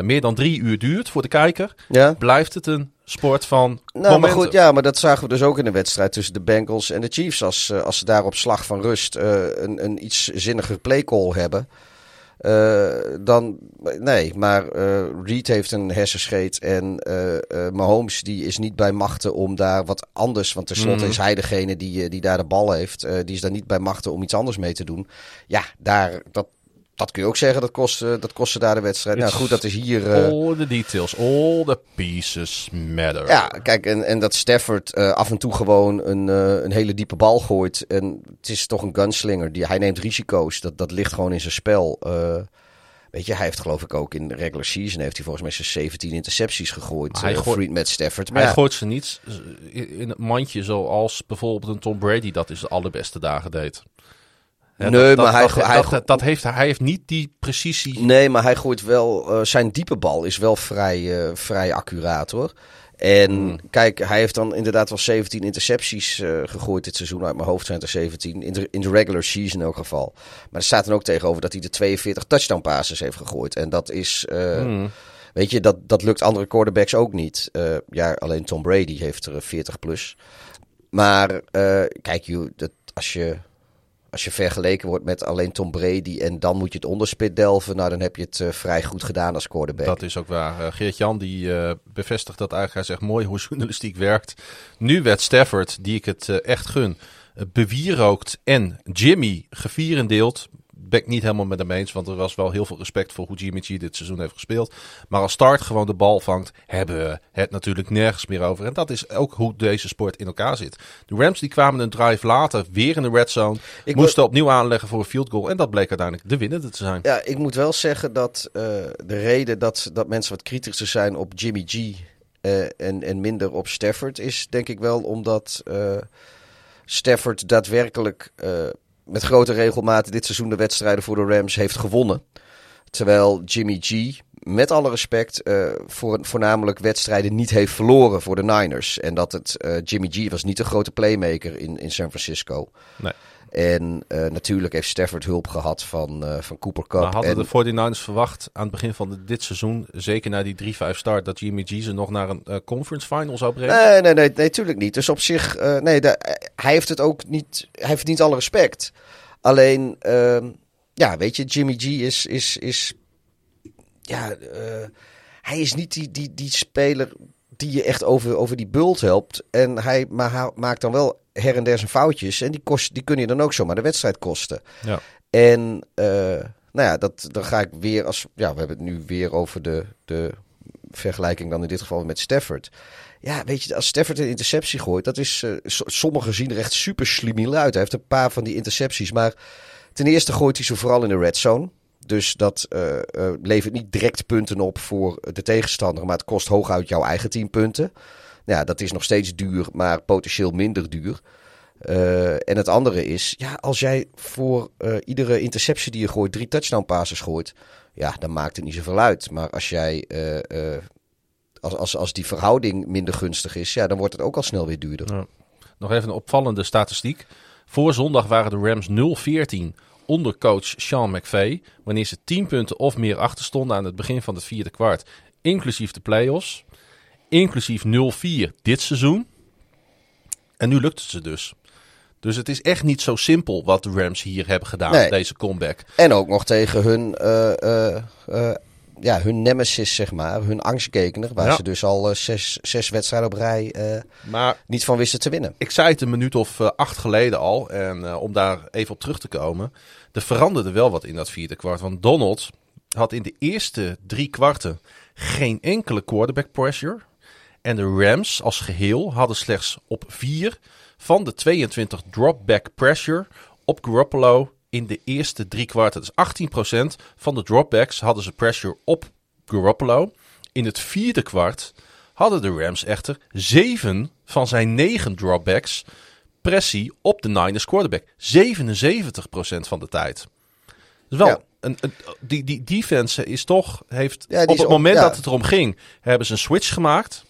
meer dan drie uur duurt voor de kijker, ja. blijft het een sport van nou, maar goed, ja, maar dat zagen we dus ook in de wedstrijd tussen de Bengals en de Chiefs. Als, uh, als ze daar op slag van rust uh, een, een iets zinniger playcall hebben. Uh, dan, nee, maar Reed heeft een hersenscheet en Mahomes die is niet bij machten om daar wat anders, want tenslotte mm. is hij degene die, die daar de bal heeft, die is daar niet bij machten om iets anders mee te doen. Ja, daar, dat, dat kun je ook zeggen, dat kostte, dat kostte daar de wedstrijd. nou goed, dat is hier... Uh... All the details, all the pieces matter. Ja, kijk, en, en dat Stafford uh, af en toe gewoon een, uh, een hele diepe bal gooit. En het is toch een gunslinger. Die, hij neemt risico's, dat, dat ligt gewoon in zijn spel. weet je, hij heeft geloof ik ook in de regular season... heeft hij volgens mij zijn 17 intercepties gegooid. hij gooit met Stafford. Maar hij ja. gooit ze niet in het mandje zoals bijvoorbeeld een Tom Brady... dat is de allerbeste dagen deed nee, maar hij, dat, hij, dat, heeft, hij heeft niet die precisie. Nee, maar hij gooit wel. Uh, zijn diepe bal is wel vrij, uh, vrij accuraat hoor. En hmm. kijk, hij heeft dan inderdaad wel 17 intercepties uh, gegooid dit seizoen. Uit mijn hoofd zijn er 17. In de, in de regular season in elk geval. Maar er staat dan ook tegenover dat hij de 42 touchdown passes heeft gegooid. En dat is. Hmm. Weet je, dat, dat lukt andere quarterbacks ook niet. ja, alleen Tom Brady heeft er 40 plus. Maar kijk, you, dat, als je als je vergeleken wordt met alleen Tom Brady en dan moet je het onderspit delven, nou dan heb je het uh, vrij goed gedaan als quarterback. Dat is ook waar. Uh, Geert-Jan die uh, bevestigt dat eigenlijk. Hij zegt mooi hoe journalistiek werkt. Nu werd Stafford, die ik het echt gun, bewierookt en Jimmy gevierendeeld ben ik niet helemaal met hem eens. Want er was wel heel veel respect voor hoe Jimmy G dit seizoen heeft gespeeld. Maar als start gewoon de bal vangt, hebben we het natuurlijk nergens meer over. En dat is ook hoe deze sport in elkaar zit. De Rams die kwamen een drive later weer in de red zone. Ik moesten opnieuw aanleggen voor een field goal. En dat bleek uiteindelijk de winnende te zijn. Ja, ik moet wel zeggen dat uh, de reden dat, dat mensen wat kritischer zijn op Jimmy G. Uh, en, en minder op Stafford is denk ik wel omdat uh, Stafford daadwerkelijk met grote regelmaat dit seizoen de wedstrijden voor de Rams heeft gewonnen. Terwijl Jimmy G, met alle respect, uh, voor, voornamelijk wedstrijden niet heeft verloren voor de Niners. En dat het uh, Jimmy G was niet een grote playmaker in, in San Francisco. Nee. En uh, natuurlijk heeft Stafford hulp gehad van, uh, van Cooper Cup. Maar hadden de 49ers verwacht aan het begin van dit seizoen, zeker na die 3-5 start, dat Jimmy G ze nog naar een uh, conference final zou brengen? Nee, nee, nee, natuurlijk niet. Dus op zich, nee, de, hij heeft het ook niet, hij verdient alle respect. Alleen, ehm, ja, weet je, Jimmy G is, is, is ja, hij is niet die, die, die speler die je echt over, over die bult helpt. En hij, maar hij maakt dan wel her en der zijn foutjes. En die, kost, die kun je dan ook zomaar de wedstrijd kosten. Ja. En uh, nou ja, dat, dan ga ik weer als. Ja, we hebben het nu weer over de, de vergelijking dan in dit geval met Stafford. Ja, weet je, als Stafford een interceptie gooit, dat is. Uh, sommigen zien er echt super slimiel uit. Hij heeft een paar van die intercepties. Maar ten eerste gooit hij ze vooral in de red zone. Dus dat uh, uh, levert niet direct punten op voor de tegenstander, maar het kost hooguit jouw eigen 10 punten. Ja, dat is nog steeds duur, maar potentieel minder duur. Uh, en het andere is, ja, als jij voor iedere interceptie die je gooit drie touchdown passes gooit, ja, dan maakt het niet zoveel uit. Maar als jij, als, als, als die verhouding minder gunstig is, ja, dan wordt het ook al snel weer duurder. Ja. Nog even een opvallende statistiek. Voor zondag waren de Rams 0-14 onder coach Sean McVay. Wanneer ze 10 punten of meer achter stonden aan het begin van het vierde kwart. Inclusief de playoffs. Inclusief 0-4 dit seizoen. En nu lukt het ze dus. Dus het is echt niet zo simpel wat de Rams hier hebben gedaan, nee. deze comeback. En ook nog tegen hun, uh, uh, uh, ja, hun nemesis, zeg maar. Hun angstkekener. Waar ja. ze dus al zes, zes wedstrijden op rij maar niet van wisten te winnen. Ik zei het een minuut of acht geleden al. En om daar even op terug te komen. Er veranderde wel wat in dat vierde kwart. Want Donald had in de eerste drie kwarten geen enkele quarterback pressure. En de Rams als geheel hadden slechts op vier van de 22 dropback pressure op Garoppolo in de eerste drie kwarten. Dus 18% van de dropbacks hadden ze pressure op Garoppolo. In het vierde kwart hadden de Rams echter zeven van zijn negen dropbacks pressie op de Niners quarterback. 77% van de tijd. Dus wel, ja. een, een, die, die defense is toch, heeft ja, op het moment op, ja. dat het erom ging, hebben ze een switch gemaakt.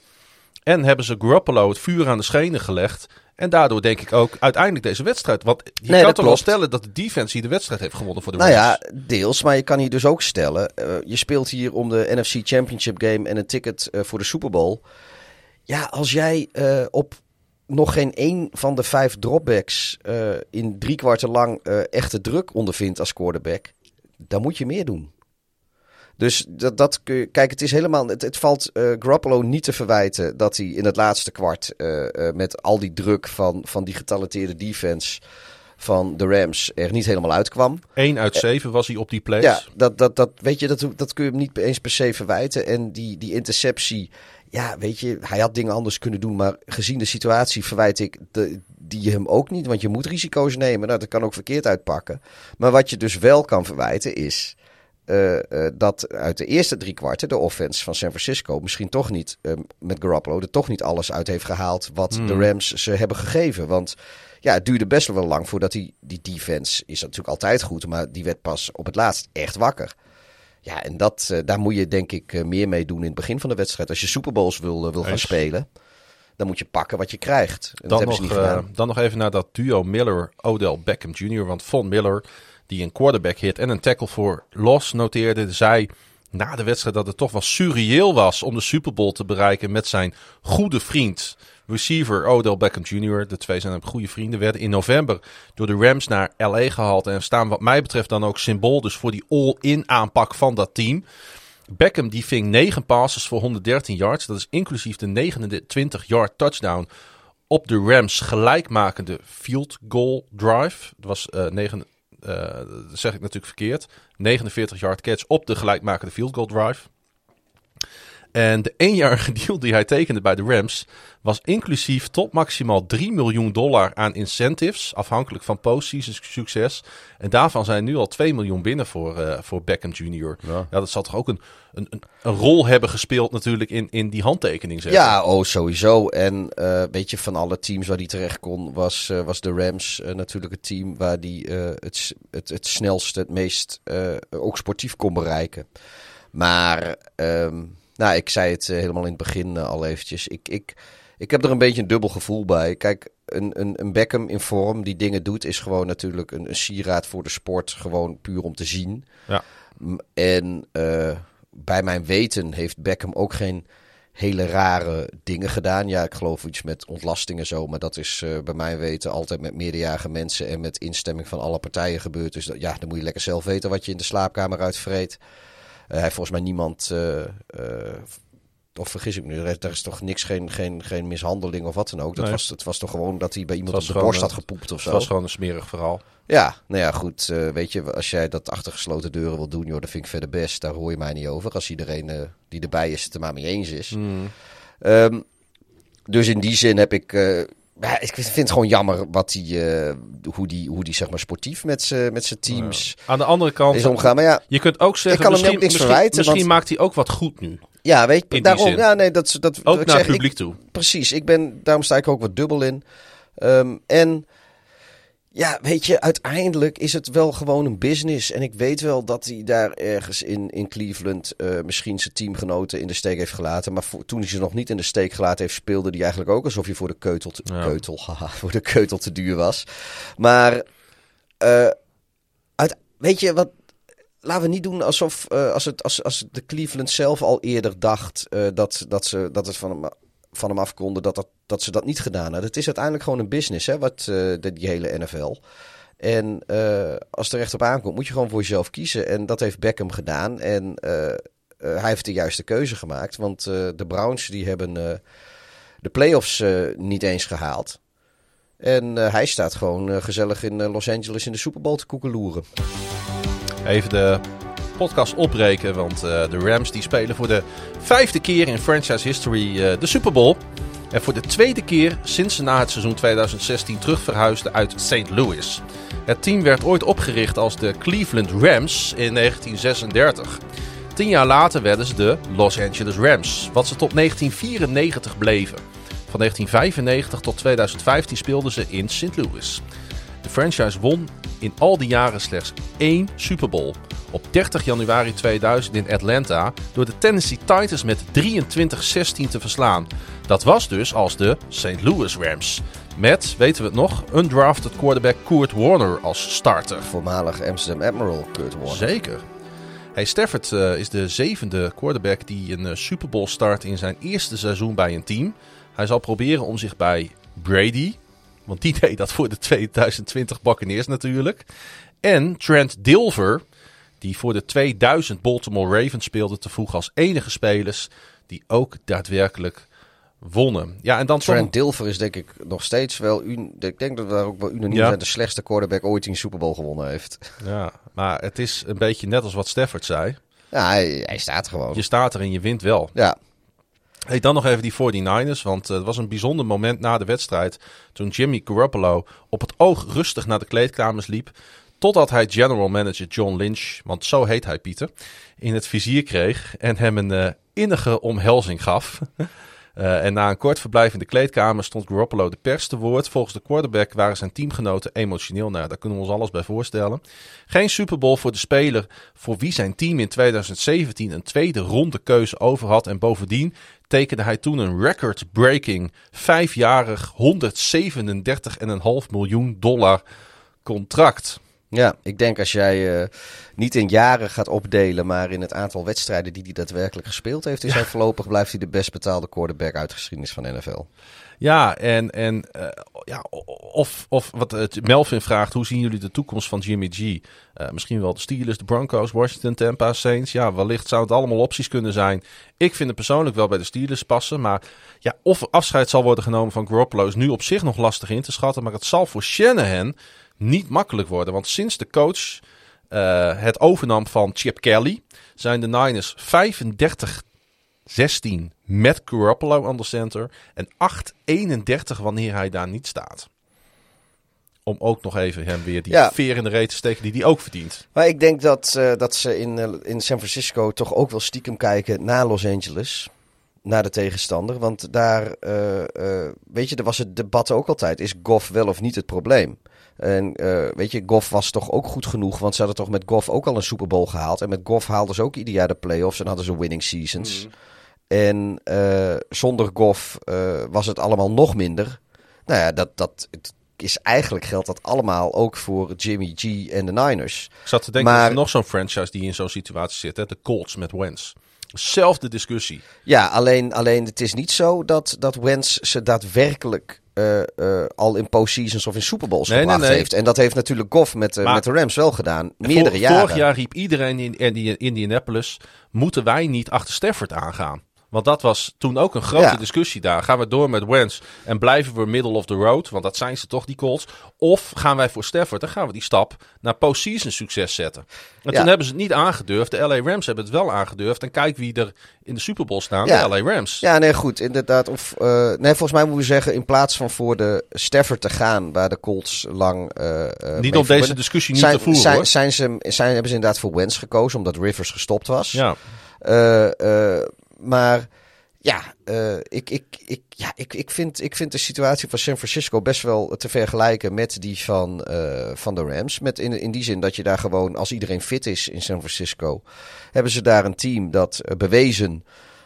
En hebben ze Garoppolo het vuur aan de schenen gelegd. En daardoor denk ik ook uiteindelijk deze wedstrijd. Want je nee, kan toch wel stellen dat de defense hier de wedstrijd heeft gewonnen voor de Nou Rams. ja, deels. Maar je kan hier dus ook stellen. Uh, je speelt hier om de NFC Championship game en een ticket uh, voor de Super Bowl. Ja, als jij uh, op nog geen één van de vijf dropbacks in drie kwarten lang echte druk ondervindt als quarterback, dan moet je meer doen. Dus dat, dat kun je, kijk, het is helemaal. Het, het valt uh, Garoppolo niet te verwijten dat hij in het laatste kwart met al die druk van, van die getalenteerde defense van de Rams er niet helemaal uitkwam. 1 uit 7 was hij op die place. Ja, dat, dat, dat, weet je, dat, dat kun je hem niet eens per se verwijten. En die, die interceptie, ja, weet je, hij had dingen anders kunnen doen. Maar gezien de situatie verwijt ik de, die hem ook niet. Want je moet risico's nemen. Nou, dat kan ook verkeerd uitpakken. Maar wat je dus wel kan verwijten is... Uh, uh, dat uit de eerste drie kwarten de offense van San Francisco misschien toch niet uh, met Garoppolo er toch niet alles uit heeft gehaald wat hmm. de Rams ze hebben gegeven. Want ja, het duurde best wel lang voordat die, die defense is natuurlijk altijd goed, maar die werd pas op het laatst echt wakker. Ja, en dat, daar moet je denk ik meer mee doen in het begin van de wedstrijd. Als je Super Bowls wil, wil gaan spelen, dan moet je pakken wat je krijgt. En dan, dat nog, dan nog even naar dat duo Miller-Odell Beckham Jr. Want Von Miller, die een quarterback hit en een tackle voor loss noteerde, zei na de wedstrijd dat het toch wel surreëel was om de Super Bowl te bereiken met zijn goede vriend receiver Odell Beckham Jr. De twee zijn goede vrienden. Werden in november door de Rams naar LA gehaald. En staan wat mij betreft dan ook symbool dus voor die all-in aanpak van dat team. Beckham die ving 9 passes voor 113 yards. Dat is inclusief de 29 yard touchdown op de Rams gelijkmakende field goal drive. Dat was uh, 9, uh, dat zeg ik natuurlijk verkeerd. 49 yard catch op de gelijkmakende field goal drive. En de eenjarige deal die hij tekende bij de Rams was inclusief tot maximaal 3 miljoen dollar aan incentives, afhankelijk van postseason succes. En daarvan zijn nu al 2 miljoen binnen voor, uh, voor Beckham Jr. Ja. ja. dat zal toch ook een, een, een, rol hebben gespeeld natuurlijk in, in die handtekening. Zeg. Ja, oh sowieso. En uh, weet je, van alle teams waar hij terecht kon, was, uh, was de Rams natuurlijk het team waar hij het, het, het snelste, het meest ook sportief kon bereiken. Maar... Um, nou, ik zei het uh, helemaal in het begin uh, al eventjes. Ik, ik, ik heb er een beetje een dubbel gevoel bij. Kijk, een, een, een Beckham in vorm die dingen doet, is gewoon natuurlijk een, een sieraad voor de sport. Gewoon puur om te zien. Ja. En uh, bij mijn weten heeft Beckham ook geen hele rare dingen gedaan. Ja, ik geloof iets met ontlasting en zo. Maar dat is uh, bij mijn weten altijd met meerderjarige mensen en met instemming van alle partijen gebeurd. Dus dat, ja, dan moet je lekker zelf weten wat je in de slaapkamer uitvreet. Hij heeft volgens mij niemand... eh, eh, of vergis ik nu, er is, toch niks, geen, geen, geen mishandeling of wat dan ook. Dat Nee. was, het was toch gewoon dat hij bij iemand Het op de borst had eh, gepoept of Het zo. was gewoon een smerig verhaal. Ja, nou ja, goed. eh, weet je, als jij dat achter gesloten deuren wil doen, joh, dat vind ik verder best. Daar hoor je mij niet over. Als iedereen eh, die erbij is het er maar mee eens is. Hmm. Ehm, dus in die zin heb ik. eh, ik vind het gewoon jammer wat die, eh, hoe die, hoe die zeg maar sportief met zijn met zijn teams Aan de andere kant, is omgaan. Maar ja, je kunt ook zeggen, Ik kan hem ook niks verwijten, misschien want- maakt hij ook wat goed nu. ja weet je, daarom. Ja, nee, dat, dat, Ook ik naar zeg, het ik- publiek toe. Precies, ik ben, daarom sta ik ook wat dubbel in. Ehm, en ja, weet je, uiteindelijk is het wel gewoon een business. En ik weet wel dat hij daar ergens in, in Cleveland eh, misschien zijn teamgenoten in de steek heeft gelaten. Maar voor- toen hij ze nog niet in de steek gelaten heeft, speelde hij eigenlijk ook alsof hij voor de keutel te, Ja. keutel, haha, voor de keutel te duur was. Maar eh, uit, weet je wat? Laten we niet doen alsof eh, als, het, als, als de Cleveland zelf al eerder dacht dat, dat, ze, dat het van hem, van hem af konden, dat, dat, dat ze dat niet gedaan hadden. Het is uiteindelijk gewoon een business, hè, wat, de, die hele NFL. En eh, als er echt op aankomt, moet je gewoon voor jezelf kiezen. En dat heeft Beckham gedaan. En eh, hij heeft de juiste keuze gemaakt. Want de Browns die hebben de playoffs niet eens gehaald. En hij staat gewoon gezellig in Los Angeles in de Super Bowl te koekeloeren. Even de podcast opbreken, want eh, de Rams die spelen voor de vijfde keer in franchise history eh, de Super Bowl. En voor de tweede keer sinds ze na het seizoen 2016 terug verhuisden uit St. Louis. Het team werd ooit opgericht als de Cleveland Rams in 1936. Tien jaar later werden ze de Los Angeles Rams, wat ze tot 1994 bleven. Van 1995 tot 2015 speelden ze in St. Louis. De franchise won in al die jaren slechts één Super Bowl. Op 30 januari 2000 in Atlanta door de Tennessee Titans met 23-16 te verslaan. Dat was dus als de St. Louis Rams. Met, weten we het nog, undrafted quarterback Kurt Warner als starter. Voormalig Amsterdam Admiral Kurt Warner. Zeker. Hey, Stafford eh, is de zevende quarterback die een eh, Super Bowl start in zijn eerste seizoen bij een team. Hij zal proberen om zich bij Brady, want die deed dat voor de 2020 Buccaneers natuurlijk. En Trent Dilfer, die voor de 2000 Baltimore Ravens speelde, te voegen als enige spelers die ook daadwerkelijk wonnen. Ja, en dan Trent Dilfer is denk ik nog steeds wel... Ik denk dat we daar ook wel unaniem Ja. zijn. De slechtste quarterback ooit die een Super Bowl gewonnen heeft. Ja, maar het is een beetje net als wat Stafford zei. Ja, hij, hij staat gewoon. Je staat er en je wint wel. Ja, Hey, dan nog even die 49ers, want eh, het was een bijzonder moment na de wedstrijd toen Jimmy Garoppolo op het oog rustig naar de kleedkamers liep, totdat hij general manager John Lynch, want zo heet hij Pieter, in het vizier kreeg en hem een eh, innige omhelzing gaf. Eh, en na een kort verblijf in de kleedkamer stond Garoppolo de pers te woord. Volgens de quarterback waren zijn teamgenoten emotioneel. Nou, daar kunnen we ons alles bij voorstellen. Geen Super Bowl voor de speler voor wie zijn team in 2017 een tweede ronde keuze over had. En bovendien tekende hij toen een record-breaking vijfjarig 137,5 miljoen dollar contract. Ja, ik denk als jij eh, niet in jaren gaat opdelen, maar in het aantal wedstrijden die hij daadwerkelijk gespeeld heeft, is hij voorlopig blijft hij de best betaalde quarterback uit de geschiedenis van de NFL. Ja, en, en eh, ja, of, of wat eh, Melvin vraagt, hoe zien jullie de toekomst van Jimmy G? Misschien wel de Steelers, de Broncos, Washington, Tampa, Saints. Ja, wellicht zou het allemaal opties kunnen zijn. Ik vind het persoonlijk wel bij de Steelers passen. Maar ja, of afscheid zal worden genomen van Garoppolo is nu op zich nog lastig in te schatten. Maar het zal voor Shanahan niet makkelijk worden. Want sinds de coach eh, het overnam van Chip Kelly zijn de Niners 35 16 met Garoppolo aan de center. En 8-31 wanneer hij daar niet staat. Om ook nog even hem weer die Ja. veer in de reet te steken die hij ook verdient. Maar ik denk dat, eh, dat ze in, eh, in San Francisco toch ook wel stiekem kijken naar Los Angeles. Naar de tegenstander. Want daar, weet je, er was het debat ook altijd. Is Goff wel of niet het probleem? En eh, weet je, Goff was toch ook goed genoeg. Want ze hadden toch met Goff ook al een Super Bowl gehaald. En met Goff haalden ze ook ieder jaar de playoffs. En hadden ze winning seasons. En eh, zonder Goff eh, was het allemaal nog minder. Nou ja, dat, dat het is eigenlijk geldt dat allemaal ook voor Jimmy G en de Niners. Ik zat te denken, Maar- er nog zo'n franchise die in zo'n situatie zit. Hè? De Colts met Wentz. Zelfde discussie. Ja, alleen, alleen het is niet zo dat, dat Wentz ze daadwerkelijk uh, uh, al in postseasons of in Super Bowls Nee, gebracht nee, nee. heeft. En dat heeft natuurlijk Goff met, uh, Maar- met de Rams wel gedaan. Meerdere Vor- jaren. Vorig jaar riep iedereen in Indi- Indianapolis: moeten wij niet achter Stafford aangaan? Want dat was toen ook een grote Ja. discussie daar. Gaan we door met Wentz en blijven we middle of the road? Want dat zijn ze toch, die Colts. Of gaan wij voor Stafford en gaan we die stap naar postseason succes zetten? En Ja. toen hebben ze het niet aangedurfd. De LA Rams hebben het wel aangedurfd. En kijk wie er in de Super Bowl staan. Ja. De LA Rams. Ja, nee, goed. Inderdaad. Of, eh, nee, volgens mij moeten we zeggen, in plaats van voor de Stafford te gaan, waar de Colts lang. eh, eh, niet om deze discussie zijn, te voeren zijn, hoor. zijn ze, zijn, hebben ze inderdaad voor Wentz gekozen, omdat Rivers gestopt was. Ja. Maar ja, eh, ik, ik, ik, ja ik, ik, vind, ik vind de situatie van San Francisco best wel te vergelijken met die van, eh, van de Rams. Met in, in die zin dat je daar gewoon, als iedereen fit is in San Francisco, hebben ze daar een team dat eh, bewezen.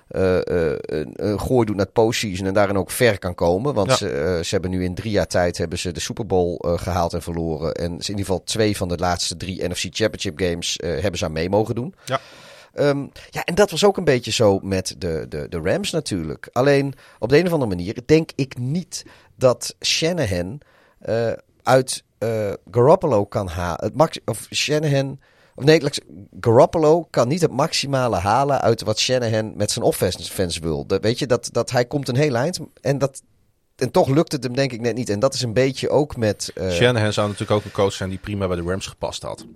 een, gooi doet naar het postseason en daarin ook ver kan komen. Want Ja. ze, ze hebben nu in drie jaar tijd hebben ze de Super Bowl eh, gehaald en verloren. En in ieder geval twee van de laatste drie NFC Championship games hebben ze aan mee mogen doen. Ja. Ehm, ja, en dat was ook een beetje zo met de, de, de Rams natuurlijk. Alleen op de een of andere manier denk ik niet dat Shanahan eh, uit eh, Garoppolo kan halen. Of Shanahan. Of nee, Garoppolo kan niet het maximale halen uit wat Shanahan met zijn offense wil. Weet je, dat, dat hij komt een heel eind. En, dat, en toch lukt het hem denk ik net niet. En dat is een beetje ook met... eh, Shanahan zou natuurlijk ook een coach zijn die prima bij de Rams gepast had.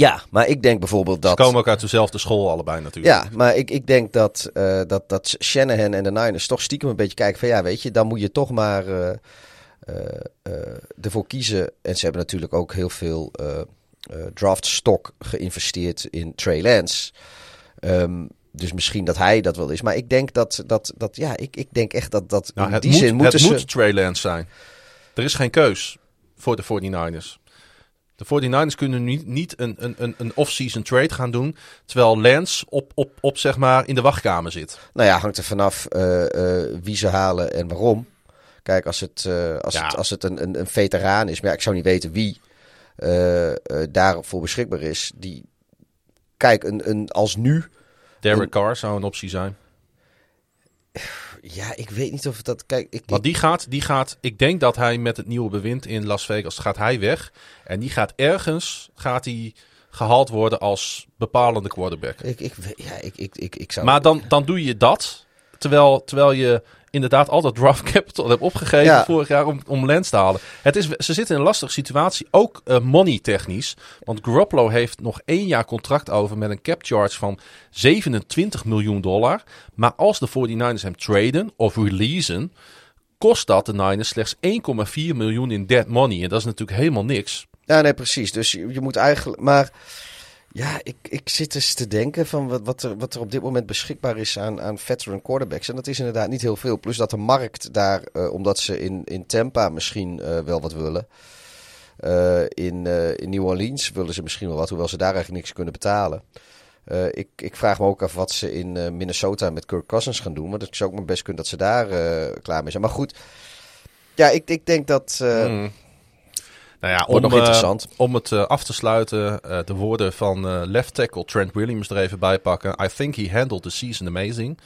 Ja, maar ik denk bijvoorbeeld dat... Ze komen ook uit dezelfde school allebei natuurlijk. Ja, maar ik, ik denk dat, eh, dat, dat Shanahan en de Niners toch stiekem een beetje kijken van ja, weet je, dan moet je toch maar eh, eh, ervoor kiezen. En ze hebben natuurlijk ook heel veel eh eh, draft stock geïnvesteerd in Trey Lance. Ehm, dus misschien dat hij dat wel is. Maar ik denk dat, dat, dat ja, ik, ik denk echt dat, dat Nou, in die moet, zin moeten het ze... moet Trey Lance zijn. Er is geen keus voor de 49ers. De 49ers kunnen niet, niet een, een, een, een off-season trade gaan doen. Terwijl Lance op, op, op, zeg maar, in de wachtkamer zit. Nou ja, hangt er vanaf eh, eh, wie ze halen en waarom. Kijk, als het, eh, als Ja. het, als het een, een, een veteraan is, maar ja, ik zou niet weten wie daarvoor beschikbaar is. Die, kijk, een, een, als nu, Derek Carr zou een optie zijn. Ja, ik weet niet of dat, kijk, ik, Want die gaat, die gaat, ik denk dat hij met het nieuwe bewind in Las Vegas gaat hij weg. En die gaat ergens, gaat hij gehaald worden als bepalende quarterback. ik, ik, ja, ik, ik, ik, ik zou... Maar dan, dan doe je dat, terwijl, terwijl je inderdaad altijd draft capital hebt opgegeven Ja. vorig jaar om, om Lens te halen. Het is, ze zitten in een lastige situatie, ook eh, money technisch. Want Garoppolo heeft nog één jaar contract over met een cap charge van 27 miljoen dollar. Maar als de 49ers hem traden of releasen, kost dat de Niners slechts 1,4 miljoen in dead money. En dat is natuurlijk helemaal niks. Ja, nee, precies. Dus je, je moet eigenlijk. Maar ja, ik, ik zit eens te denken van wat, wat, er, wat er op dit moment beschikbaar is aan, aan veteran quarterbacks. En dat is inderdaad niet heel veel. Plus dat de markt daar, eh, omdat ze in, in Tampa misschien eh, wel wat willen. eh, in, in New Orleans willen ze misschien wel wat, hoewel ze daar eigenlijk niks kunnen betalen. Ik, ik vraag me ook af wat ze in Minnesota met Kirk Cousins gaan doen. Want het zou ook maar best kunnen dat ze daar klaar mee zijn. Maar goed, ja, ik, ik denk dat. Hmm. Nou ja, Wordt om, nog eh, interessant. om het eh, af te sluiten, eh, de woorden van left tackle Trent Williams er even bij pakken. I think he handled the season amazing.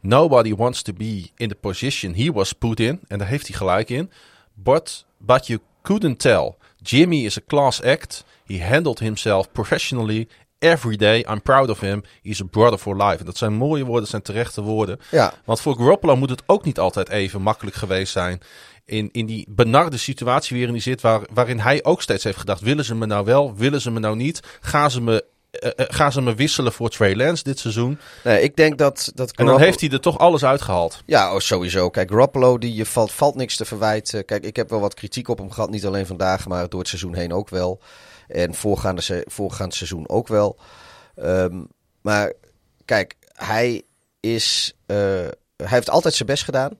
Nobody wants to be in the position he was put in. En daar heeft hij gelijk in. But, but you couldn't tell. Jimmy is a class act. He handled himself professionally every day. I'm proud of him. He's a brother for life. En dat zijn mooie woorden, dat zijn terechte woorden. ja, Want voor Garoppolo moet het ook niet altijd even makkelijk geweest zijn. In, in die benarde situatie waarin hij zit, waar, waarin hij ook steeds heeft gedacht: willen ze me nou wel, willen ze me nou niet? Gaan ze me, eh, eh, gaan ze me wisselen voor Trey Lance dit seizoen? nee, ik denk dat. dat En dan heeft hij er toch alles uitgehaald. Ja, oh, sowieso. Kijk, Garoppolo, die je valt, valt niks te verwijten. Kijk, ik heb wel wat kritiek op hem gehad. Niet alleen vandaag, maar door het seizoen heen ook wel. En voorgaande, se- voorgaand seizoen ook wel. Ehm, maar kijk, hij is. eh, hij heeft altijd zijn best gedaan.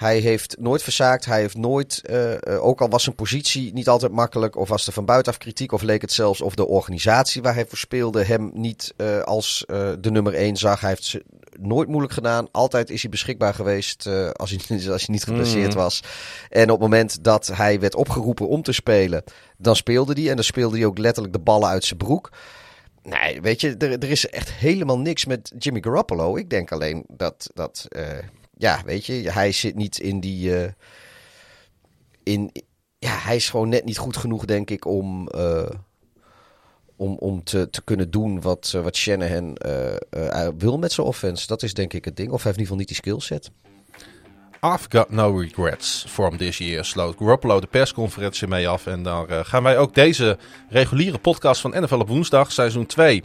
Hij heeft nooit verzaakt. Hij heeft nooit, eh, eh, ook al was zijn positie niet altijd makkelijk, of was er van buitenaf kritiek, of leek het zelfs of de organisatie waar hij voor speelde hem niet eh, als de nummer één zag. Hij heeft ze nooit moeilijk gedaan. Altijd is hij beschikbaar geweest als, hij, als hij niet geblesseerd Mhm. was. En op het moment dat hij werd opgeroepen om te spelen, dan speelde hij. En dan speelde hij ook letterlijk de ballen uit zijn broek. Nee, weet je, er, er is echt helemaal niks met Jimmy Garoppolo. Ik denk alleen dat, dat ja, weet je, hij zit niet in die, uh, in, ja, hij is gewoon net niet goed genoeg, denk ik, om, uh, om, om te, te kunnen doen wat, wat Shanahan wil met zijn offense. Dat is denk ik het ding. Of hij heeft in ieder geval niet die skillset. I've got no regrets from this year. Sloot Garoppolo de persconferentie mee af. En daar gaan wij ook deze reguliere podcast van NFL op woensdag, seizoen 2,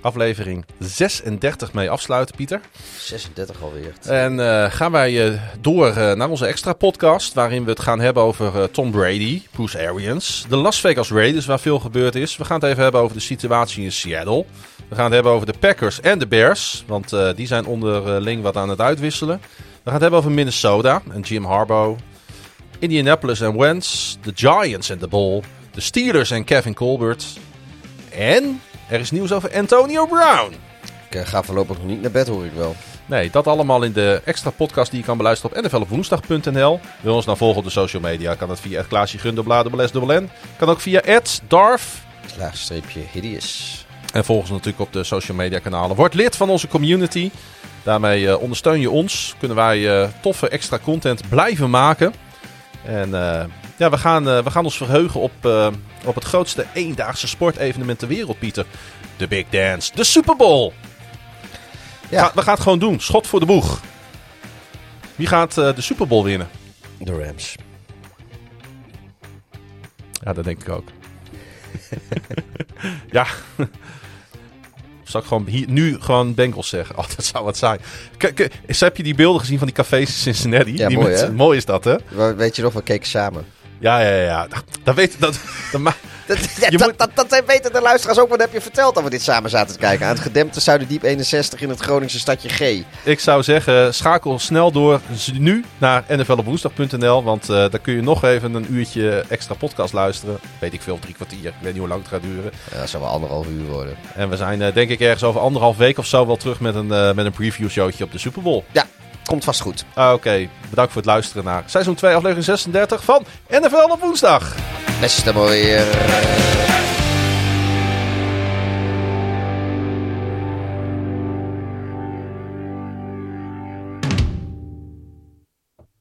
aflevering 36 mee afsluiten, Pieter. 36 alweer. En uh, gaan wij uh, door naar onze extra podcast, waarin we het gaan hebben over Tom Brady, Bruce Arians, de Las Vegas Raiders, waar veel gebeurd is. We gaan het even hebben over de situatie in Seattle. We gaan het hebben over de Packers en de Bears, want die zijn onderling wat aan het uitwisselen. We gaan het hebben over Minnesota en Jim Harbaugh. Indianapolis en Wentz. De Giants en de Bull. De Steelers en Kevin Colbert. En er is nieuws over Antonio Brown. Ik ga voorlopig nog niet naar bed, hoor ik wel. Nee, dat allemaal in de extra podcast die je kan beluisteren op nflopwoensdag.nl. Wil ons nou volgen op de social media, kan dat via Klaasje Gunderbladen, Kan ook via Darf. Laagstreepje hideous. En volg ons natuurlijk op de social media kanalen. Word lid van onze community. Daarmee uh, ondersteun je ons. Kunnen wij uh, toffe extra content blijven maken. En uh, ja, we gaan, we gaan ons verheugen op, op het grootste eendaagse sportevenement ter wereld, Pieter. De Big Dance, de Super Bowl. Ja. Ga, we gaan het gewoon doen. Schot voor de boeg. Wie gaat de Super Bowl winnen? De Rams. Ja, dat denk ik ook. ja, zal ik gewoon hier, nu gewoon Bengals zeggen? Oh, dat zou wat zijn. Kijk, heb je die beelden gezien van die cafés in Cincinnati? Ja, die mooi, met, mooi is dat, hè? Weet je nog, we keken samen. Ja, ja, ja. Dat weet dat. dat dat, dat, dat, dat, weten de luisteraars ook. Wat heb je verteld dat we dit samen zaten te kijken? Aan het gedempte Zuiderdiep 61 in het Groningse stadje G. Ik zou zeggen, schakel snel door nu naar nflopwoensdag.nl. Want uh, daar kun je nog even een uurtje extra podcast luisteren. Weet ik veel, drie kwartier. Ik weet niet hoe lang het gaat duren. Ja, dat zal wel anderhalf uur worden. En we zijn uh, denk ik ergens over anderhalf week of zo wel terug met een, uh, met een preview showtje op de Super Bowl. Ja, komt vast goed. Ah, Oké, bedankt voor het luisteren naar seizoen 2, aflevering 36 van NFL op woensdag. Beste mooie.